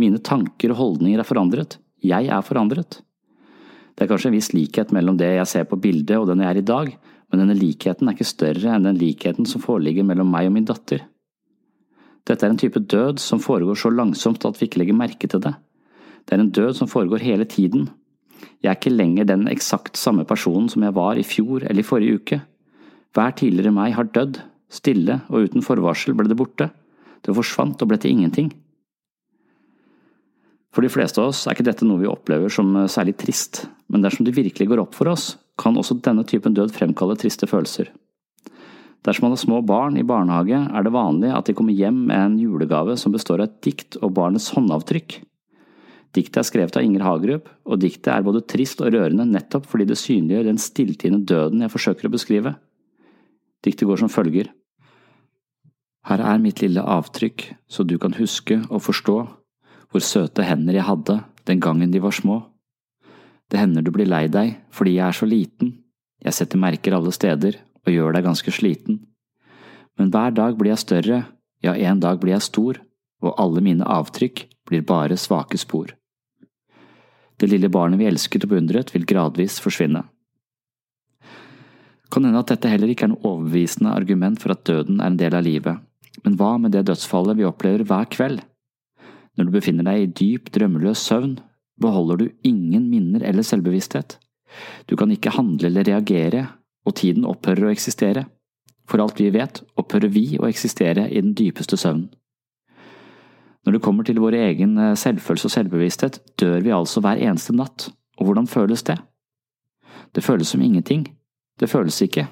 mine tanker og holdninger er forandret. Jeg er forandret. Det er kanskje en viss likhet mellom det jeg ser på bildet og den jeg er i dag, men denne likheten er ikke større enn den likheten som foreligger mellom meg og min datter. Dette er en type død som foregår så langsomt at vi ikke legger merke til det. Det er en død som foregår hele tiden. Jeg er ikke lenger den eksakt samme personen som jeg var i fjor eller i forrige uke. Hver tidligere meg har dødd, stille og uten forvarsel ble det borte. Det forsvant og ble til ingenting. For de fleste av oss er ikke dette noe vi opplever som særlig trist, men dersom det virkelig går opp for oss, kan også denne typen død fremkalle triste følelser. Dersom man har små barn i barnehage, er det vanlig at de kommer hjem med en julegave som består av et dikt og barnets håndavtrykk. Diktet er skrevet av Inger Hagerup, og diktet er både trist og rørende nettopp fordi det synliggjør den stilltiende døden jeg forsøker å beskrive. Diktet går som følger. Her er mitt lille avtrykk, så du kan huske og forstå hvor søte hender jeg hadde den gangen de var små. Det hender du blir lei deg fordi jeg er så liten, jeg setter merker alle steder og gjør deg ganske sliten. Men hver dag blir jeg større, ja, en dag blir jeg stor, og alle mine avtrykk blir bare svake spor. Det lille barnet vi elsket og beundret, vil gradvis forsvinne. Kan hende at dette heller ikke er noe overbevisende argument for at døden er en del av livet, men hva med det dødsfallet vi opplever hver kveld? Når du befinner deg i dyp, drømmeløs søvn, beholder du ingen minner eller selvbevissthet. Du kan ikke handle eller reagere, og tiden opphører å eksistere. For alt vi vet, opphører vi å eksistere i den dypeste søvnen. Når det kommer til vår egen eh, selvfølelse og selvbevissthet, dør vi altså hver eneste natt, og hvordan føles det? Det føles som ingenting. Det føles ikke.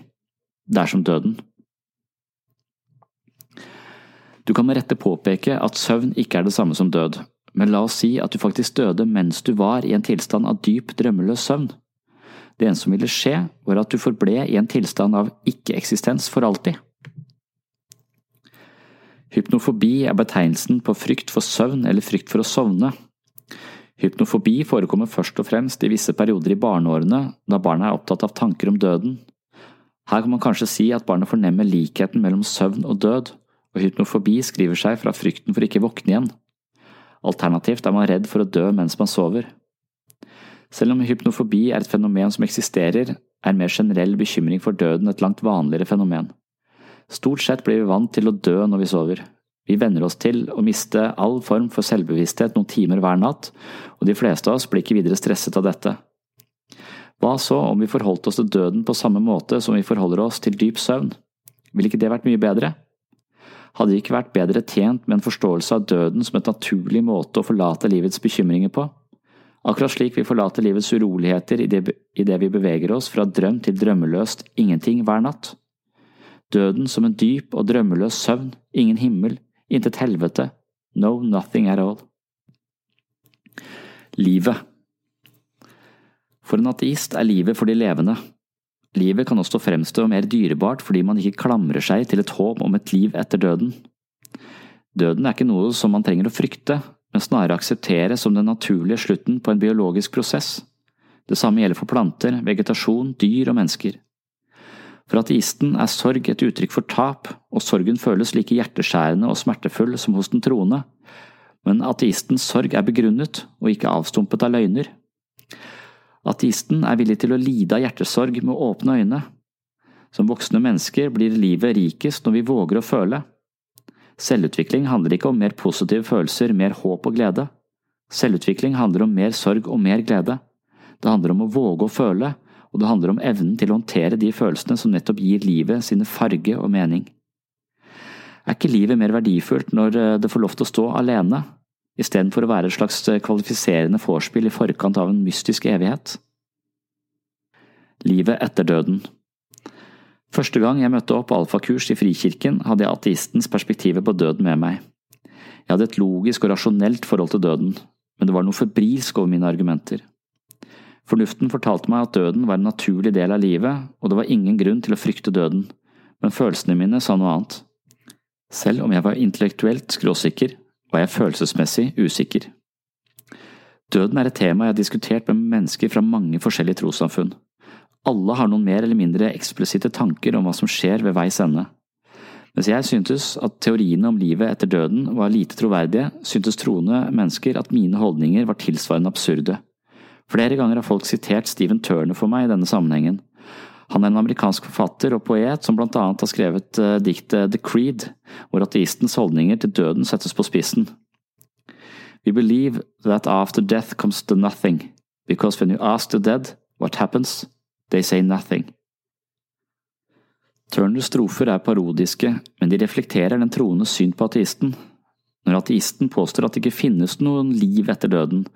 Det er som døden. Du kan med rette påpeke at søvn ikke er det samme som død, men la oss si at du faktisk døde mens du var i en tilstand av dyp, drømmeløs søvn. Det eneste som ville skje, var at du forble i en tilstand av ikke-eksistens for alltid. Hypnofobi er betegnelsen på frykt for søvn eller frykt for å sovne. Hypnofobi forekommer først og fremst i visse perioder i barneårene, da barna er opptatt av tanker om døden. Her kan man kanskje si at barnet fornemmer likheten mellom søvn og død, og hypnofobi skriver seg fra frykten for ikke våkne igjen. Alternativt er man redd for å dø mens man sover. Selv om hypnofobi er et fenomen som eksisterer, er mer generell bekymring for døden et langt vanligere fenomen. Stort sett blir vi vant til å dø når vi sover. Vi venner oss til å miste all form for selvbevissthet noen timer hver natt, og de fleste av oss blir ikke videre stresset av dette. Hva så om vi forholdt oss til døden på samme måte som vi forholder oss til dyp søvn? Ville ikke det vært mye bedre? Hadde vi ikke vært bedre tjent med en forståelse av døden som et naturlig måte å forlate livets bekymringer på? Akkurat slik vi forlater livets uroligheter idet vi beveger oss fra drøm til drømmeløst ingenting hver natt. Døden som en dyp og drømmeløs søvn, ingen himmel, intet helvete, no nothing at all. Livet For en ateist er livet for de levende. Livet kan også fremstå mer dyrebart fordi man ikke klamrer seg til et håp om et liv etter døden. Døden er ikke noe som man trenger å frykte, men snarere akseptere som den naturlige slutten på en biologisk prosess. Det samme gjelder for planter, vegetasjon, dyr og mennesker. For ateisten er sorg et uttrykk for tap, og sorgen føles like hjerteskjærende og smertefull som hos den troende. Men ateistens sorg er begrunnet og ikke avstumpet av løgner. Ateisten er villig til å lide av hjertesorg med åpne øyne. Som voksne mennesker blir livet rikest når vi våger å føle. Selvutvikling handler ikke om mer positive følelser, mer håp og glede. Selvutvikling handler om mer sorg og mer glede. Det handler om å våge å føle, og det handler om evnen til å håndtere de følelsene som nettopp gir livet sine farge og mening. Er ikke livet mer verdifullt når eh, det får lov til å stå alene, istedenfor å være et slags eh, kvalifiserende vorspiel i forkant av en mystisk evighet? Livet etter døden Første gang jeg møtte opp alfakurs i Frikirken, hadde jeg ateistens perspektivet på døden med meg. Jeg hadde et logisk og rasjonelt forhold til døden, men det var noe febrilsk over mine argumenter. Fornuften fortalte meg at døden var en naturlig del av livet, og det var ingen grunn til å frykte døden, men følelsene mine sa noe annet. Selv om jeg var intellektuelt skråsikker, var jeg følelsesmessig usikker. Døden er et tema jeg har diskutert med mennesker fra mange forskjellige trossamfunn. Alle har noen mer eller mindre eksplisitte tanker om hva som skjer ved veis ende. Mens jeg syntes at teoriene om livet etter døden var lite troverdige, syntes troende mennesker at mine holdninger var tilsvarende absurde. Flere ganger har folk sitert Stephen Turner for meg i denne sammenhengen. Han er en amerikansk forfatter og poet som blant annet har skrevet uh, diktet The Creed, hvor ateistens holdninger til døden settes på spissen. We believe that after death comes the nothing, because when you ask the dead what happens, they say nothing. Turners strofer er parodiske, men de reflekterer den troendes syn på ateisten. Når ateisten påstår at det ikke finnes noen liv etter døden,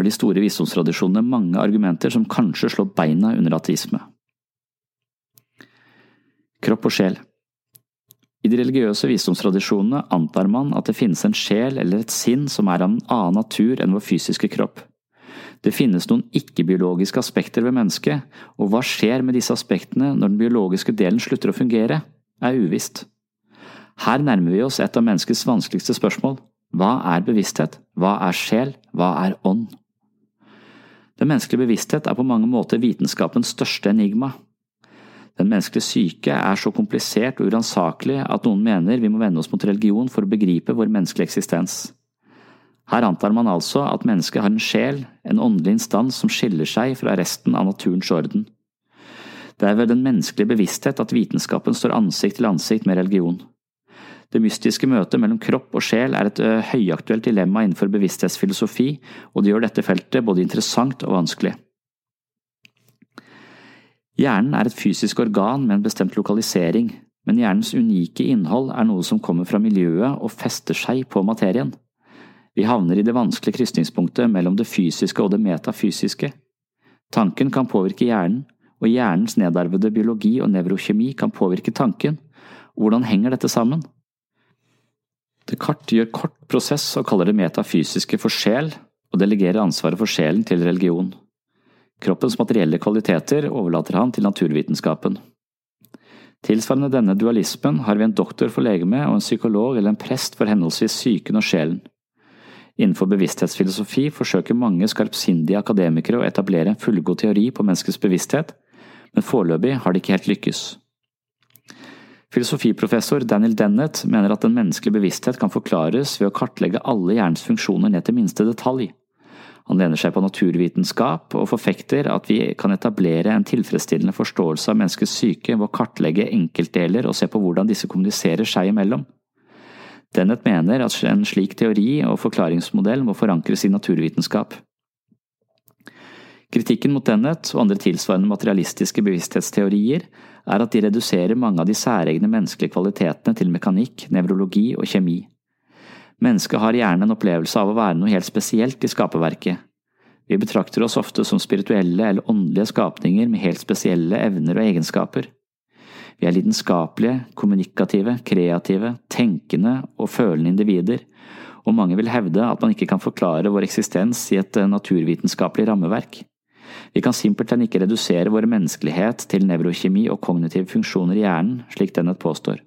har de store visdomstradisjonene mange argumenter som kanskje slår beina under ateisme. Kropp og sjel I de religiøse visdomstradisjonene antar man at det finnes en sjel eller et sinn som er av en annen natur enn vår fysiske kropp. Det finnes noen ikke-biologiske aspekter ved mennesket, og hva skjer med disse aspektene når den biologiske delen slutter å fungere, er uvisst. Her nærmer vi oss et av menneskets vanskeligste spørsmål. Hva er bevissthet? Hva er sjel? Hva er ånd? Den menneskelige bevissthet er på mange måter vitenskapens største enigma. Den menneskelige syke er så komplisert og uransakelig at noen mener vi må vende oss mot religion for å begripe vår menneskelige eksistens. Her antar man altså at mennesket har en sjel, en åndelig instans som skiller seg fra resten av naturens orden. Det er ved den menneskelige bevissthet at vitenskapen står ansikt til ansikt med religion. Det mystiske møtet mellom kropp og sjel er et høyaktuelt dilemma innenfor bevissthetsfilosofi, og det gjør dette feltet både interessant og vanskelig. Hjernen er et fysisk organ med en bestemt lokalisering, men hjernens unike innhold er noe som kommer fra miljøet og fester seg på materien. Vi havner i det vanskelige krysningspunktet mellom det fysiske og det metafysiske. Tanken kan påvirke hjernen, og hjernens nedarvede biologi og nevrokjemi kan påvirke tanken. Hvordan henger dette sammen? Descartes gjør kort prosess og kaller det metafysiske for sjel, og delegerer ansvaret for sjelen til religion. Kroppens materielle kvaliteter overlater han til naturvitenskapen. Tilsvarende denne dualismen har vi en doktor for legeme og en psykolog eller en prest for henholdsvis psyken og sjelen. Innenfor bevissthetsfilosofi forsøker mange skarpsindige akademikere å etablere en fullgod teori på menneskets bevissthet, men foreløpig har det ikke helt lykkes. Filosofiprofessor Daniel Dennett mener at den menneskelige bevissthet kan forklares ved å kartlegge alle hjernens funksjoner ned til minste detalj. Han lener seg på naturvitenskap og forfekter at vi kan etablere en tilfredsstillende forståelse av menneskets syke ved å kartlegge enkeltdeler og se på hvordan disse kommuniserer seg imellom. Dennett mener at en slik teori og forklaringsmodell må forankres i naturvitenskap. Kritikken mot Dennett og andre tilsvarende materialistiske bevissthetsteorier er at de reduserer mange av de særegne menneskelige kvalitetene til mekanikk, nevrologi og kjemi. Mennesket har gjerne en opplevelse av å være noe helt spesielt i skaperverket. Vi betrakter oss ofte som spirituelle eller åndelige skapninger med helt spesielle evner og egenskaper. Vi er lidenskapelige, kommunikative, kreative, tenkende og følende individer, og mange vil hevde at man ikke kan forklare vår eksistens i et naturvitenskapelig rammeverk. Vi kan simpelthen ikke redusere vår menneskelighet til nevrokjemi og kognitive funksjoner i hjernen, slik Dennett påstår.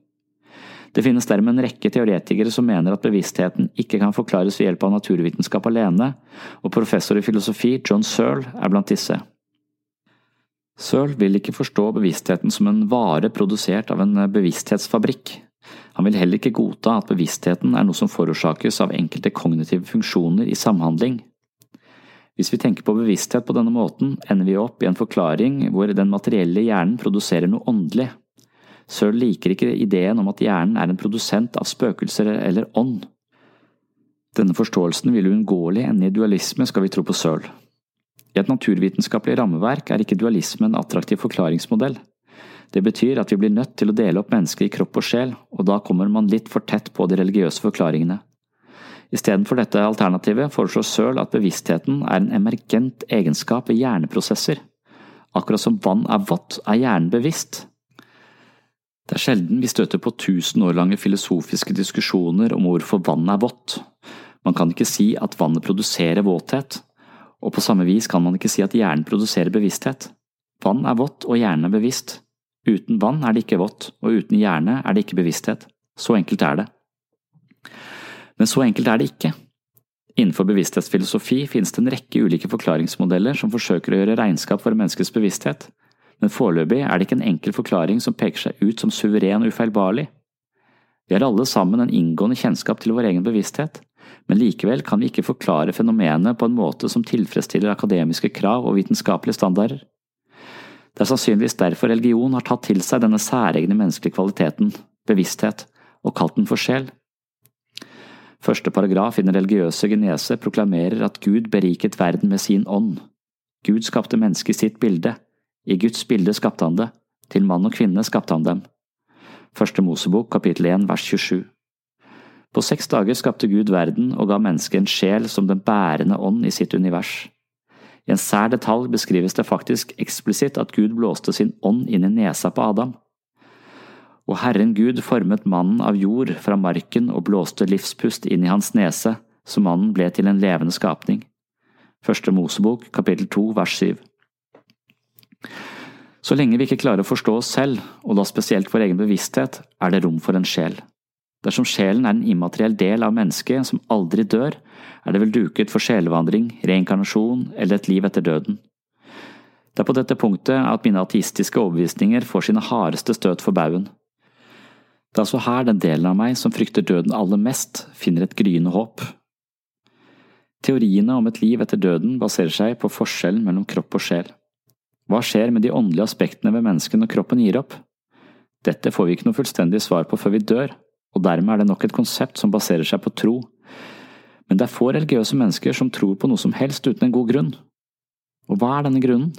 Det finnes dermed en rekke teoretikere som mener at bevisstheten ikke kan forklares ved hjelp av naturvitenskap alene, og professor i filosofi John Searle er blant disse. Searle vil ikke forstå bevisstheten som en vare produsert av en bevissthetsfabrikk. Han vil heller ikke godta at bevisstheten er noe som forårsakes av enkelte kognitive funksjoner i samhandling. Hvis vi tenker på bevissthet på denne måten, ender vi opp i en forklaring hvor den materielle hjernen produserer noe åndelig, Searle liker ikke ideen om at hjernen er en produsent av spøkelser eller ånd. Denne forståelsen vil uunngåelig ende i dualisme, skal vi tro på Searle. I et naturvitenskapelig rammeverk er ikke dualisme en attraktiv forklaringsmodell. Det betyr at vi blir nødt til å dele opp mennesket i kropp og sjel, og da kommer man litt for tett på de religiøse forklaringene. Istedenfor dette alternativet foreslår Søl at bevisstheten er en emergent egenskap ved hjerneprosesser. Akkurat som vann er vått, er hjernen bevisst, det er sjelden vi støter på tusen år lange filosofiske diskusjoner om hvorfor vann er vått. Man kan ikke si at vannet produserer våthet, og på samme vis kan man ikke si at hjernen produserer bevissthet. Vann er vått og hjernen er bevisst. Uten vann er det ikke vått, og uten hjerne er det ikke bevissthet. Så enkelt er det. Men så enkelt er det ikke. Innenfor bevissthetsfilosofi finnes det en rekke ulike forklaringsmodeller som forsøker å gjøre regnskap for menneskets bevissthet, men foreløpig er det ikke en enkel forklaring som peker seg ut som suveren og ufeilbarlig. Vi har alle sammen en inngående kjennskap til vår egen bevissthet, men likevel kan vi ikke forklare fenomenet på en måte som tilfredsstiller akademiske krav og vitenskapelige standarder. Det er sannsynligvis derfor religion har tatt til seg denne særegne menneskelige kvaliteten, bevissthet, og kalt den for sjel. Første paragraf i den religiøse genese proklamerer at Gud beriket verden med sin ånd. Gud skapte mennesket i sitt bilde, i Guds bilde skapte han det, til mann og kvinne skapte han dem. Første Mosebok kapittel 1 vers 27 På seks dager skapte Gud verden og ga mennesket en sjel som den bærende ånd i sitt univers. I en sær detalj beskrives det faktisk eksplisitt at Gud blåste sin ånd inn i nesa på Adam. Og Herren Gud formet mannen av jord fra marken og blåste livspust inn i hans nese, så mannen ble til en levende skapning. Første Mosebok, kapittel 2, vers 7. Så lenge vi ikke klarer å forstå oss selv, og da spesielt vår egen bevissthet, er det rom for en sjel. Dersom sjelen er en immateriell del av mennesket som aldri dør, er det vel duket for sjelevandring, reinkarnasjon eller et liv etter døden. Det er på dette punktet at mine ateistiske overbevisninger får sine hardeste støt for baugen. Det er altså her den delen av meg som frykter døden aller mest, finner et gryende håp. Teoriene om et liv etter døden baserer seg på forskjellen mellom kropp og sjel. Hva skjer med de åndelige aspektene ved mennesket når kroppen gir opp? Dette får vi ikke noe fullstendig svar på før vi dør, og dermed er det nok et konsept som baserer seg på tro. Men det er få religiøse mennesker som tror på noe som helst uten en god grunn. Og hva er denne grunnen?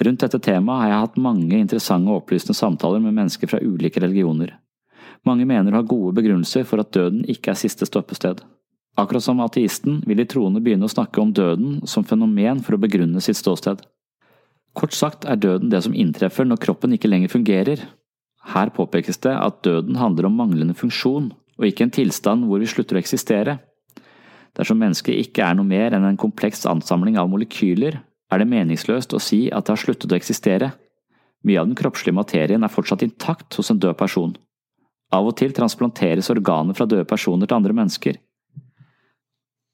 Rundt dette temaet har jeg hatt mange interessante og opplysende samtaler med mennesker fra ulike religioner. Mange mener å ha gode begrunnelser for at døden ikke er siste stoppested. Akkurat som ateisten vil de troende begynne å snakke om døden som fenomen for å begrunne sitt ståsted. Kort sagt er døden det som inntreffer når kroppen ikke lenger fungerer. Her påpekes det at døden handler om manglende funksjon, og ikke en tilstand hvor vi slutter å eksistere. Dersom mennesket ikke er noe mer enn en kompleks ansamling av molekyler, er det meningsløst å si at det har sluttet å eksistere. Mye av den kroppslige materien er fortsatt intakt hos en død person. Av og til transplanteres organer fra døde personer til andre mennesker.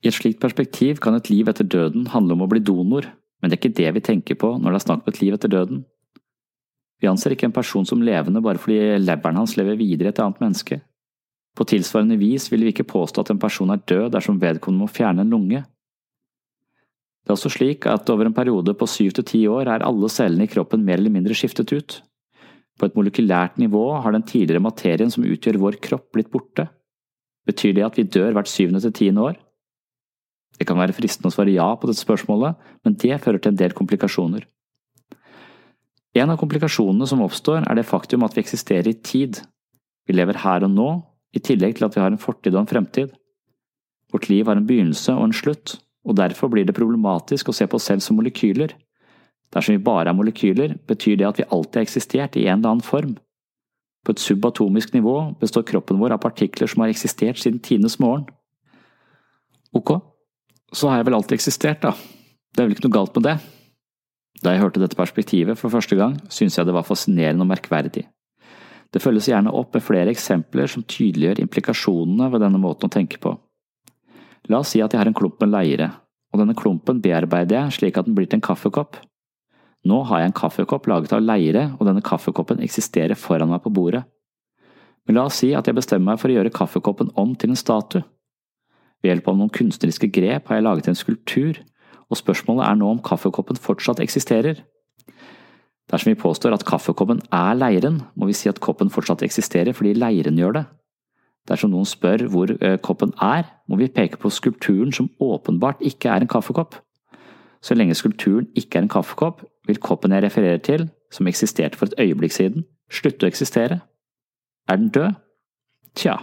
I et slikt perspektiv kan et liv etter døden handle om å bli donor, men det er ikke det vi tenker på når det er snakk om et liv etter døden. Vi anser ikke en person som levende bare fordi leveren hans lever videre i et annet menneske. På tilsvarende vis vil vi ikke påstå at en person er død dersom vedkommende må fjerne en lunge. Det er også slik at over en periode på syv til ti år er alle cellene i kroppen mer eller mindre skiftet ut. På et molekylært nivå har den tidligere materien som utgjør vår kropp blitt borte. Betyr det at vi dør hvert syvende til tiende år? Det kan være fristende å svare ja på dette spørsmålet, men det fører til en del komplikasjoner. En av komplikasjonene som oppstår, er det faktum at vi eksisterer i tid. Vi lever her og nå, i tillegg til at vi har en fortid og en fremtid. Vårt liv har en begynnelse og en slutt, og derfor blir det problematisk å se på oss selv som molekyler. Dersom vi bare er molekyler, betyr det at vi alltid har eksistert i en eller annen form. På et subatomisk nivå består kroppen vår av partikler som har eksistert siden tidenes morgen. Ok, så har jeg vel alltid eksistert, da. Det er vel ikke noe galt med det. Da jeg hørte dette perspektivet for første gang, syntes jeg det var fascinerende og merkverdig. Det følges gjerne opp med flere eksempler som tydeliggjør implikasjonene ved denne måten å tenke på. La oss si at jeg har en klump med leire, og denne klumpen bearbeider jeg slik at den blir til en kaffekopp. Nå har jeg en kaffekopp laget av leire, og denne kaffekoppen eksisterer foran meg på bordet. Men la oss si at jeg bestemmer meg for å gjøre kaffekoppen om til en statue. Ved hjelp av noen kunstneriske grep har jeg laget en skulptur, og spørsmålet er nå om kaffekoppen fortsatt eksisterer. Dersom vi påstår at kaffekoppen er leiren, må vi si at koppen fortsatt eksisterer fordi leiren gjør det. Dersom noen spør hvor eh, koppen er, må vi peke på skulpturen som åpenbart ikke er en kaffekopp. Så lenge skulpturen ikke er en kaffekopp, vil koppen jeg refererer til, som eksisterte for et øyeblikk siden, slutte å eksistere. Er den død? Tja,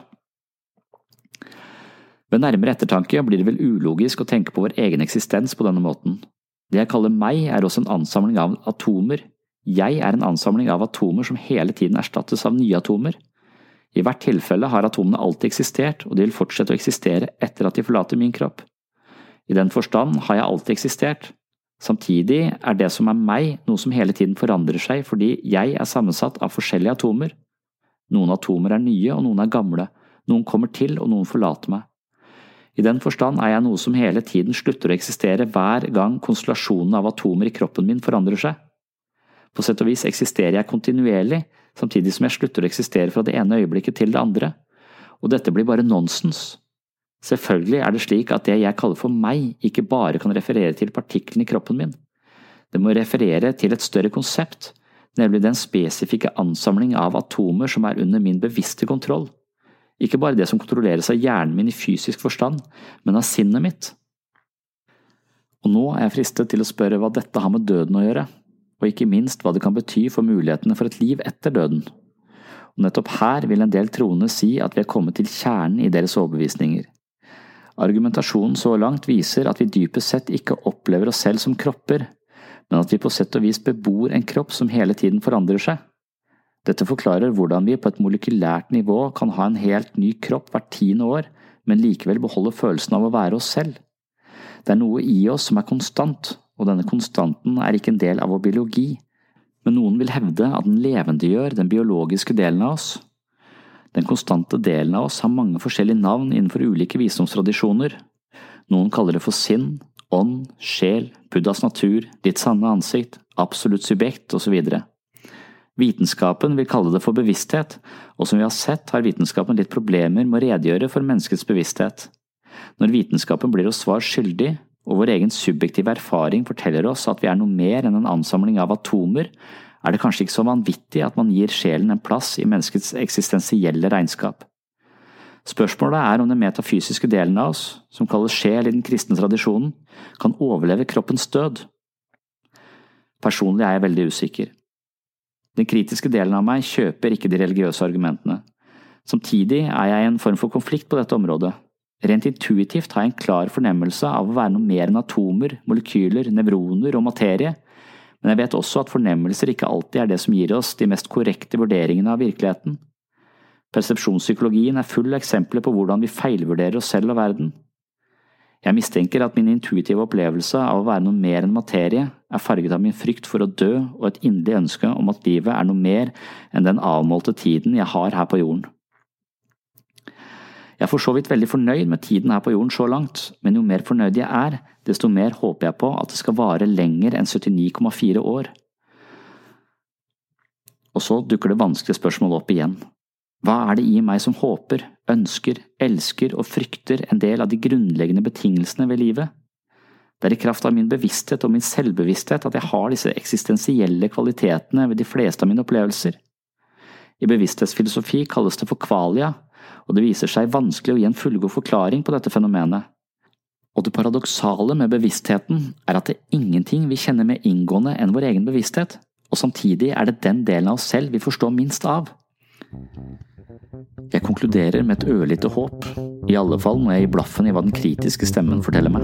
ved nærmere ettertanke blir det vel ulogisk å tenke på vår egen eksistens på denne måten. Det jeg kaller meg, er også en ansamling av atomer. Jeg er en ansamling av atomer som hele tiden erstattes av nye atomer. I hvert tilfelle har atomene alltid eksistert, og de vil fortsette å eksistere etter at de forlater min kropp. I den forstand har jeg alltid eksistert. Samtidig er det som er meg, noe som hele tiden forandrer seg fordi jeg er sammensatt av forskjellige atomer. Noen atomer er nye, og noen er gamle. Noen kommer til, og noen forlater meg. I den forstand er jeg noe som hele tiden slutter å eksistere hver gang konstellasjonen av atomer i kroppen min forandrer seg. På sett og vis eksisterer jeg kontinuerlig, samtidig som jeg slutter å eksistere fra det ene øyeblikket til det andre, og dette blir bare nonsens. Selvfølgelig er det slik at det jeg kaller for meg, ikke bare kan referere til partiklene i kroppen min. Det må referere til et større konsept, nemlig den spesifikke ansamling av atomer som er under min bevisste kontroll. Ikke bare det som kontrolleres av hjernen min i fysisk forstand, men av sinnet mitt. Og nå er jeg fristet til å spørre hva dette har med døden å gjøre, og ikke minst hva det kan bety for mulighetene for et liv etter døden. Og nettopp her vil en del troende si at vi er kommet til kjernen i deres overbevisninger. Argumentasjonen så langt viser at vi dypest sett ikke opplever oss selv som kropper, men at vi på sett og vis bebor en kropp som hele tiden forandrer seg. Dette forklarer hvordan vi på et molekylært nivå kan ha en helt ny kropp hvert tiende år, men likevel beholde følelsen av å være oss selv. Det er noe i oss som er konstant, og denne konstanten er ikke en del av vår biologi, men noen vil hevde at den levendegjør den biologiske delen av oss. Den konstante delen av oss har mange forskjellige navn innenfor ulike visdomstradisjoner. Noen kaller det for sinn, ånd, sjel, Buddhas natur, ditt sanne ansikt, absolutt subjekt osv. Vitenskapen vil kalle det for bevissthet, og som vi har sett har vitenskapen litt problemer med å redegjøre for menneskets bevissthet. Når vitenskapen blir oss svar skyldig, og vår egen subjektive erfaring forteller oss at vi er noe mer enn en ansamling av atomer, er det kanskje ikke så vanvittig at man gir sjelen en plass i menneskets eksistensielle regnskap. Spørsmålet er om den metafysiske delen av oss, som kalles sjel i den kristne tradisjonen, kan overleve kroppens død. Personlig er jeg veldig usikker. Den kritiske delen av meg kjøper ikke de religiøse argumentene. Samtidig er jeg i en form for konflikt på dette området. Rent intuitivt har jeg en klar fornemmelse av å være noe mer enn atomer, molekyler, nevroner og materie, men jeg vet også at fornemmelser ikke alltid er det som gir oss de mest korrekte vurderingene av virkeligheten. Persepsjonspsykologien er full av eksempler på hvordan vi feilvurderer oss selv og verden. Jeg mistenker at min intuitive opplevelse av å være noe mer enn materie er farget av min frykt for å dø og et inderlig ønske om at livet er noe mer enn den avmålte tiden jeg har her på jorden. Jeg er for så vidt veldig fornøyd med tiden her på jorden så langt, men jo mer fornøyd jeg er, desto mer håper jeg på at det skal vare lenger enn 79,4 år. Og så dukker det vanskelige spørsmålet opp igjen. Hva er det i meg som håper, ønsker, elsker og frykter en del av de grunnleggende betingelsene ved livet? Det er i kraft av min bevissthet og min selvbevissthet at jeg har disse eksistensielle kvalitetene ved de fleste av mine opplevelser. I bevissthetsfilosofi kalles det for kvalia, og det viser seg vanskelig å gi en fullgod forklaring på dette fenomenet. Og det paradoksale med bevisstheten er at det er ingenting vi kjenner mer inngående enn vår egen bevissthet, og samtidig er det den delen av oss selv vi forstår minst av. Jeg konkluderer med et ørlite håp, i alle fall når jeg gir blaffen i hva den kritiske stemmen forteller meg.